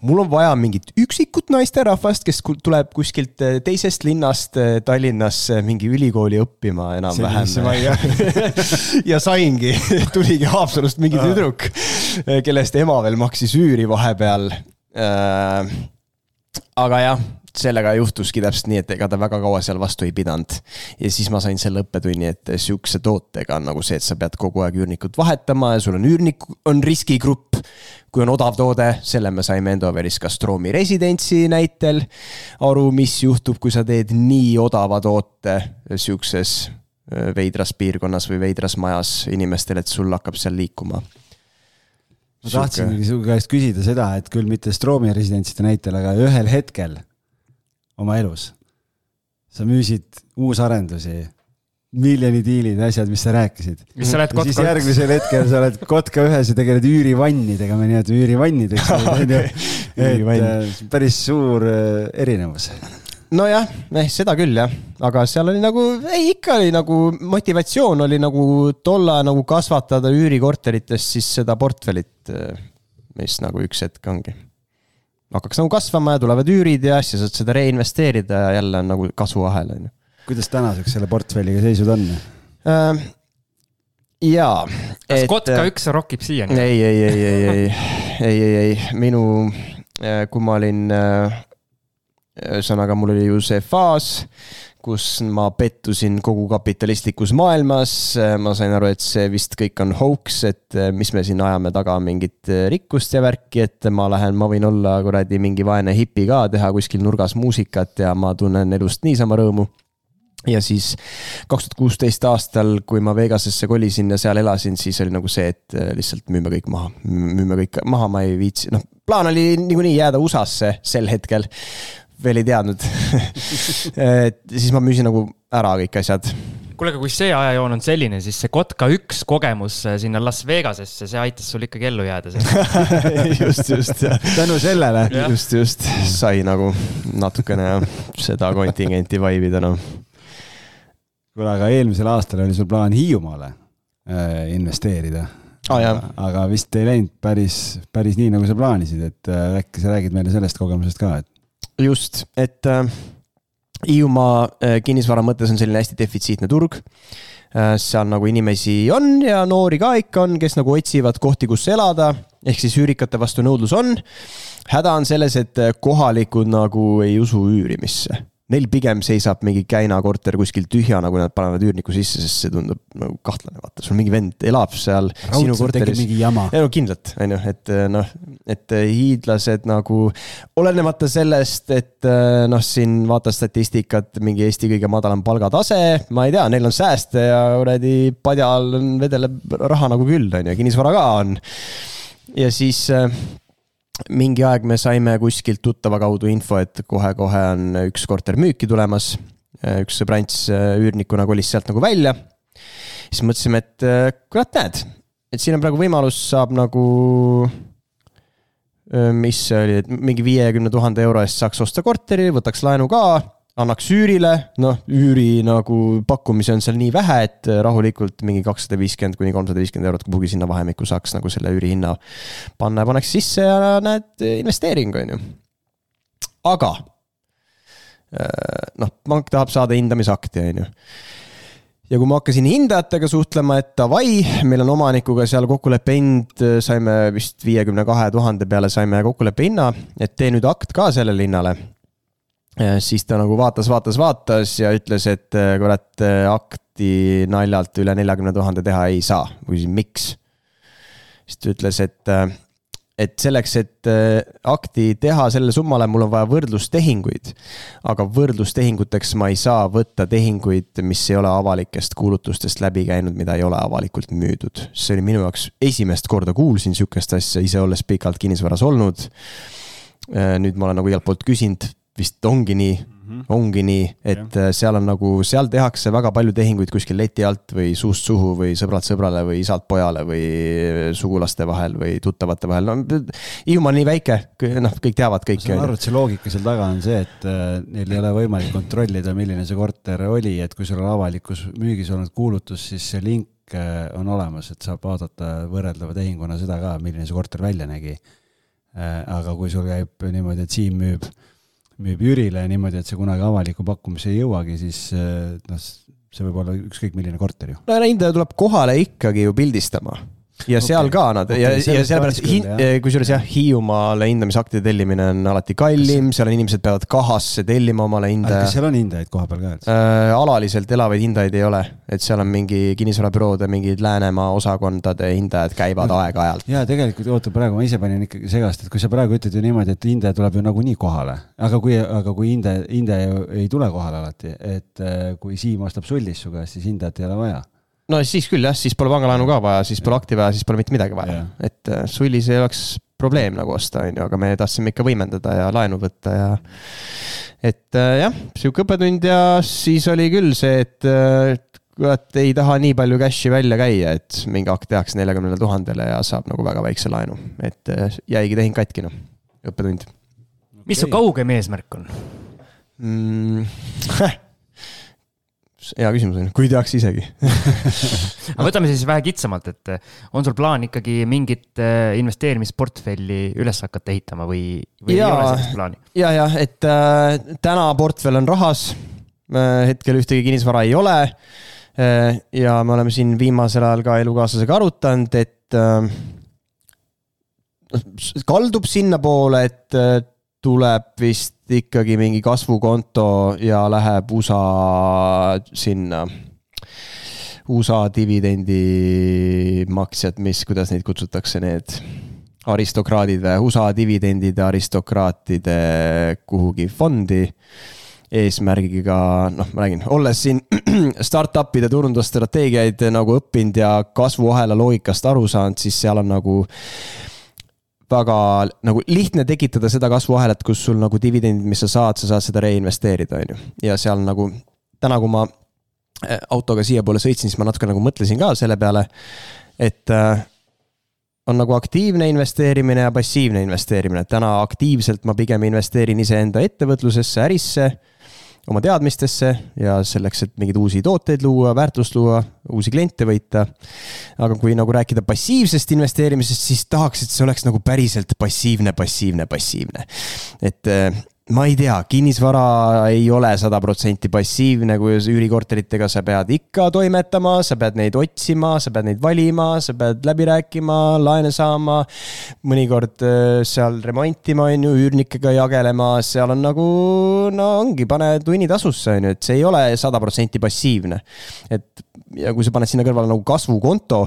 mul on vaja mingit üksikut naisterahvast, kes tuleb kuskilt eh, teisest linnast eh, Tallinnasse mingi ülikooli õppima enam-vähem. ja saingi, tuligi Haapsalust mingi tüdruk, eh, kellest ema veel maksis üüri vahepeal. aga jah sellega juhtuski täpselt nii, et ega ta väga kaua seal vastu ei pidanud. ja siis ma sain selle õppetunni, et sihukese tootega on nagu see, et sa pead kogu aeg üürnikut vahetama ja sul on üürnik, on riskigrupp. kui on odav toode, selle me saime Endoveris Gastroomi residentsi näitel aru, mis juhtub, kui sa teed nii odava toote sihukeses äh, veidras piirkonnas või veidras majas inimestele, et sul hakkab seal liikuma ma tahtsingi su käest küsida seda, et küll mitte Stroomi residentside näitel, aga ühel hetkel oma elus. sa müüsid uusarendusi, miljoni diilid, asjad, mis sa rääkisid. mis sa oled kotka siis järgmisel hetkel sa oled kotka ühes ja tegeled üürivannidega, me nimetame üürivannideks onju. et äh, päris suur äh, erinevus nojah, eh seda küll jah, aga seal oli nagu, ei ikka oli nagu motivatsioon oli nagu tolle nagu kasvatada üürikorteritest siis seda portfellit, äh, mis nagu üks hetk ongi hakkaks nagu kasvama ja tulevad üürid ja siis saad seda reinvesteerida ja jälle on nagu kasvuahel, on ju. kuidas tänaseks selle portfelliga seisud on äh,? jaa. kas et, kotka üks rokib siiani? ei, ei, ei, ei, ei, ei, ei, ei, minu, äh, kui ma olin, äh, ühesõnaga mul oli ju see faas kus ma pettusin kogu kapitalistlikus maailmas. ma sain aru, et see vist kõik on hoax, et eh, mis me siin ajame taga mingit eh, rikkust ja värki, et ma lähen, ma võin olla kuradi mingi vaene hipi ka, teha kuskil nurgas muusikat ja ma tunnen elust niisama rõõmu. Ja siis kaks tuhat kuusteist aastal, kui ma Vegasesse kolisin ja seal elasin, siis oli nagu see, et eh, lihtsalt müüme kõik maha, müüme kõik maha, ma ei viitsi, noh, plaan oli niikuinii jääda USA-sse sel hetkel veel ei teadnud et siis ma müüsin nagu ära kõik asjad. kuule, aga kui see ajajoon on selline, siis see Kotka üks kogemus äh, sinna Las Vegasesse, see aitas sul ikkagi ellu jääda just, just. tänu sellele. just, just, sai nagu natukene seda kontingenti vaibida, noh. kuule, aga eelmisel aastal oli sul plaan Hiiumaale äh, investeerida ah,. aga vist ei läinud päris, päris nii, nagu sa plaanisid, et äh, äkki sa räägid meile sellest kogemusest ka, et just, et äh, Hiiumaa äh, kinnisvara mõttes on selline hästi defitsiitne turg äh,. seal nagu inimesi on ja noori ka ikka on, kes nagu otsivad kohti, kus elada, ehk siis üürikate vastu nõudlus on. häda on selles, et äh, kohalikud nagu ei usu üürimisse Neil pigem seisab mingi Käina korter kuskil tühjana, kui nad panevad üürniku sisse, sest see tundub nagu kahtlane, vaata, sul mingi vend elab seal ei no kindlalt, on ju, et eh, noh, et eh, hiidlased nagu, olenemata sellest, et eh, noh, siin vaata statistikat, mingi Eesti kõige madalam palgatase, ma ei tea, neil on sääste ja kuradi padjal vedeleb raha nagu küll, on ju, kinnisvara ka on. ja siis mingi aeg me saime kuskilt tuttava kaudu info, et kohe-kohe on üks korter müüki tulemas. üks sõbrants üürnikuna kolis sealt nagu välja. siis mõtlesime, et kurat, näed, et siin on praegu võimalus, saab nagu. mis see oli, et mingi viiekümne tuhande euro eest saaks osta korteri, võtaks laenu ka annaks üürile, noh, üüri nagu pakkumisi on seal nii vähe, et rahulikult mingi kakssada viiskümmend kuni kolmsada viiskümmend eurot kuhugi sinna vahemikku saaks nagu selle üürihinna panna ja paneks sisse ja näed, investeering on ju. aga äh, noh, pank tahab saada hindamisakti, on ju ja kui ma hakkasin hindajatega suhtlema, et davai, meil on omanikuga seal kokkuleppe hind, saime vist viiekümne kahe tuhande peale saime kokkuleppe hinna, et tee nüüd akt ka sellele hinnale siis ta nagu vaatas, vaatas, vaatas ja ütles, et äh, kurat, äh, akti naljalt üle neljakümne tuhande teha ei saa. ma küsisin, miks? siis ta ütles, et, äh, et selleks, et akti teha sellele summale, mul on vaja võrdlustehinguid. aga võrdlustehinguteks ma ei saa võtta tehinguid, mis ei ole avalikest kuulutustest läbi käinud, mida ei ole avalikult müüdud. see oli minu jaoks esimest korda kuulsin sihukest asja, ise olles pikalt kinnisvaras olnud. nüüd ma olen nagu igalt poolt küsinud vist ongi nii mm, -hmm. ongi nii, et ja. seal on nagu, seal tehakse väga palju tehinguid kuskil leti alt või suust suhu või sõbralt sõbrale või isalt pojale või sugulaste vahel või tuttavate vahel, no Hiiumaa on nii väike, noh, kõik teavad kõike. ma saan aru, et see loogika seal taga on see, et äh, neil ei ole võimalik kontrollida, milline see korter oli, et kui sul on avalikus müügis olnud kuulutus, siis see link äh, on olemas, et saab vaadata võrreldava tehinguna seda ka, milline see korter välja nägi. Äh, aga kui sul käib niimoodi, et Siim müüb müüb Jürile niimoodi, et see kunagi avalikku pakkumisse ei jõuagi, siis noh, see võib olla ükskõik milline korter ju. no hindaja tuleb kohale ikkagi ju pildistama ja okay. seal ka nad okay, ja, ja sellepärast eh, kusjuures jah, Hiiumaale hindamisaktide tellimine on alati kallim, seal on inimesed peavad kahasse tellima omale hindaja. kas seal on hindajaid koha peal ka üldse äh,? alaliselt elavaid hindajaid ei ole, et seal on mingi kinnisvarabüroode, mingid Läänemaa osakondade hindajad käivad aeg-ajalt. ja tegelikult oota, praegu ma ise panin ikkagi segast, et kui sa praegu ütled ju niimoodi, et hindaja tuleb ju nagunii kohale, aga kui, aga kui hindaja, hindaja ei tule kohale alati, et äh, kui Siim ostab sullist su käest, siis hindajat ei ole vaja no siis küll jah, siis pole pangalaenu ka vaja, siis pole akti vaja, siis pole mitte midagi vaja. et äh, sullis ei oleks probleem nagu osta, on ju, aga me tahtsime ikka võimendada ja laenu võtta ja. et äh, jah, sihuke õppetund ja siis oli küll see, et äh, kurat ei taha nii palju cash'i välja käia, et mingi akt tehakse neljakümnele tuhandele ja saab nagu väga väikse laenu, et jäigi tehing katki noh, õppetund. mis okay. su kaugem eesmärk on mm, hea küsimus on, kui teaks isegi aga võtame siis vähe kitsamalt, et eh, on sul plaan ikkagi mingit eh, investeerimisportfelli üles hakata ehitama või, või ja, ei ole sellist plaani? ja, jah, et äh, täna portfell on rahas äh,. hetkel ühtegi kinnisvara ei ole äh,. ja me oleme siin viimasel ajal ka elukaaslasega arutanud, et äh, kaldub sinnapoole, et tuleb vist ikkagi mingi kasvukonto ja läheb USA sinna. USA dividendimaksjad, mis, kuidas neid kutsutakse, need aristokraadid või USA dividendide aristokraatide kuhugi fondi eesmärgiga, noh, ma räägin, olles siin startup'ide turundusstrateegiaid nagu õppinud ja kasvuahela loogikast aru saanud, siis seal on nagu väga nagu lihtne tekitada seda kasvuahelat, kus sul nagu dividendid, mis sa saad, sa saad seda reinvesteerida, on ju. ja seal nagu täna, kui ma äh, autoga siiapoole sõitsin, siis ma natuke nagu mõtlesin ka selle peale, et äh, on nagu aktiivne investeerimine ja passiivne investeerimine, täna aktiivselt ma pigem investeerin iseenda ettevõtlusesse, ärisse oma teadmistesse ja selleks, et mingeid uusi tooteid luua, väärtust luua, uusi kliente võita. aga kui nagu rääkida passiivsest investeerimisest, siis tahaks, et see oleks nagu päriselt passiivne, passiivne, passiivne. et ma ei tea, kinnisvara ei ole sada protsenti passiivne, kui üürikorteritega sa pead ikka toimetama, sa pead neid otsima, sa pead neid valima, sa pead läbi rääkima, laene saama. mõnikord äh, seal remontima, on ju, üürnikega jagelema, seal on nagu, no ongi, pane tunnitasusse, on ju, et see ei ole sada protsenti passiivne. et ja kui sa paned sinna kõrvale nagu kasvukonto,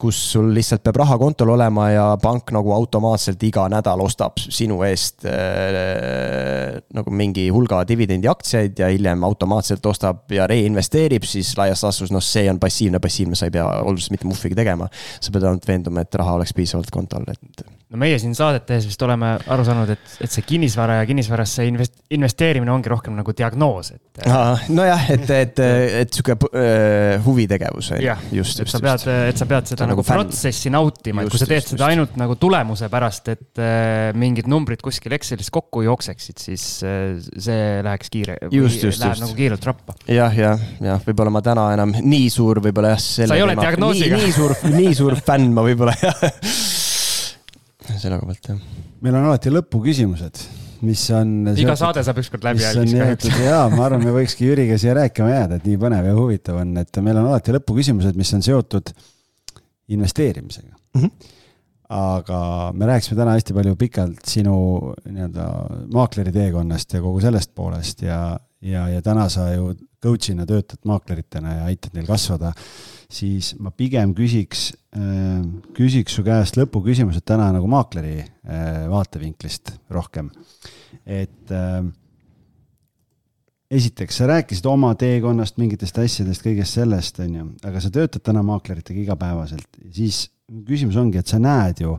kus sul lihtsalt peab raha kontol olema ja pank nagu automaatselt iga nädal ostab sinu eest äh, nagu mingi hulga dividendiaktsiaid ja hiljem automaatselt ostab ja reinvesteerib, siis laias laastus noh, see on passiivne, passiivne, sa ei pea oluliselt mitte muhvigi tegema. sa pead ainult veenduma, et raha oleks piisavalt kontol, et no meie siin saadet tehes vist oleme aru saanud, et, et see kinnisvara ja kinnisvarasse invest-, investeerimine ongi rohkem nagu diagnoos, et. nojah, et, et, et sihuke uh, huvitegevus just, just. sa pead, et sa pead seda nagu, nagu protsessi nautima, et kui sa teed just, seda just. ainult nagu tulemuse pärast, et uh, mingid numbrid kuskil Excelis kokku jookseksid, siis uh, see läheks kiire. just, just, just. nagu kiirelt rappa. jah, jah, jah, võib-olla ma täna enam nii suur, võib-olla jah. sa ei ole diagnoosiga. nii suur, nii suur fänn ma võib-olla jah selle koha pealt, jah. meil on alati lõpuküsimused, mis on. iga saade saab ükskord läbi. jaa, ma arvan, me võikski Jüriga siia rääkima jääda, et nii põnev ja huvitav on, et meil on alati lõpuküsimused, mis on seotud investeerimisega mm. -hmm aga me rääkisime täna hästi palju pikalt sinu nii-öelda maakleri teekonnast ja kogu sellest poolest ja, ja, ja täna sa ju coach'ina töötad maakleritena ja aitad neil kasvada siis ma pigem küsiks, äh, küsiks su käest lõpuküsimused täna nagu maakleri äh, vaatevinklist rohkem. et äh, esiteks, sa rääkisid oma teekonnast, mingitest asjadest, kõigest sellest, on ju, aga sa töötad täna maakleritega igapäevaselt, siis küsimus ongi, et sa näed ju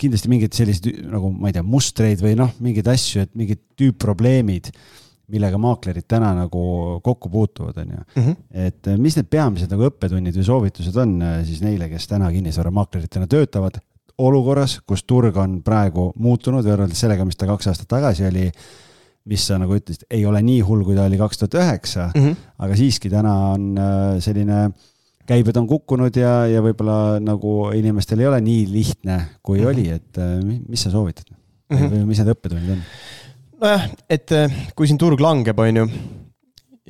kindlasti mingeid selliseid nagu ma ei tea, mustreid või noh, mingeid asju, et mingid tüüpprobleemid, millega maaklerid täna nagu kokku puutuvad, on ju. Mhm. et äh, mis need peamised nagu õppetunnid või soovitused on äh, siis neile, kes täna kinnisvaramakleritena töötavad olukorras, kus turg on praegu muutunud võrreldes sellega, mis ta kaks aastat tagasi oli mis sa nagu ütlesid, ei ole nii hull, kui ta oli kaks tuhat üheksa, mhm. aga siiski täna on äh, selline käibed on kukkunud ja, ja võib-olla nagu inimestel ei ole nii lihtne, kui mm -hmm. oli, et äh, mis sa soovitad mm? -hmm. või mis need õppetunnid on? nojah, et äh, kui siin turg langeb, on ju,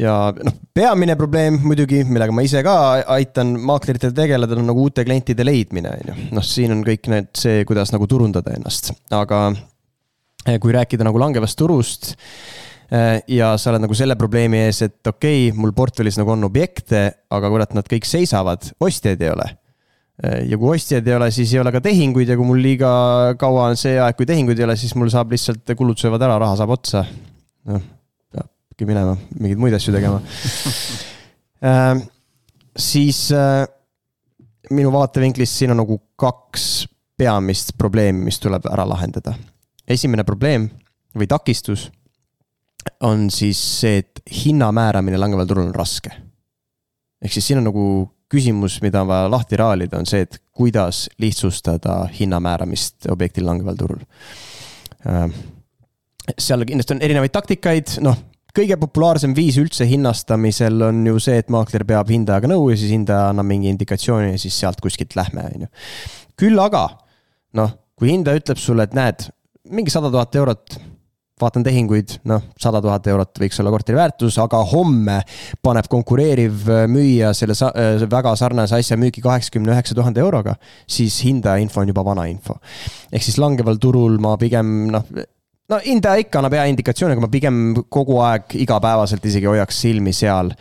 ja noh, peamine probleem muidugi, millega ma ise ka aitan maakleritel tegeleda, on nagu uute klientide leidmine, on ju. noh, siin on kõik need, see, kuidas nagu turundada ennast, aga äh, kui rääkida nagu langevast turust ja sa oled nagu selle probleemi ees, et okei okay,, mul portfellis nagu on objekte, aga kurat, nad kõik seisavad, ostjaid ei ole. Äh, ja kui ostjaid ei ole, siis ei ole ka tehinguid ja kui mul liiga kaua on see aeg, kui tehinguid ei ole, siis mul saab lihtsalt, kulud söövad ära, raha saab otsa. noh, peabki minema mingeid muid asju tegema äh, siis äh, minu vaatevinklist siin on nagu kaks peamist probleemi, mis tuleb ära lahendada. esimene probleem või takistus on siis see, et hinna määramine langeval turul on raske. ehk siis siin on nagu küsimus, mida on vaja lahti raalida, on see, et kuidas lihtsustada hinna määramist objektil langeval turul. Äh, seal kindlasti on erinevaid taktikaid, noh, kõige populaarsem viis üldse hinnastamisel on ju see, et maakler peab hindajaga nõu ja siis hindaja annab mingi indikatsiooni ja siis sealt kuskilt lähme, on ju. küll aga noh, kui hindaja ütleb sulle, et näed, mingi sada tuhat eurot vaatan tehinguid, noh, sada tuhat eurot võiks olla korteri väärtus, aga homme paneb konkureeriv äh, müüja selle sa äh, väga sarnase asja müüki kaheksakümne üheksa tuhande euroga, siis hindaja info on juba vana info. ehk siis langeval turul ma pigem noh, no hindaja ikka annab hea indikatsiooni, aga ma pigem kogu aeg igapäevaselt isegi hoiaks silmi seal,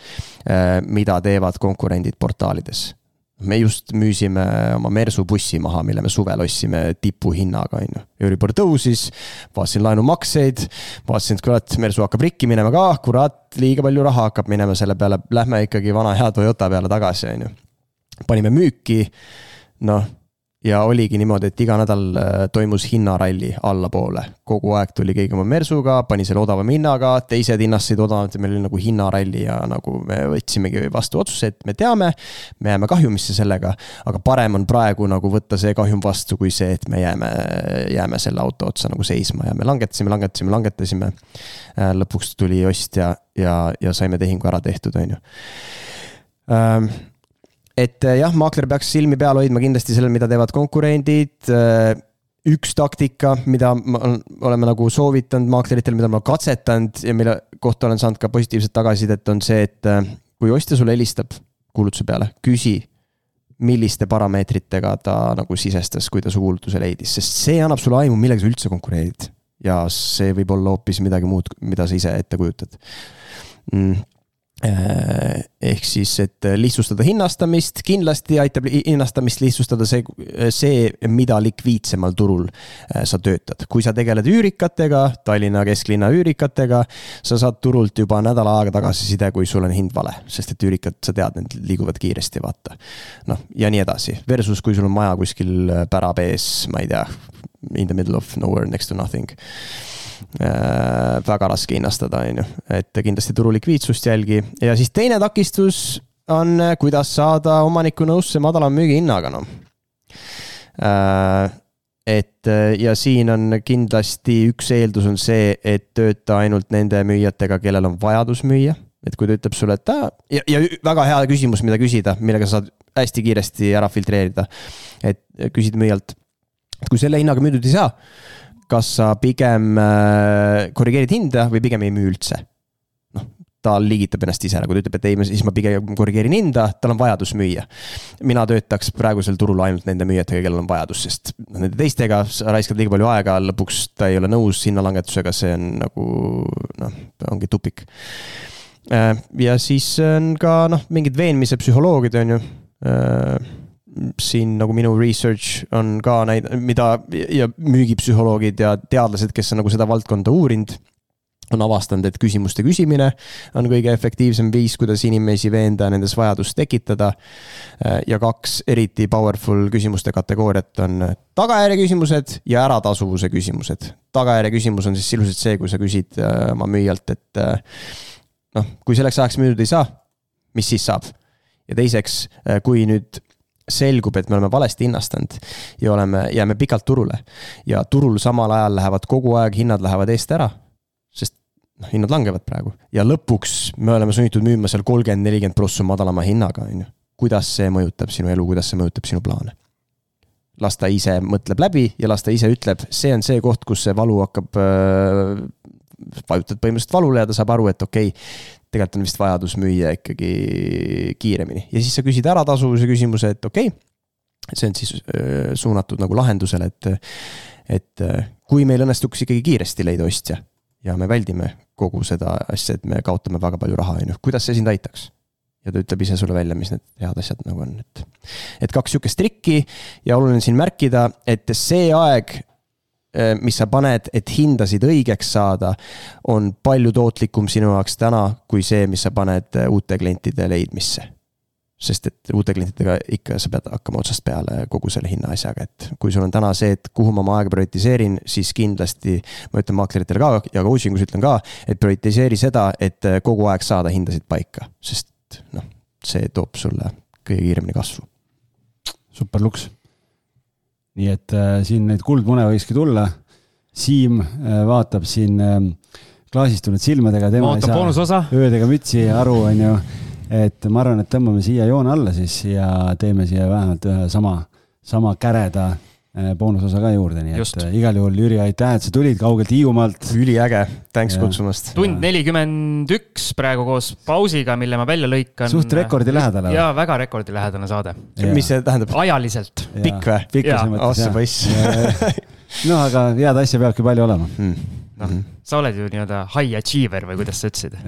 äh, mida teevad konkurendid portaalides me just müüsime oma Mersu bussi maha, mille me suvel ostsime tipuhinnaga, on ju. Euribor tõusis, vaatasin laenumakseid, vaatasin, et kurat, Mersu hakkab rikki minema ka, kurat, liiga palju raha hakkab minema selle peale, lähme ikkagi vana hea Toyota peale tagasi, on ju. panime müüki, noh ja oligi niimoodi, et iga nädal äh, toimus hinnaralli allapoole. kogu aeg tuli keegi oma mersuga, pani selle odavama hinnaga, teised hinnastasid odavamalt ja meil oli nagu hinnaralli ja nagu me võtsimegi vastu otsuse, et me teame, me jääme kahjumisse sellega. aga parem on praegu nagu võtta see kahjum vastu, kui see, et me jääme, jääme selle auto otsa nagu seisma ja me langetasime, langetasime, langetasime. Äh, lõpuks tuli ostja ja, ja saime tehingu ära tehtud, on ju ähm, et eh, jah, maakler peaks silmi peal hoidma kindlasti sellel, mida teevad konkurendid. Eh, üks taktika, mida ma oleme nagu soovitanud maakleritele, mida ma katsetanud ja mille kohta olen saanud ka positiivset tagasisidet, on see, et eh, kui ostja sulle helistab kuulutuse peale, küsi milliste parameetritega ta nagu sisestas, kui ta su kuulutuse leidis, sest see annab sulle aimu, millega sa üldse konkureerid. ja see võib olla hoopis midagi muud, mida sa ise ette kujutad mm Äh, ehk siis, et lihtsustada hinnastamist, kindlasti aitab hinnastamist lihtsustada see, see, mida likviidsemal turul äh, sa töötad. kui sa tegeled üürikatega, Tallinna kesklinna üürikatega, sa saad turult juba nädal aega tagasiside, kui sul on hind vale, sest et üürikad, sa tead, need liiguvad kiiresti, vaata. noh, ja nii edasi, versus kui sul on maja kuskil pärab ees, ma ei tea, in the middle of nowhere next to nothing Äh, väga raske hinnastada, on ju, et kindlasti turu likviidsust jälgi ja siis teine takistus on, äh, kuidas saada omaniku nõusse madalama müügihinnaga, noh. Äh, et ja siin on kindlasti üks eeldus on see, et tööta ainult nende müüjatega, kellel on vajadus müüa. et kui ta ütleb sulle, et ta ja, ja väga hea küsimus, mida küsida, millega sa saad hästi kiiresti ära filtreerida. et küsid müüjalt, et kui selle hinnaga müüdud ei saa kas sa pigem äh, korrigeerid hinda või pigem ei müü üldse? noh, ta liigitab ennast ise ära, kui ta ütleb, et ei, siis ma pigem korrigeerin hinda, tal on vajadus müüa. mina töötaks praegusel turul ainult nende müüjatega, kellel on vajadus, sest nende teistega sa raiskad liiga palju aega, lõpuks ta ei ole nõus hinnalangetusega, see on nagu noh, ongi tupik. Äh, ja siis on ka noh, mingid veenmise psühholoogid, on ju äh, siin nagu minu research on ka näid-, mida ja müügipsühholoogid ja teadlased, kes on nagu seda valdkonda uurinud. on avastanud, et küsimuste küsimine on kõige efektiivsem viis, kuidas inimesi veenda nendes vajadust tekitada. ja kaks eriti powerful küsimuste kategooriat on tagajärje küsimused ja äratasuvuse küsimused. tagajärje küsimus on siis sisuliselt see, kui sa küsid äh, oma müüjalt, et äh, noh, kui selleks ajaks müüdud ei saa, mis siis saab? ja teiseks, äh, kui nüüd selgub, et me oleme valesti hinnastanud ja oleme, jääme pikalt turule ja turul samal ajal lähevad kogu aeg, hinnad lähevad eest ära sest noh, hinnad langevad praegu ja lõpuks me oleme sunnitud müüma seal kolmkümmend, nelikümmend prossu madalama hinnaga, on ju. kuidas see mõjutab sinu elu, kuidas see mõjutab sinu plaane? las ta ise mõtleb läbi ja las ta ise ütleb, see on see koht, kus see valu hakkab äh,, vajutad põhimõtteliselt valule ja ta saab aru, et okei okay,, tegelikult on vist vajadus müüa ikkagi kiiremini ja siis sa küsid ära tasuvuse küsimuse, et okei okay,, see on siis suunatud nagu lahendusele, et, et kui meil õnnestuks ikkagi kiiresti leida ostja ja me väldime kogu seda asja, et me kaotame väga palju raha, on ju, kuidas see sind aitaks? ja ta ütleb ise sulle välja, mis need head asjad nagu on, et. et kaks sihukest trikki ja oluline siin märkida, et see aeg, mis sa paned, et hindasid õigeks saada, on palju tootlikum sinu jaoks täna, kui see, mis sa paned eh, uute klientide leidmisse sest et uute klientidega ikka sa pead hakkama otsast peale kogu selle hinnaasjaga, et kui sul on täna see, et kuhu ma oma aega prioritiseerin, siis kindlasti ma ütlen maakleritele ka ja coaching us ütlen ka, et prioritiseeri seda, et kogu aeg saada hindasid paika, sest noh, see toob sulle kõige kiiremini kasvu. super luks. Nii et äh, siin neid kuldmune võikski tulla. Siim äh, vaatab siin äh, klaasistunud silmadega, tema ei saa öödega mütsi aru, on ju et ma arvan, et tõmbame siia joone alla siis ja teeme siia vähemalt ühe sama, sama käreda boonusosa ka juurde, nii Just. et äh, igal juhul Jüri, aitäh, et sa tulid kaugelt Hiiumaalt. üliäge, thanks ja. kutsumast. tund nelikümmend üks praegu koos pausiga, mille ma välja lõikan. suht rekordi lähedal. ja väga rekordilähedane saade. mis see tähendab? ajaliselt. pikk või? pikkuse mõttes, jah. poiss. noh, aga head asja peabki palju olema mm.. noh, sa oled ju nii-öelda high achiever või kuidas sa ütlesid?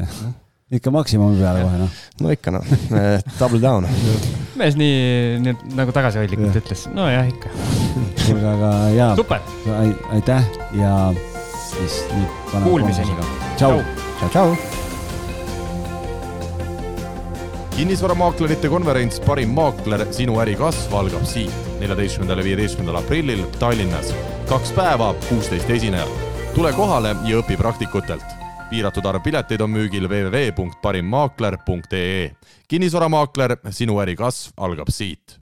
Ikka maksimumi peale kohe noh. no ikka noh, double down. mees nii, nii nagu tagasihoidlikult ütles, nojah ikka. kuulge, aga jaa. super. aitäh ja siis nüüd. Kuulmiseni. tšau. tšau, tšau. kinnisvaramaaklerite konverents Parim maakler, sinu äri kasv algab siit, neljateistkümnendal ja viieteistkümnendal aprillil Tallinnas. kaks päeva, kuusteist esinejat. tule kohale ja õpi praktikutelt piiratud arv pileteid on müügil www.parimmaakler.ee. kinnisvaramaakler, sinu äri kasv algab siit